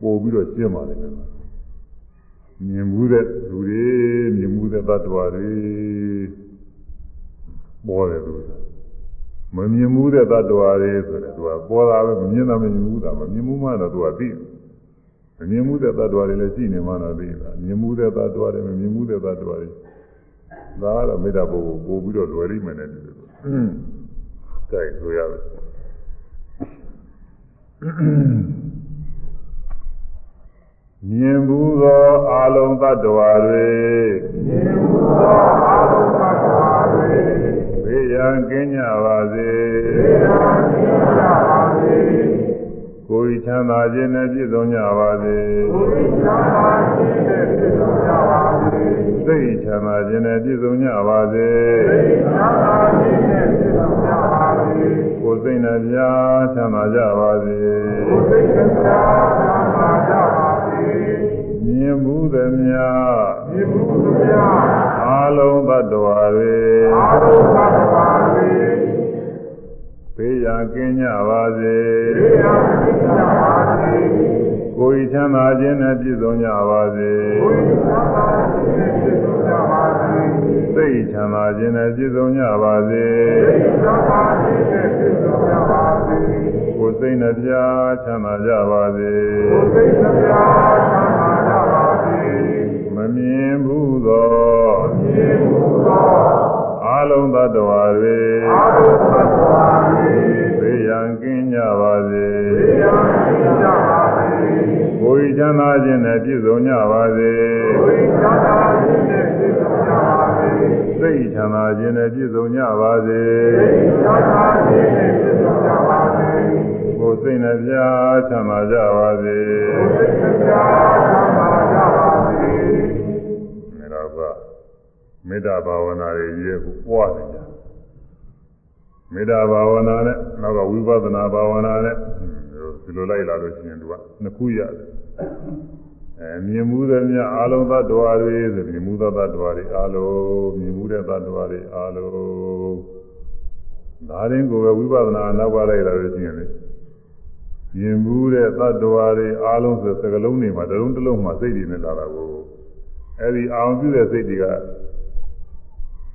ပို့ပြီးတော့ရှင်းပါလိမ့်မယ်မြင်မှုတဲ့လူတွေမြင်မှုတဲ့သတ္တဝါတွေပေါ်တယ်သူမမြင်မှုတဲ့သတ္တဝါတွေဆိုတယ်သူကပေါ်တာပဲမမြင်တာမမြင်ဘူးတာမမြင်မှုမှတော့သူကသိမမြင်မှုတဲ့သတ္တဝါတွေလည်းရှိနေမှတော့သိတာမြင်မှုတဲ့သတ္တဝါတွေမမြင်မှုတဲ့သတ္တဝါတွေဒါကတော့မေတ္တာပို့ပို့ပြီးတော့လွယ်လိမ့်မယ်နဲ့တူတယ်ကြိုက်ဆိုရတယ် မြင်ဘူးသောအာလုံးသတ္တဝါတွေမြင်ဘူးသောအာလုံးသတ္တဝါတွေဘေးရန်ကင်းကြပါစေဘေးရန်ကင်းကြပါစေကိုယ်ချမ်းသာခြင်းနဲ့ပြည့်စုံကြပါစေကိုယ်ချမ်းသာခြင်းနဲ့ပြည့်စုံကြပါစေစိတ်ချမ်းသာခြင်းနဲ့ပြည့်စုံကြပါစေစိတ်ချမ်းသာခြင်းနဲ့ပြည့်စုံကြပါစေ ကိုယ်စိတ်နှပြချမ်းသာကြပါစေကိုယ်စိတ်နှပြချမ်းသာကြပါမြင်မှုသမျှမြင်မှုသမျှအာလုံးသတ္တဝါတွေအာလုံးသတ္တဝါတွေဘေးရန်ကင်းကြပါစေဘေးရန်ကင်းကြပါစေကိုယ်ချမ်းသာခြင်းနဲ့ပြည့်စုံကြပါစေကိုယ်ချမ်းသာခြင်းနဲ့ပြည့်စုံကြပါ စေစိတ်ချမ်းသာခြင်းနဲ့ပြည့်စုံကြပါစေစိတ်ချမ်းသာခြင်းနဲ့ပြည့်စုံကြပါစေကိုယ်စိတ်နှပြချမ်းသာကြပါစေကိုယ်စိတ်နှပြချမ်းသာကြပါစေမမြင်ဘူးသောမမြင်ဘူးသောအလုံးသတ္တဝါတွေအလုံးသတ္တဝါတွေဘေးရန်ကင်းကြပါစေဘေးရန်ကင်းကြပါစေကိုယ်ချမ်းသာခြင်းနဲ့ပြည့်စုံကြပါစေကိုယ်ချမ်းသာခြင်းနဲ့ပြည့်စုံကြပါ စေစိတ်ချမ်းသာခြင်းနဲ့ပြည့်စုံကြပါစေစိတ်ချမ်းသာခြင်းနဲ့ပြည့်စုံကြပါစေကိုယ်စိတ်နှပြချမ်းသာကြပါစေကိုယ်စိတ်နှပြချမ်းသာကြပါစေမေတ္တာပါမေတ္တာဘာဝနာတွေရေးဖို့ပွားနေကြမေတ္တာဘာဝနာနဲ့နောက်ကဝိပဿနာဘာဝနာနဲ့ဒီလိုလိုက်လာလို့ရှိရင်သူကနှစ်ခုရတယ် အဲမြင်မှုတဲ့မြအားလုံးသတ္တဝါတွေဆိုမြင်မှုသောသတ္တဝါတွေအားလုံးမြင်မှုတဲ့သတ္တဝါတွေအားလုံးဒါရင်ကိုပဲဝိပဿနာနောက်ကလိုက်လာလို့ရှိရင်လေမြင်မှုတဲ့သတ္တဝါတွေအားလုံးဆိုစကလုံးတွေမှာတစ်လုံးတစ်လုံးမှာစိတ်တွေနဲ့လာတာကိုအဲဒီအောင်ပြုတဲ့စိတ်တွေက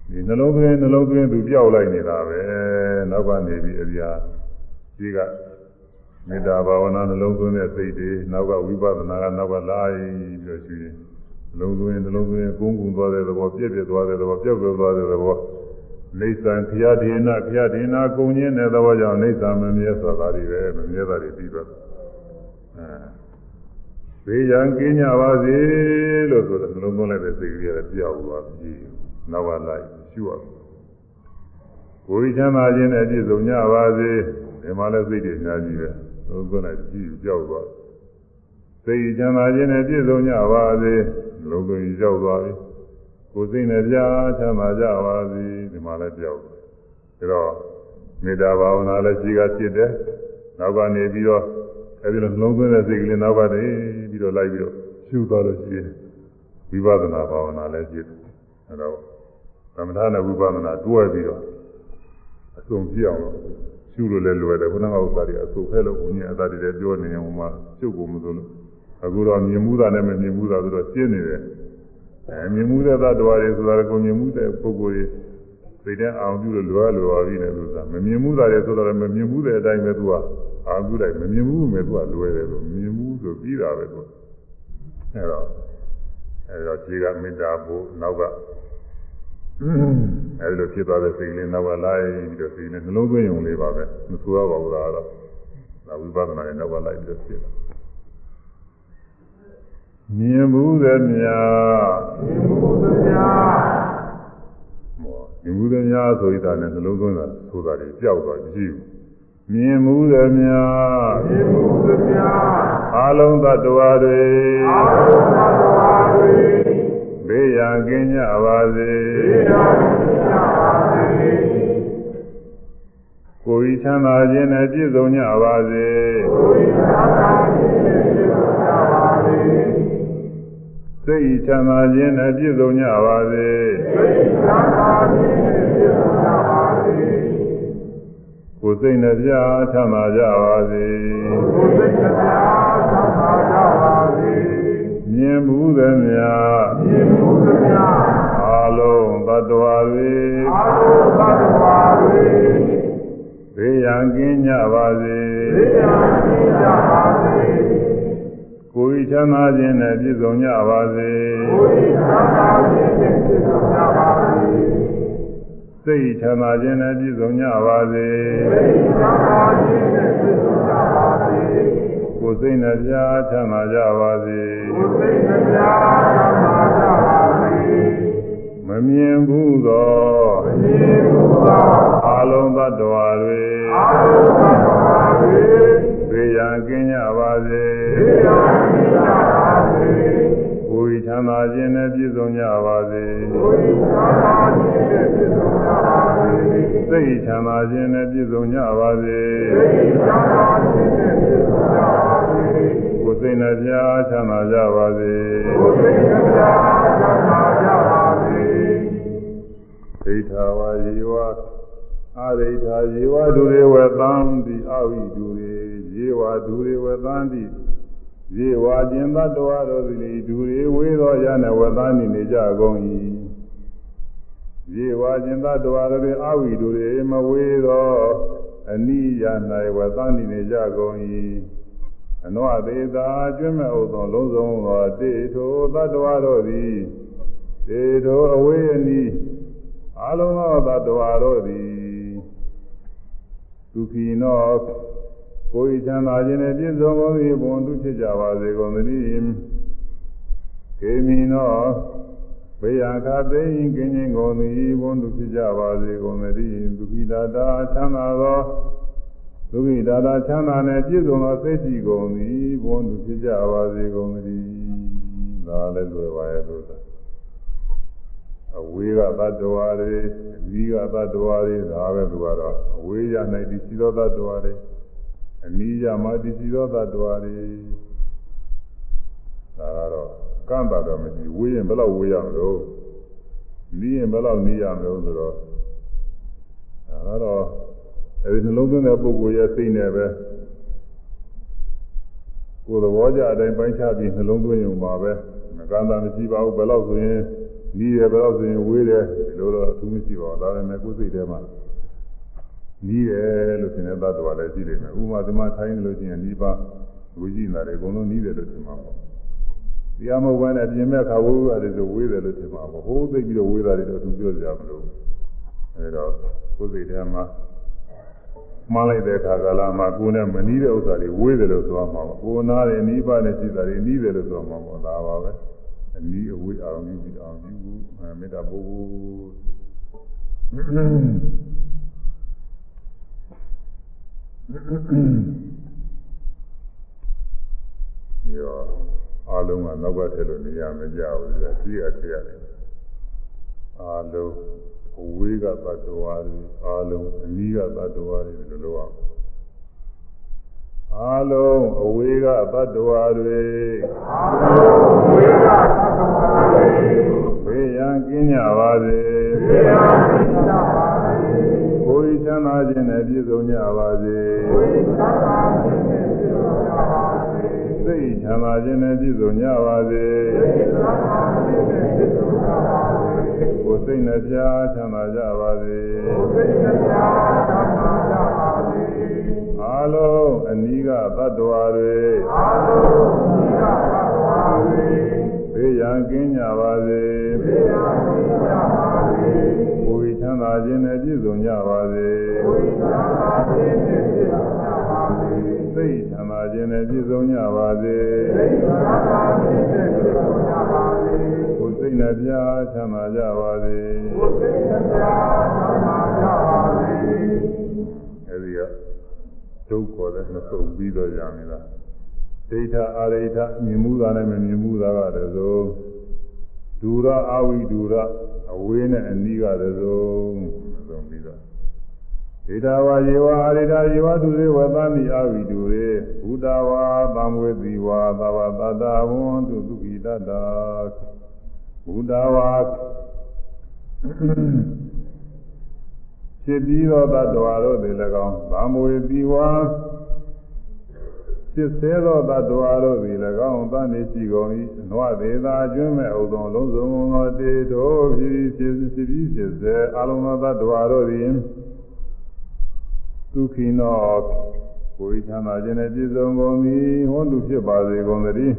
ဒီနှလုံးသွင်းနှလုံးသွင်းသူပြောက်လိုက်နေတာပဲနောက်ကနေပြီးအပြာဒီက မေတ္တာဘာဝနာနှလုံးသွင်းတဲ့စိတ်တွေနောက်ကဝိပဿနာကနောက်ကလာပြီးတော့ရှိရင်နှလုံးသွင်းနှလုံးသွင်းကုန်းကုန်းသွားတဲ့သဘောပြည့်ပြည့်သွားတဲ့သဘောပြောက်ပြောက်သွားတဲ့သဘောနေသံခရဒေနာခရဒေနာကုံခြင်းတဲ့သဘောကြောင့်နေသံမမြဲဆိုတာတွေပဲမမြဲတာတွေပြီးတော့အဲဘေးရန်ကင်းကြပါစေလို့ဆိုတဲ့နှလုံးသွင်းလိုက်တဲ့စိတ်ကလေးကပြောက်သွားပြီနောက်ကလိုက်ရှုရကိုယ်ချမ်းသာခြင်းနဲ့ပြည့်စုံကြပါစေဒီမှာလည်းစိတ်တွေအများကြီးပဲ သုံးသွင်းလိုက်ကြည့်ကြောက်သွားစိတ်ချမ်းသာခြင်းနဲ့ပြည့်စုံကြပါစေလုံးသွင်းကြောက်သွားပြီကိုယ်စိတ်နဲ့ပြားချမ်းသာကြပါစေဒီမှာလည်းကြောက်ဒါတော့မေတ္တာဘာဝနာလည်းရှိကဖြစ်တယ်နောက်ကနေပြီးတော့အဲဒီလိုလုံးသွင်းတဲ့စိတ်ကလေးနောက်ကနေပြီးတော့လိုက်ပြီးတော့ရှုသွားလို့ရှိရင်ဝိပဿနာဘာဝနာလည်းဖြစ်တယ်အဲတော့သမထနဲ့ဝိပဿနာတွဲပြီးတော့အစုံပြအောင်လို့ ရှုလို့လည်းလွယ်တယ်ခုနကဥစ္စာတွေအစုဖဲလို့ဘုညာအသားတွေလည်းပြောနေရင်ဟိုမှာရှုပ်ကုန်မလို့အခုတော့မြင်မှုတာနဲ့မမြင်မှုတာဆိုတော့ရှင်းနေတယ်အဲမြင်မှုတဲ့သတ္တဝါတွေဆိုတာကိုမြင်မှုတဲ့ပုဂ္ဂိုလ်တွေသိတဲ့အောင်ပြုလို့လွယ်လွယ်ပါပြီနဲ့လို့ဆိုတာမမြင်မှုတာတွေဆိုတော့မမြင်မှုတဲ့အတိုင်းပဲသူကအာဟုလိုက်မမြင်မှုမဲ့သူကလွယ်တယ်လို့မြင်မှုဆိုပြီးတာပဲသူအဲတော့အဲတော့ခြေကမေတ္တာဖို့နောက်က အဲဒီလိုဖြစ်သွားတဲ့စိတ်လေးနောက်ကလိုက်ပြီးတော့စိတ်နဲ့နှလုံးသွင်းုံလေးပါပဲမဆိုရပါဘူးလားတော့ဒါဝိပဿနာရဲ့နောက်ကလိုက်ပြီးတော့ဖြစ်တာမြင်ဘူးသမျှမြင်ဘူးသမျှမောမြင်ဘူးသမျှဆိုရတာနဲ့နှလုံးသွင်းတာဆိုတာတွေကြောက်သွားကြည့်မြင်မှုသမျှမြင်မှုသမျှအလုံးသတ္တဝါတွေအလုံးသတ္တဝါတွေဘေးရန်ကင်းကြပါစေဘေးရန် ကင်းကြပါစေကိုယ်ဤချမ်းသာခြင်းနဲ့ပြည့်စုံကြပါစေကိုယ်ချမ်းသာခြင်းနဲ့ပြည့်စုံကြပါစေစိတ်ချမ်းသာခြင်းနဲ့ပြည့်စုံကြပါစေစိတ်ချမ်းသာခြင်းနဲ့ပြည့်စုံကြပါစေကိုယ်စိတ်နှပြချမ်းသာကြပါစေကိုယ်စိတ်နှပြချမ်းသာကြပါစေမြင်ဘူးသမျှမြင်မှုသမျှအာလုံးသတ္တဝါတွေအာဟုသတ္တဝါတွေ ဘေးရန်ကင်းကြပါစေသိဉာဏ်ရှိကြပါစေကိုယ်ချမ်းသာခြင်းနဲ့ပြည့်စုံကြပါစေကိုယ်ချမ်းသာခြင်းနဲ့ပြည့်စုံကြပါစေစိတ်ချမ်းသာခြင်းနဲ့ပြည့်စုံကြပါစေစိတ်ချမ်းသာခြင်းနဲ့ပြည့်စုံကြပါစေကိုယ်စိတ်နှပြချမ်းသာကြပါစေကိုယ်စိတ်နှပြချမ်းသာကြပါစေ မမြင်ဘူးသောမြင်မှုသောအာလုံးသတ္တဝါတွေအာဟုသတ္တဝါတွေဘေးရန်ကင်းကြပါစေသိဉာဏ်ရှိကြပါစေကိုယ်ချမ်းသာခြင်းနဲ့ပြည့်စုံကြပါစေကိုယ်ချမ်းသာခြင်းနဲ့ပြည့်စုံကြပါစေစိတ်ချမ်းသာခြင်းနဲ့ပြည့်စုံကြပါစေစိတ်ချမ်းသာခြင်းနဲ့ပြည့်စုံကြပါစေကိုယ်စိတ်နှပြချမ်းသာကြပါစေကိုယ်စိတ်နှပြချမ်းသာကြပါစေ ဒိဋ္ဌာဝါယေဝအာရိဋ္ဌာယေဝဒုရေဝသံတိအဝိဒုရေယေဝဒုရေဝသံတိယေဝကျင်သတ္တဝါတို့သည်ဒုရေဝေသောယနဝသံတိနေကြကုန်၏ယေဝကျင်သတ္တဝါတို့သည်အဝိဒုရေမဝေသောအနိယ၌ဝသံတိနေကြကုန်၏အနောသေးသာကျွမ်းမဲ့ဥသောလုံးစုံသောတေထိုသတ္တဝါတို့သည်တေထိုအဝေးအနီး အလုံးသောသတ္တဝါတို့သည်ဒုက္ခိနောကိုယ်ချမ်းသာခြင်းနှင့်ပြည့်စုံကုန်၏ဘုံတုဖြစ်ကြပါစေကုန်သတည်းကေမီနောဘေယခသိင်ကင်းခြင်းကုန်သည်ဘုံတုဖြစ်ကြပါစေကုန်သတည်းဒုက္ခိတာတာချမ်းသာသောဒုက္ခိတာတာချမ်းသာနှင့်ပြည့်စုံသောစိတ်ရှိကုန်သည်ဘုံတုဖြစ်ကြပါစေကုန်သတည်းဒါလည်းလွယ်ပါရဲ့လို့ အဝေးကသတ္တဝါတွေအနီးကသတ္တဝါတွေဒါပဲသူကတော့အဝေးရ၌ဒီရှိသောသတ္တဝါတွေအနီးရမှာဒီရှိသောသတ္တဝါတွေဒါကတော့ကန့်တာတော့မရှိဝေးရင်ဘယ်လောက်ဝေးရမလို့နီးရင်ဘယ်လောက်နီးရမလို့ဆိုတော့ဒါကတော့အဲဒီနှလုံးသွင်းတဲ့ပုဂ္ဂိုလ်ရဲ့စိတ်နဲ့ပဲကိုယ်သဘောကြအတိုင်းပိုင်းခြားပြီးနှလုံးသွင်းရုံပါပဲမကန့်တာမရှိပါဘူးဘယ်လောက်ဆိုရင် နီးတယ်ဘယ်လောက်ဆိုရင်ဝေးတယ်ဒီလိုတော့အထူးမရှိပါဘူးဒါပေမဲ့ကိုယ်စိတ်ထဲမှာနီးတယ်လို့ထင်တဲ့သတ္တဝါလည်းရှိနေတယ်ဥပမာဒီမှာထိုင်းလို့ရှိရင်နီးပါဝိကြည့်နေတယ်အကုန်လုံးနီးတယ်လို့ထင်မှာပေါ့တရားမဟုတ်ဘဲနဲ့ပြင်မဲ့ခါဝိုးရတယ်ဆိုဝေးတယ်လို့ထင်မှာပေါ့ဟိုးသိပြီးတော့ဝေးတာတွေတော့သူပြောကြမလို့အဲတော့ကိုယ်စိတ်ထဲမှာမှားလိုက်တဲ့အခါကာလမှာကိုယ်နဲ့မနီးတဲ့ဥစ္စာတွေဝေးတယ်လို့ဆိုမှာပေါ့ကိုယ်နာတယ်နီးပါးနဲ့ရှိတာတွေနီးတယ်လို့ဆိုမှာပေါ့ဒါပါပဲ အနီးအဝေးအောင်ယူပြီးအောင်ယူအဲမေတ္တာပို့ရောအားလုံးကနောက်ကထည့်လို့နေရမကြဘူးလေကြီးရထည့်ရတယ်အားလုံးအဝေးကသတ္တဝါတွေအားလုံးအနီးကသတ္တဝါတွေဒီလိုလုပ်အောင် အားလုံးအဝေးကသတ္တဝါတွေအာဟုဝိရသတ္တဝါတွေဘေးရန်ကင်းကြပါစေသိဉာဏ်ရှိကြပါစေကိုယ်ချမ်းသာခြင်းနဲ့ပြည့်စုံကြပါစေကိုယ်ချမ်းသာခြင်းနဲ့ပြည့်စုံကြပါစေစိတ်ချမ်းသာခြင်းနဲ့ပြည့်စုံကြပါစေသိဉာဏ်ရှိခြင်းနဲ့ပြည့်စုံကြပါစေကိုယ်စိတ်နှပြချမ်းသာကြပါစေကိုယ်စိတ်နှပြချမ်းသာကြပါစေ အားလုံးအနီးကသတ္တဝါတွေအာဟုဝိရသတ္တဝါတွေဘေးရန်ကင်းကြပါစေသိဉာဏ်ရှိကြပါစေကိုယ်ချမ်းသာခြင်းနဲ့ပြည့်စုံကြပါစေကိုယ်ချမ်းသာခြင်းနဲ့ပြည့်စုံကြပါစေစိတ်ချမ်းသာခြင်းနဲ့ပြည့်စုံကြပါစေသိဉာဏ်သာခြင်းနဲ့ပြည့်စုံကြပါစေကိုယ်စိတ်နှပြချမ်းသာကြပါစေကိုယ်စိတ်နှပြချမ်းသာကြပါစေအဲဒီက ဒုက္ခတဲ့မဆုံးပြီးတော့ရမလားဒိဋ္ဌအာရိဋ္ဌမြင်မှုတာနဲ့မမြင်မှုတာကတည်းဆိုဒူရအဝိဒူရအဝေးနဲ့အနီးကတည်းဆိုဆုံးပြီးတော့ဣဒဝါယေဝအာရိဒယေဝသူရေဝသမိအာဝိတုရေဘုဒ္ဓဝါသံဝေတိဝါသဝတတဝံတုသူဣတတဘုဒ္ဓဝါ ဖြစ်ပြီးသောတ attva တို့သည်၎င်းသံဝေတိဝါဖြစ်သေးသောတ attva တို့သည်၎င်းသနေရှိကုန်၏နဝသေးသာကျွမ်းမဲ့ဥဒုံလုံးစုံသောတေတို့ဖြစ်ဖြစ်ဖြစ်ဖြစ်စေအလုံးသောတ attva တို့သည်ဒုက္ခိနောကိုယ်ချမ်းသာခြင်းနဲ့ပြည့်စုံကုန်သည်ဟောတုဖြစ်ပါစေကုန်သတည်း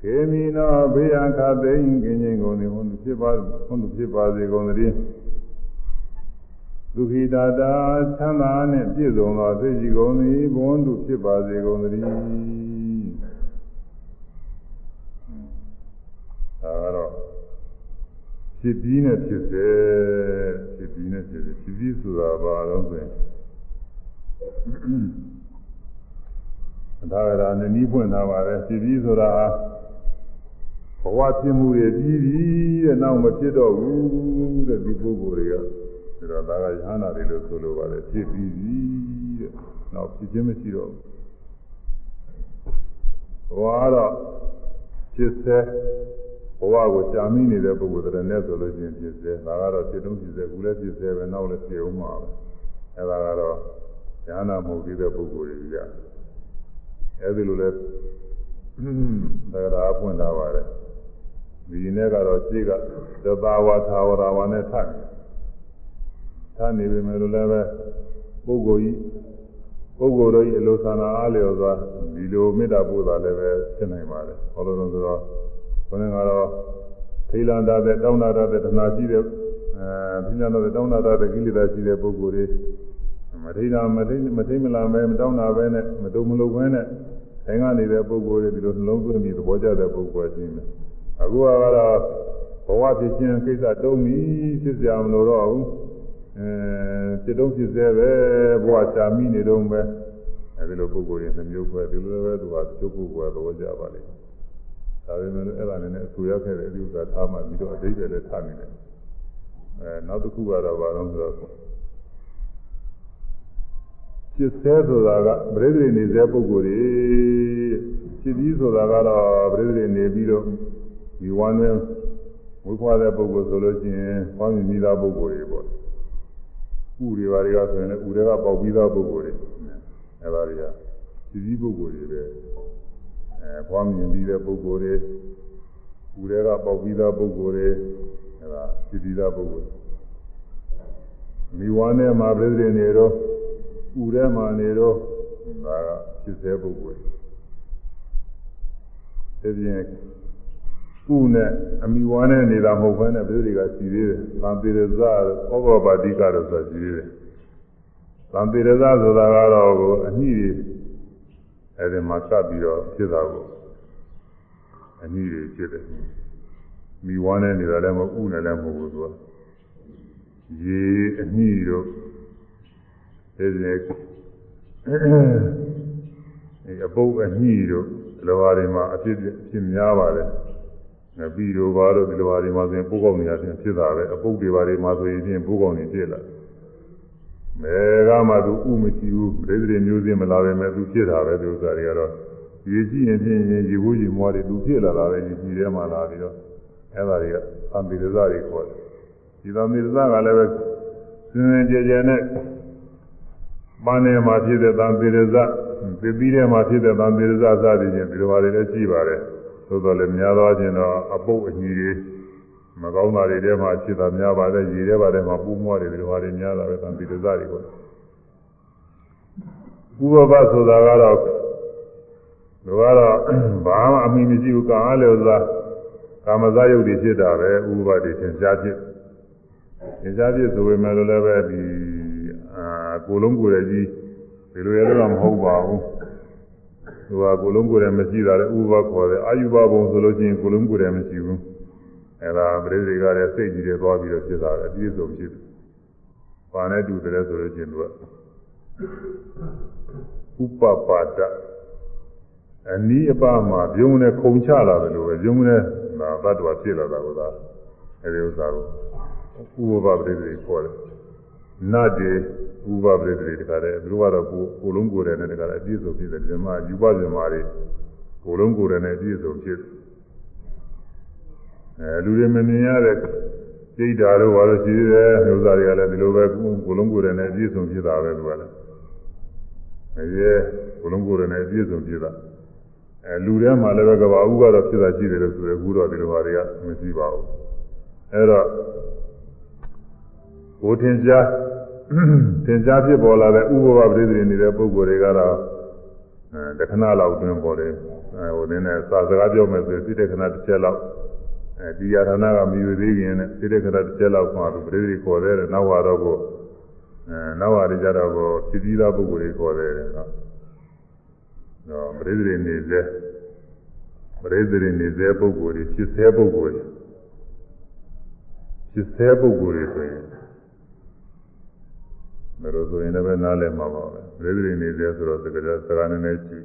ခေမီနောဘေးရန်ခသိင်ကင်းခြင်းကုန်သည်ဟောတုဖြစ်ပါဟောတုဖြစ်ပါစေကုန်သတည်း ဒုက္ခိတာတာချမ်းသာနှင့်ပြည့်စုံသောသိရှိကုန်သည်ဘဝတုဖြစ်ပါစေကုန်သတည်းဒါကတော့ဖြစ်ပြီးနဲ့ဖြစ်စေဖြစ်ပြီးနဲ့ဖြစ်စေဖြစ်ပြီးဆိုတာဘာလို့ဆိုရင်ဒါကရာနဲ့နီးပွင့်ထားပါတယ်ဖြစ်ပြီးဆိုတာဘဝဖြစ်မှုတွေပြီးပြီတဲ့နောက်မဖြစ်တော့ဘူးတဲ့ဒီပုဂ္ဂိုလ်တွေက ဒါတော့ဒါကယဟနာတွေလို့ဆိုလိုပါတယ်ဖြစ်ပြီးပြီတဲ့နောက်ဖြစ်ခြင်းမရှိတော့ဘူးဘဝတော့ဖြစ်စေဘဝကိုရှာမိနေတဲ့ပုဂ္ဂိုလ်တွေနဲ့ဆိုလို့ရှိရင်ဖြစ်စေဒါကတော့ဖြစ်တုံးဖြစ်စေကူလည်းဖြစ်စေပဲနောက်လည်းဖြစ်အောင်မှာပဲအဲဒါကတော့ဉာဏ်နာမဟုတ်သေးတဲ့ပုဂ္ဂိုလ်တွေကြအဲဒီလိုလဲဒါကရာဖွင့်ထားပါတယ်ဒီနေ့ကတော့ရှိကသဘာဝသာဝရဝနဲ့ထပ် ထပ်နေပြီမယ်လို့လည်းပဲပုဂ္ဂိုလ်ကြီးပုဂ္ဂိုလ်တို့၏အလိုဆန္ဒအားလျော်စွာဒီလိုမေတ္တာပို့တာလည်းပဲဖြစ်နိုင်ပါတယ်ဟောလို့ဆိုတော့ဘုန်းကြီးကတော့ထိလန္တာတဲ့တောင်းတာတဲ့တဏှာရှိတဲ့အဲပြညာတဲ့တောင်းတာတဲ့ကိလေသာရှိတဲ့ပုဂ္ဂိုလ်တွေမထိတာမထိမထိမလာမဲမတောင်းတာပဲနဲ့မတုံမလုံပဲနဲ့ဆိုင်ကနေနေတဲ့ပုဂ္ဂိုလ်တွေဒီလိုနှလုံးသွင်းပြီးသဘောကျတဲ့ပုဂ္ဂိုလ်ချင်းတယ်အခုကတော့ဘဝဖြစ်ခြင်းကိစ္စတုံးပြီးဖြစ်ကြမလို့တော့ဘူး အဲဖြစ်တော့ဖြစ်စေပဲဘဝချာမိနေတော့ပဲအဲဒီလိုပုဂ္ဂိုလ်တွေနှမျိုးခွဲဒီလိုပဲသူကချုပ်ပုဂ္ဂိုလ်ကသဘောကျပါလိမ့်မယ်ဒါပေမဲ့အဲ့ဒါနဲ့လည်းအဆူရောက်ခဲ့တဲ့ဒီဥစ္စာထားမှပြီးတော့အတိတ်ပဲလည်းထားနေတယ်အဲနောက်တစ်ခုကတော့ဘာလို့ဆိုတော့จิตဆဲဆိုတာကပရိသေနေစေပုဂ္ဂိုလ်တွေจิตပြီးဆိုတာကတော့ပရိသေနေပြီးတော့ဒီဝမ်းနဲ့ဝိခွာတဲ့ပုဂ္ဂိုလ်ဆိုလို့ရှိရင်ဟောမြင်ပြီးသားပုဂ္ဂိုလ်တွေပေါ့ ဥတွေပါတွေကဆိုရင်လည်းဥတွေကပေါက်ပြီးသားပုဂ္ဂိုလ်တွေအဲဒါတွေကจิตပြီးပုဂ္ဂိုလ်တွေပဲအဲပွားမြင်ပြီးတဲ့ပုဂ္ဂိုလ်တွေဦးတွေကပေါက်ပြီးသားပုဂ္ဂိုလ်တွေအဲဒါသိပြီးသားပုဂ္ဂိုလ်မိဝါနဲ့မှာပြည့်စုံနေတော့ဦးထဲမှာနေတော့ဒါကဖြစ်သေးပုဂ္ဂိုလ်ဒီပြင် ဥနဲ့အမိဝါနဲ့နေတာမဟုတ်ဘဲနဲ့ပြည်တွေကရှိသေးတယ်။သံပေရဇဩဘောပါတိကတော့ဆိုရှိသေးတယ်။သံပေရဇဆိုတာကတော့အညှိတွေအဲဒီမှာကပ်ပြီးတော့ဖြစ်တာကိုအနည်းတွေဖြစ်တယ်မိဝါနဲ့နေတာလည်းမဟုတ်ဥနဲ့လည်းမဟုတ်ဘူးသူကရေအနည်းတို့အဲဒီအဲအပုပ်အနည်းတို့လောဟာတွေမှာအဖြစ်ဖြစ်များပါတယ် ငပြီးတို့ဘာလို့ဒီလိုဟာတွေမှာဆိုရင်ပိုးကောင်းနေရခြင်းဖြစ်တာပဲအပုပ်တွေဘာတွေမှာဆိုရင်ပိုးကောင်းနေဖြစ်လာမဲကမှသူဥမရှိဘူးပရိသေမျိုးစင်းမလာပဲမဲ့သူဖြစ်တာပဲဒီဥစ္စာတွေကတော့ရေကြည့်ရင်ဖြင့်ရေဘူးရေမွားတွေသူဖြစ်လာတာပဲရေကြည့်ထဲမှာလာပြီးတော့အဲဒါတွေကသံပိရဇတွေခေါ်တယ်ဒီသံပိရဇကလည်းပဲစင်စင်ကြယ်ကြယ်နဲ့ပန်းထဲမှာဖြစ်တဲ့သံပိရဇပီပီးထဲမှာဖြစ်တဲ့သံပိရဇစသည်ဖြင့်ဒီလိုဟာတွေလည်းရှိပါတယ် သို့တော်လည်းများသောအားဖြင့်တော့အပုပ်အညီတွေမကောင်းတာတွေထဲမှာဖြစ်တာများပါတယ်ရေထဲပါတယ်မှာပူးမွားတွေဒီလိုဟာတွေများတာပဲသံပိရဇတွေပေါ့ဥပပဆိုတာကတော့သူကတော့ဘာမှအမိမရှိဘူးကာအားလို့သာကာမဇယုတ်တွေဖြစ်တာပဲဥပပတွေသင်ရှားဖြစ်သင်ရှားဖြစ်ဆိုပေမဲ့လည်းပဲဒီအာကိုလုံးကိုယ်ရဲ့ကြီးဒီလိုရတော့မဟုတ်ပါဘူး သူကကိုလုံးကိုယ်ရဲ့မရှိတာလေဥပပခေါ်တယ်အာယုဘဘုံဆိုလို့ချင်းကိုလုံးကိုယ်ရဲ့မရှိဘူးအဲဒါပရိသေကလည်းစိတ်ကြီးတွေသွားပြီးတော့ဖြစ်တာလေအပြည့်စုံဖြစ်တယ်။ဘာနဲ့တူတယ်ဆိုလို့ချင်းသူကဥပပါဒအနီးအပါမှာပြုံးနဲ့ခုံချလာတယ်လို့ပဲပြုံးနဲ့ဒါသတ္တဝါဖြစ်လာတာကသာအဲဒီဥစ္စာကိုဥပပပရိသေခေါ်တယ် နတ်တွေဥပပရိသေတွေတခါတည်းသူတို့ကတော့ကိုကိုလုံးကိုယ်တယ်နဲ့တခါတည်းအပြည့်စုံဖြစ်တယ်ဒီမှာယူပဇင်မာတွေကိုလုံးကိုယ်တယ်နဲ့အပြည့်စုံဖြစ်အဲလူတွေမမြင်ရတဲ့စိတ်ဓာတ်တို့ဘာလို့ရှိသေးတယ်ဥစ္စာတွေကလည်းဒီလိုပဲကိုလုံးကိုယ်တယ်နဲ့အပြည့်စုံဖြစ်တာပဲသူကလည်းအဲကိုလုံးကိုယ်တယ်နဲ့အပြည့်စုံဖြစ်တာအဲလူထဲမှာလည်းပဲကဘာဥကတော့ဖြစ်တာရှိတယ်လို့ဆိုရအခုတော့ဒီလိုဟာတွေကမရှိပါဘူးအဲတော့ ကိုထင်ရှားသင်ကြားဖြစ်ပေါ်လာတဲ့ဥပဘပရိသေနေတဲ့ပုဂ္ဂိုလ်တွေကတော့အဲတခဏလောက်တွင်ပေါ်တယ်အဲဟိုနည်းနည်းစာစကားပြောမယ်ဆိုစိတ်တခဏတစ်ချက်လောက်အဲဒီယာဌာနကမြည်သေးခင်နဲ့စိတ်တခဏတစ်ချက်လောက်မှသူပရိသေခေါ်တယ်နောက်ဟာတော့ကိုအဲနောက်ဟာတွေကြတော့ကိုဖြစ်ပြီးသားပုဂ္ဂိုလ်တွေခေါ်တယ်နော်တော့ပရိသေနေစေပရိသေနေစေပုဂ္ဂိုလ်တွေဖြစ်စေပုဂ္ဂိုလ်တွေဖြစ်စေပုဂ္ဂိုလ်တွေဆိုရင် ဒါလို့ဆိုရင်လည်းနားလည်မှာပါပဲပြိဿရိနေသေးဆိုတော့သကကြစကားနည်းနည်းရှိ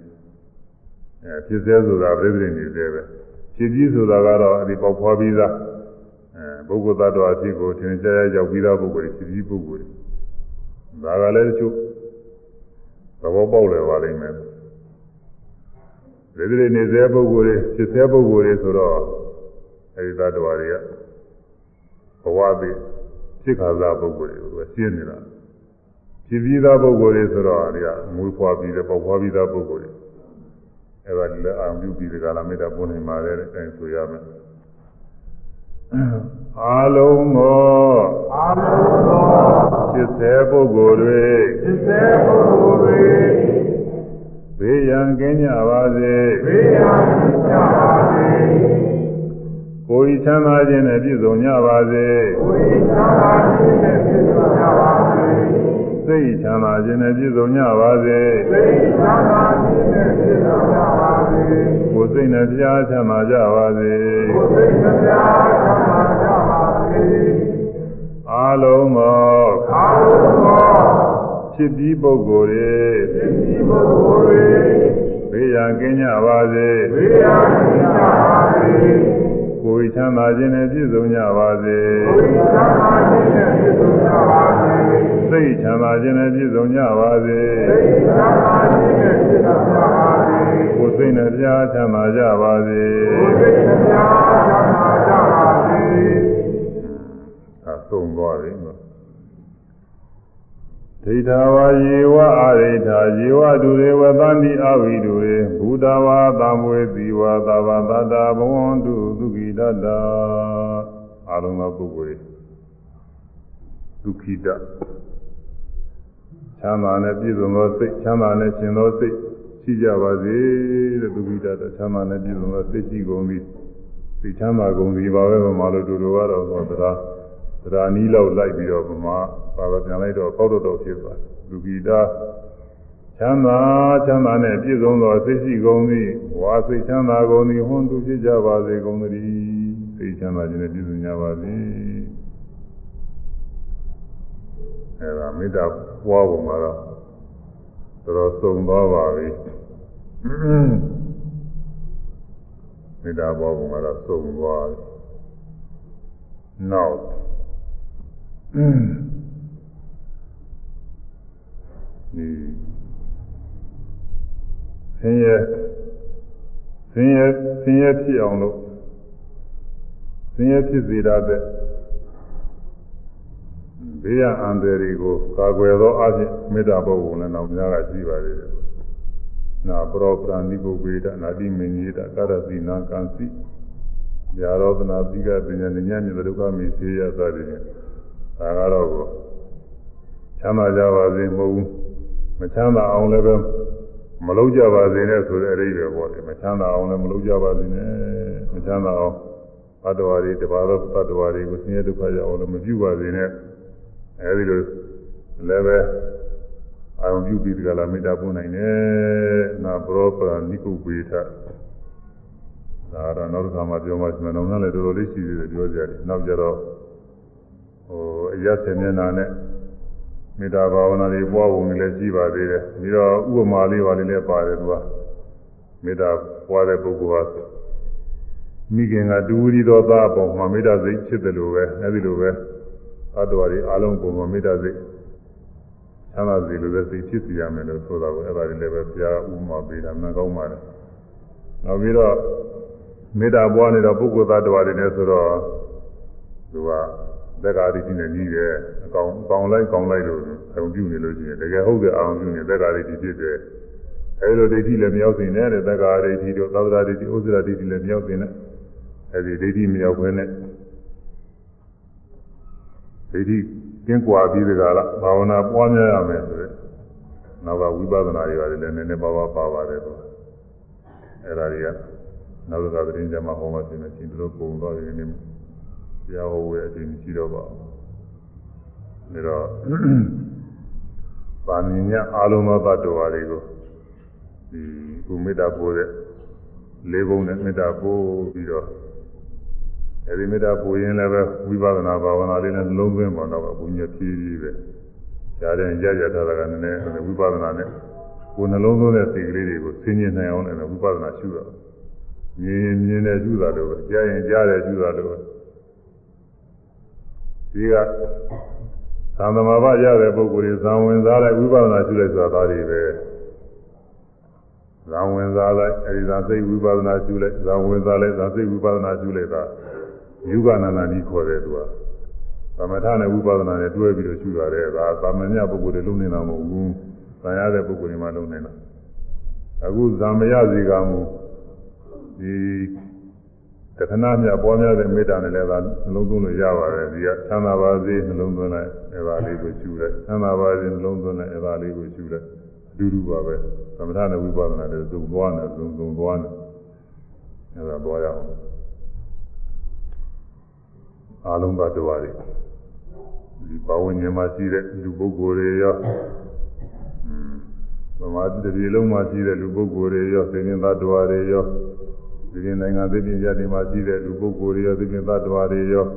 အဲဖြစ်စေဆိုတာပြိဿရိနေသေးပဲဖြစ်ပြီးဆိုတာကတော့အဒီပေါက်ဖွားပြီးသားအဲပုဂ္ဂိုလ်သတ္တဝါဖြစ်ကိုထင်ရှားရောက်ပြီးသားပုဂ္ဂိုလ်ဖြစ်ပြီးပုဂ္ဂိုလ်ဒါကလည်းတချို့သဘောပေါက်လည်ပါလိမ့်မယ်ပြိဿရိနေသေးပုဂ္ဂိုလ်တွေဖြစ်စေပုဂ္ဂိုလ်တွေဆိုတော့အဲဒီသတ္တဝါတွေကဘဝပြီးဖြစ်ခါစားပုဂ္ဂိုလ်တွေကိုရှင်းနေတာ ဖြစ်ပြီးသားပုဂ္ဂိုလ်တွေဆိုတော့ဒီကမွေးဖွားပြီးတဲ့ပေါက်ဖွားပြီးသားပုဂ္ဂိုလ်တွေအဲ့ဒါလည်းအာမြုပြီးဒီကလာမေတ္တာပွင့်နေမှာတဲ့အဲဆိုရမယ်အာလုံးသောအာလုံးသောဖြစ်စေပုဂ္ဂိုလ်တွေဖြစ်စေပုဂ္ဂိုလ်တွေဘေးရန်ကင်းကြပါစေဘေးရန်ကင်းကြပါစေကိုယ်ချမ်းသာခြင်းနဲ့ပြည့်စုံကြပါစေကိုယ်ချမ်းသာခြင်းနဲ့ပြည့်စုံကြပါစေ စိတ်ချမ်းသာခြင်းနဲ့ပြည့်စုံကြပါစေစိတ်ချမ်းသာခြင်းနဲ့ပြည့်စုံကြပါစေကိုယ်စိတ်နဲ့တရားချမ်းသာကြပါစေကိုယ်စိတ်နဲ့တရားချမ်းသာကြပါစေအာလုံးသောအာလုံးသောဖြစ်ပြီးပုဂ္ဂိုလ်တွေဖြစ်ပြီးပုဂ္ဂိုလ်တွေဘေးရန်ကင်းကြပါစေဘေးရန်ကင်းကြပါစေ ကိုယ်ချမ်းသာခြင်းနဲ့ပြည့်စုံကြပါစေကိုယ်ချမ်းသာခြင်းနဲ့ပြည့်စုံကြပါစေစိတ်ချမ်းသာခြင်းနဲ့ပြည့်စုံကြပါစေစိတ်ချမ်းသာခြင်းနဲ့ပြည့်စုံကြပါစေကိုယ်စိတ်နဲ့ပြားချမ်းသာကြပါစေကိုယ်စိတ်နဲ့ပြားချမ်းသာကြပါစေအဆုံးသွားပြီနော် ဒိဋ္ဌာဝါယေဝအာရိဋ္ဌာယေဝဒုရေဝသန္တိအဝိဒုရေဘုဒ္ဓဝါသံဝေတိဝါသဗ္ဗတတ္တဘဝန္တုသုခိတတ္တအာလုံးသောပုဂ္ဂိုလ်ဒုက္ခိတချမ်းသာနဲ့ပြည့်စုံသောစိတ်ချမ်းသာနဲ့ရှင်သောစိတ်ရှိကြပါစေတဲ့ဒုက္ခိတတော့ချမ်းသာနဲ့ပြည့်စုံသောစိတ်ရှိကုန်ပြီစိတ်ချမ်းသာကုန်ပြီပါပဲဗမာလိုတူတူကတော့သောတရား တရားနီးလောက်လိုက်ပြီးတော့ဗမာပါတော့ပြန်လိုက်တော့ပေါက်တော့တော့ဖြစ်သွားဒုက္ခိတချမ်းသာချမ်းသာနဲ့ပြည့်စုံသောစိတ်ရှိကုန်ပြီဝါစိတ်ချမ်းသာကုန်ပြီဟွန်းသူဖြစ်ကြပါစေကုန်သတည်းစိတ်ချမ်းသာခြင်းနဲ့ပြည့်စုံကြပါစေအဲဒါမေတ္တာပွားပုံကတော့တော်တော်စုံသွားပါပြီမေတ္တာပွားပုံကတော့စုံသွားပြီနောက် ဒီဆင်းရဲဆင်းရဲဆင်းရဲဖြစ်အောင်လို့ဆင်းရဲဖြစ်စေတဲ့ဘေးရန်အန္တရာယ်တွေကိုကာကွယ်သောအခြင်းမေတ္တာပုဂ္ဂိုလ်လည်းနောက်များကရှိပါသေးတယ်။နာပရောပရဏိပုဂ္ဂေတနာတိမင်းကြီးတကာရတိနာကံစီญาရောသနာတိကပညာဉာဏ်မြတ်ဒုက္ခမိသေယသတိဖြင့် ဒါကတော့ကိုချမ်းသာကြပါစေမဟုတ်ဘူးမချမ်းသာအောင်လည်းပဲမလုပ်ကြပါစေနဲ့ဆိုတဲ့အရေးပဲပေါ့လေမချမ်းသာအောင်လည်းမလုပ်ကြပါစေနဲ့မချမ်းသာအောင်ဘတ်တော်ရီတပါတော့ဘတ်တော်ရီကိုဆင်းရဲဒုက္ခရောက်အောင်လည်းမပြုပါစေနဲ့အဲဒီလိုလည်းပဲအာရုံပြုပြီးဒီကလာမေတ္တာပို့နိုင်တယ်နာပရောပရနိကုပေထဒါတော့နောက်တစ်ခါမှပြောမှရှိမယ်။နောက်လည်းတော်တော်လေးရှိသေးတယ်ပြောကြတယ်။နောက်ကြတော့ ဟိုအရဆင်မျက်နာနဲ့မေတ္တာဘာဝနာတွေပွားပုံတွေလည်းရှိပါသေးတယ်။ပြီးတော့ဥပမာလေးပါလေးလည်းပါတယ်သူကမေတ္တာပွားတဲ့ပုဂ္ဂိုလ်ဟာမိခင်ကဒူရီတော်သားအပေါ်မှာမေတ္တာစိတ်ဖြစ်တယ်လို့ပဲအဲဒီလိုပဲသတ္တဝါတွေအားလုံးပုံမှာမေတ္တာစိတ်ချမ်းသာစေလို့ပဲစိတ်ဖြစ်စီရမယ်လို့ဆိုတာကိုအဲ့ဒါတွေလည်းပဲဘုရားဥပမာပေးတာမှန်ကောင်းပါတယ်နောက်ပြီးတော့မေတ္တာပွားနေတော့ပုဂ္ဂိုလ်သတ္တဝါတွေနဲ့ဆိုတော့သူက သက္ကာရိတိနဲ့ကြီးတယ်အကောင်အကောင်လိုက်ကောင်လိုက်လို့အောင်ပြုနေလို့ရှိရင်တကယ်ဟုတ်တဲ့အောင်ပြုနေသက္ကာရိတိဖြစ်တယ်အဲဒီလိုဒိဋ္ဌိလည်းမရောက်စေနဲ့တဲ့သက္ကာရိတိတို့သာသနာဒိဋ္ဌိဥစ္စရာဒိဋ္ဌိလည်းမရောက်စေနဲ့အဲဒီဒိဋ္ဌိမရောက်ဘဲနဲ့ဒိဋ္ဌိကျင်းကွာပြီးဒီကလာဘာဝနာပွားများရမယ်ဆိုတဲ့နောက်ကဝိပဿနာတွေပါတယ်လည်းနည်းနည်းပါးပါးပါပါတယ်တော့အဲ့ဒါတွေကနောက်ကသတင်းကြမှာဟောမှပြင်မယ်ရှင်တို့ပုံသွားတယ်နေ တရားဟောဝယ်အချိန်ရှိတော့ပါဘူးဒါတော့ပါမညအာလုံးသောတ attva တွေကိုဒီကုမေတ္တာပို့တဲ့လေးဘုံနဲ့မေတ္တာပို့ပြီးတော့အဲဒီမေတ္တာပို့ရင်လည်းပဲဝိပဿနာဘာဝနာလေးနဲ့လုံးသွင်းပေါ်တော့ဘုညဖြည်းဖြည်းပဲကြားတဲ့ကြကြထားတာကနည်းနည်းဝိပဿနာနဲ့ကိုယ်နှလုံးသွင်းတဲ့စိတ်ကလေးတွေကိုဆင်ញင်နိုင်အောင်လည်းဝိပဿနာရှုတော့မြင်ရင်မြင်တယ်ရှုတာလို့ပဲကြားရင်ကြားတယ်ရှုတာလို့ပဲ ဒီကသံသမဘာရတဲ့ပုဂ္ဂိုလ်တွေဇံဝင်စားလိုက်ဝိပဿနာရှုလိုက်ဆိုတာဒါတွေပဲဇံဝင်စားလိုက်အဲဒီဇာစိတ်ဝိပဿနာရှုလိုက်ဇံဝင်စားလိုက်ဇာစိတ်ဝိပဿနာရှုလိုက်တာယူကနာနာကြီးခေါ်တယ်သူကသမထနဲ့ဝိပဿနာနဲ့တွဲပြီးတော့ရှုရတယ်ဒါသာမညပုဂ္ဂိုလ်တွေလုံးနေတာမဟုတ်ဘူး။ဇာရတဲ့ပုဂ္ဂိုလ်တွေမှလုံးနေတာ။အခုဇာမရစီကမှုဒီ တခဏမြပွားများတဲ့မေတ္တာနဲ့လည်းသာနှလုံးသွင်းလို့ရပါတယ်ဒီကသံသာပါစေနှလုံးသွင်းလိုက်အဲဒါလေးကိုရှုလိုက်သံသာပါစေနှလုံးသွင်းလိုက်အဲဒါလေးကိုရှုလိုက်အတူတူပါပဲသမထနဲ့ဝိပဿနာတွေသုံးသွားနေသုံးသုံးသွားနေအဲဒါသွားရအောင်အာလုံးသတ္တဝါတွေဒီဘဝဉာဏ်မှာရှိတဲ့လူပုဂ္ဂိုလ်တွေရောသမာဓိတစ်ပြေလုံးမှာရှိတဲ့လူပုဂ္ဂိုလ်တွေရောသိဉ္ဇသတ္တဝါတွေရော ဒီပြင်နိုင်ငံသိပြင်ရတဲ့မှာရှိတဲ့လူပုဂ္ဂိုလ်တွေရောသိပြင်သတ္တဝါတွေရော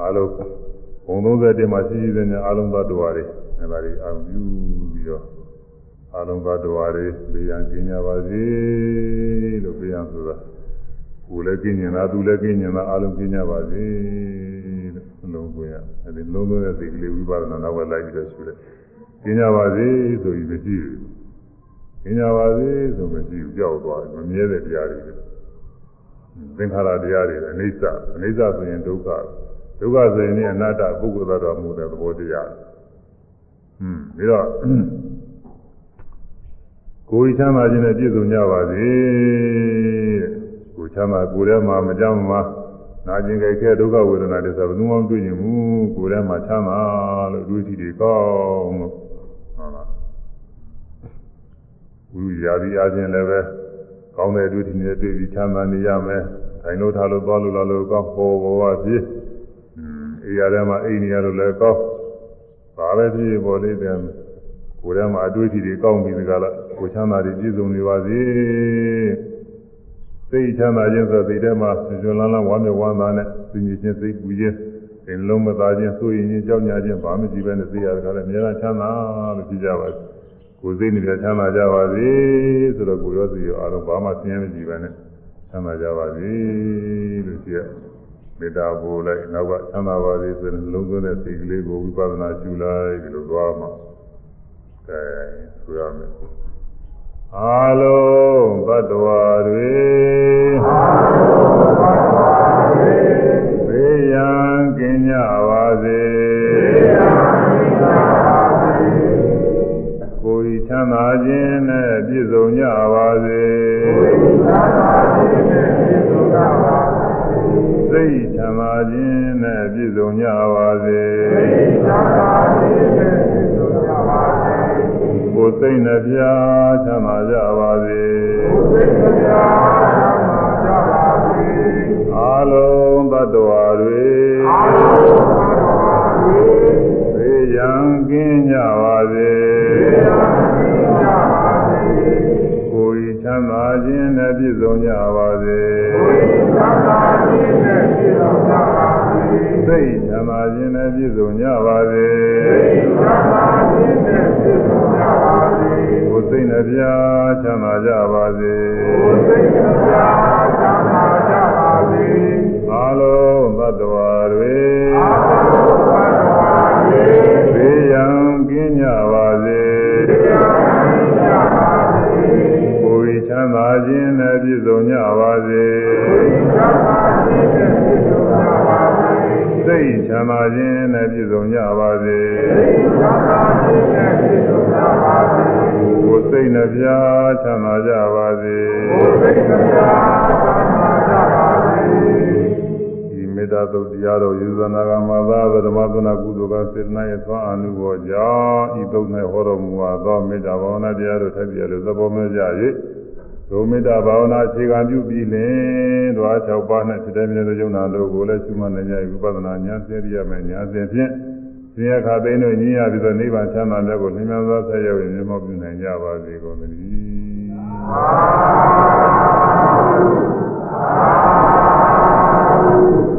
အားလုံးဘုံ30တင်မှာရှိရှိတဲ့အားလုံးသတ္တဝါတွေအဲဒါတွေအာရုံပြုပြီးတော့အားလုံးသတ္တဝါတွေဘေးရန်ကင်းကြပါစေလို့ဘေးရန်ဆိုတာကိုယ်လည်းကင်းကျင်တာသူလည်းကင်းကျင်တာအားလုံးကင်းကြပါစေလို့လုံးကိုရအဲဒီလုံးလုံးတဲ့စိတ်ကလေးဝိပဿနာနောက်ဝဲလိုက်ပြီးတော့ရှုတယ်ကင်းကြပါစေဆိုပြီးမရှိဘူး ကင်းကြပါစေဆိုမရှိဘူးကြောက်သွားတယ်မမြဲတဲ့တရားတွေသင်္ခါရတရားတွေအနိစ္စအနိစ္စဆိုရင်ဒုက္ခဒုက္ခဆိုရင်အနတ္တပုဂ္ဂိုလ်သတ္တဝါမှုတဲ့သဘောတရားဟွန်းပြီးတော့ကိုယ်ချမ်းသာခြင်းနဲ့ပြည့်စုံကြပါစေကိုယ်ချမ်းသာကိုယ်ထဲမှာမကြောက်မှာနာကျင်ကြိုက်ခဲဒုက္ခဝေဒနာတွေဆိုဘယ်သူမှမတွေ့ရင်ဘူးကိုယ်ထဲမှာချမ်းသာလို့ဒုတိတွေကောင်းလို့ဟုတ်လား ဝိရာဒီအချင်းလည်းပဲကောင်းတဲ့ဒုတိနဲ့တွေ့ပြီးချမ်းသာနေရမယ်ထိုင်လို့ထားလို့သွားလို့လာလို့ကောင်းပေါ်ဘဝဖြစ်အေးရထဲမှာအိမ်နေရလို့လည်းကောင်းဒါပဲဖြစ်ပေါ်လေးတယ်ကိုယ်ထဲမှာအတွေ့အထိတွေကောင်းပြီးဒီကလာကိုချမ်းသာတွေပြည့်စုံနေပါစေစိတ်ချမ်းသာခြင်းဆိုစိတ်ထဲမှာဆွေဆွေလန်းလန်းဝမ်းမြောက်ဝမ်းသာနဲ့သိဉ္ချင်းစိတ်ပူခြင်းအင်းလုံးမသားခြင်းစိုးရင်ခြင်းကြောက်ညာခြင်းဘာမှကြည့်ပဲနဲ့သိရတာလည်းအများအားချမ်းသာလို့ကြည့်ကြပါစေ ကိုယ်စိတ်နဲ့ချမ်းသာကြပါစေဆိုတော့ကိုယ်ရောစီရောအားလုံးဘာမှဆင်းရဲမကြည့်ပဲနဲ့ချမ်းသာကြပါစေလို့ကြည့်ရမေတ္တာပို့လိုက်နောက်ကချမ်းသာပါစေဆိုရင်လုံးစုံတဲ့စိတ်ကလေးကိုဝိပဿနာရှုလိုက်ဒီလိုသွားမှာကဲဆိုရမယ်အာလုံးသတ္တဝါတွေဘေးရန်ကင်းကြပါစေ ချမ်းသာခြင်းနဲ့ပြည့်စုံကြပါစေစိတ်ချမ်းသာခြင်းနဲ့ပြည့်စုံကြပါစေကိုယ်စိတ်နှပြချမ်းသာကြပါစေအာလုံးသတ္တဝါတွေသေရန်ကင်းကြပါစေကို နဲ့ပြည့်စုံကြပါစေစိတ်ချမ်းသာခြင်းနဲ့ပြည့်စုံကြပါစေကိုယ်စိတ်နှပြချမ်းသာကြပါစေအာလုံးသတ္တဝါ စိတ်ချမ်းသာခြင်းနဲ့ပြည့်စုံကြပါစေကိုယ်စိတ်နှပြချမ်းသာကြပါစေဒီမေတ္တာသုတ်တရားတော်ယူဇနာကမသာဓမ္မသနာကုသိုလ်ကစေတနာရဲ့သွမ်းအမှုပေါ်ကြောင့်ဤသုတ်၌ဟောတော်မူသောမေတ္တာဘာဝနာတရားတို့ထပ်ပြရလို့သဘောမဲ့ကြ၍ ဒုမေတ္တာဘာဝနာအခြေခံပြုပြီးလင်ဓဝါ6ပါးနဲ့ဖြစ်တဲ့မြေသောယုံနာတို့ကိုလည်းရှုမှတ်နိုင်ကြဝိပဿနာဉာဏ်စေရမယ်ဉာဏ်စဉ်ဖြင့်သင်္ခါသိန်းတို့ညီရပြီးတော့နိဗ္ဗာန်ချမ်းသာတဲ့ကိုလင်းမြန်စွာဆက်ရောက်ရင်မြတ်မောပြုနိုင်ကြပါစေကုန်သတည်း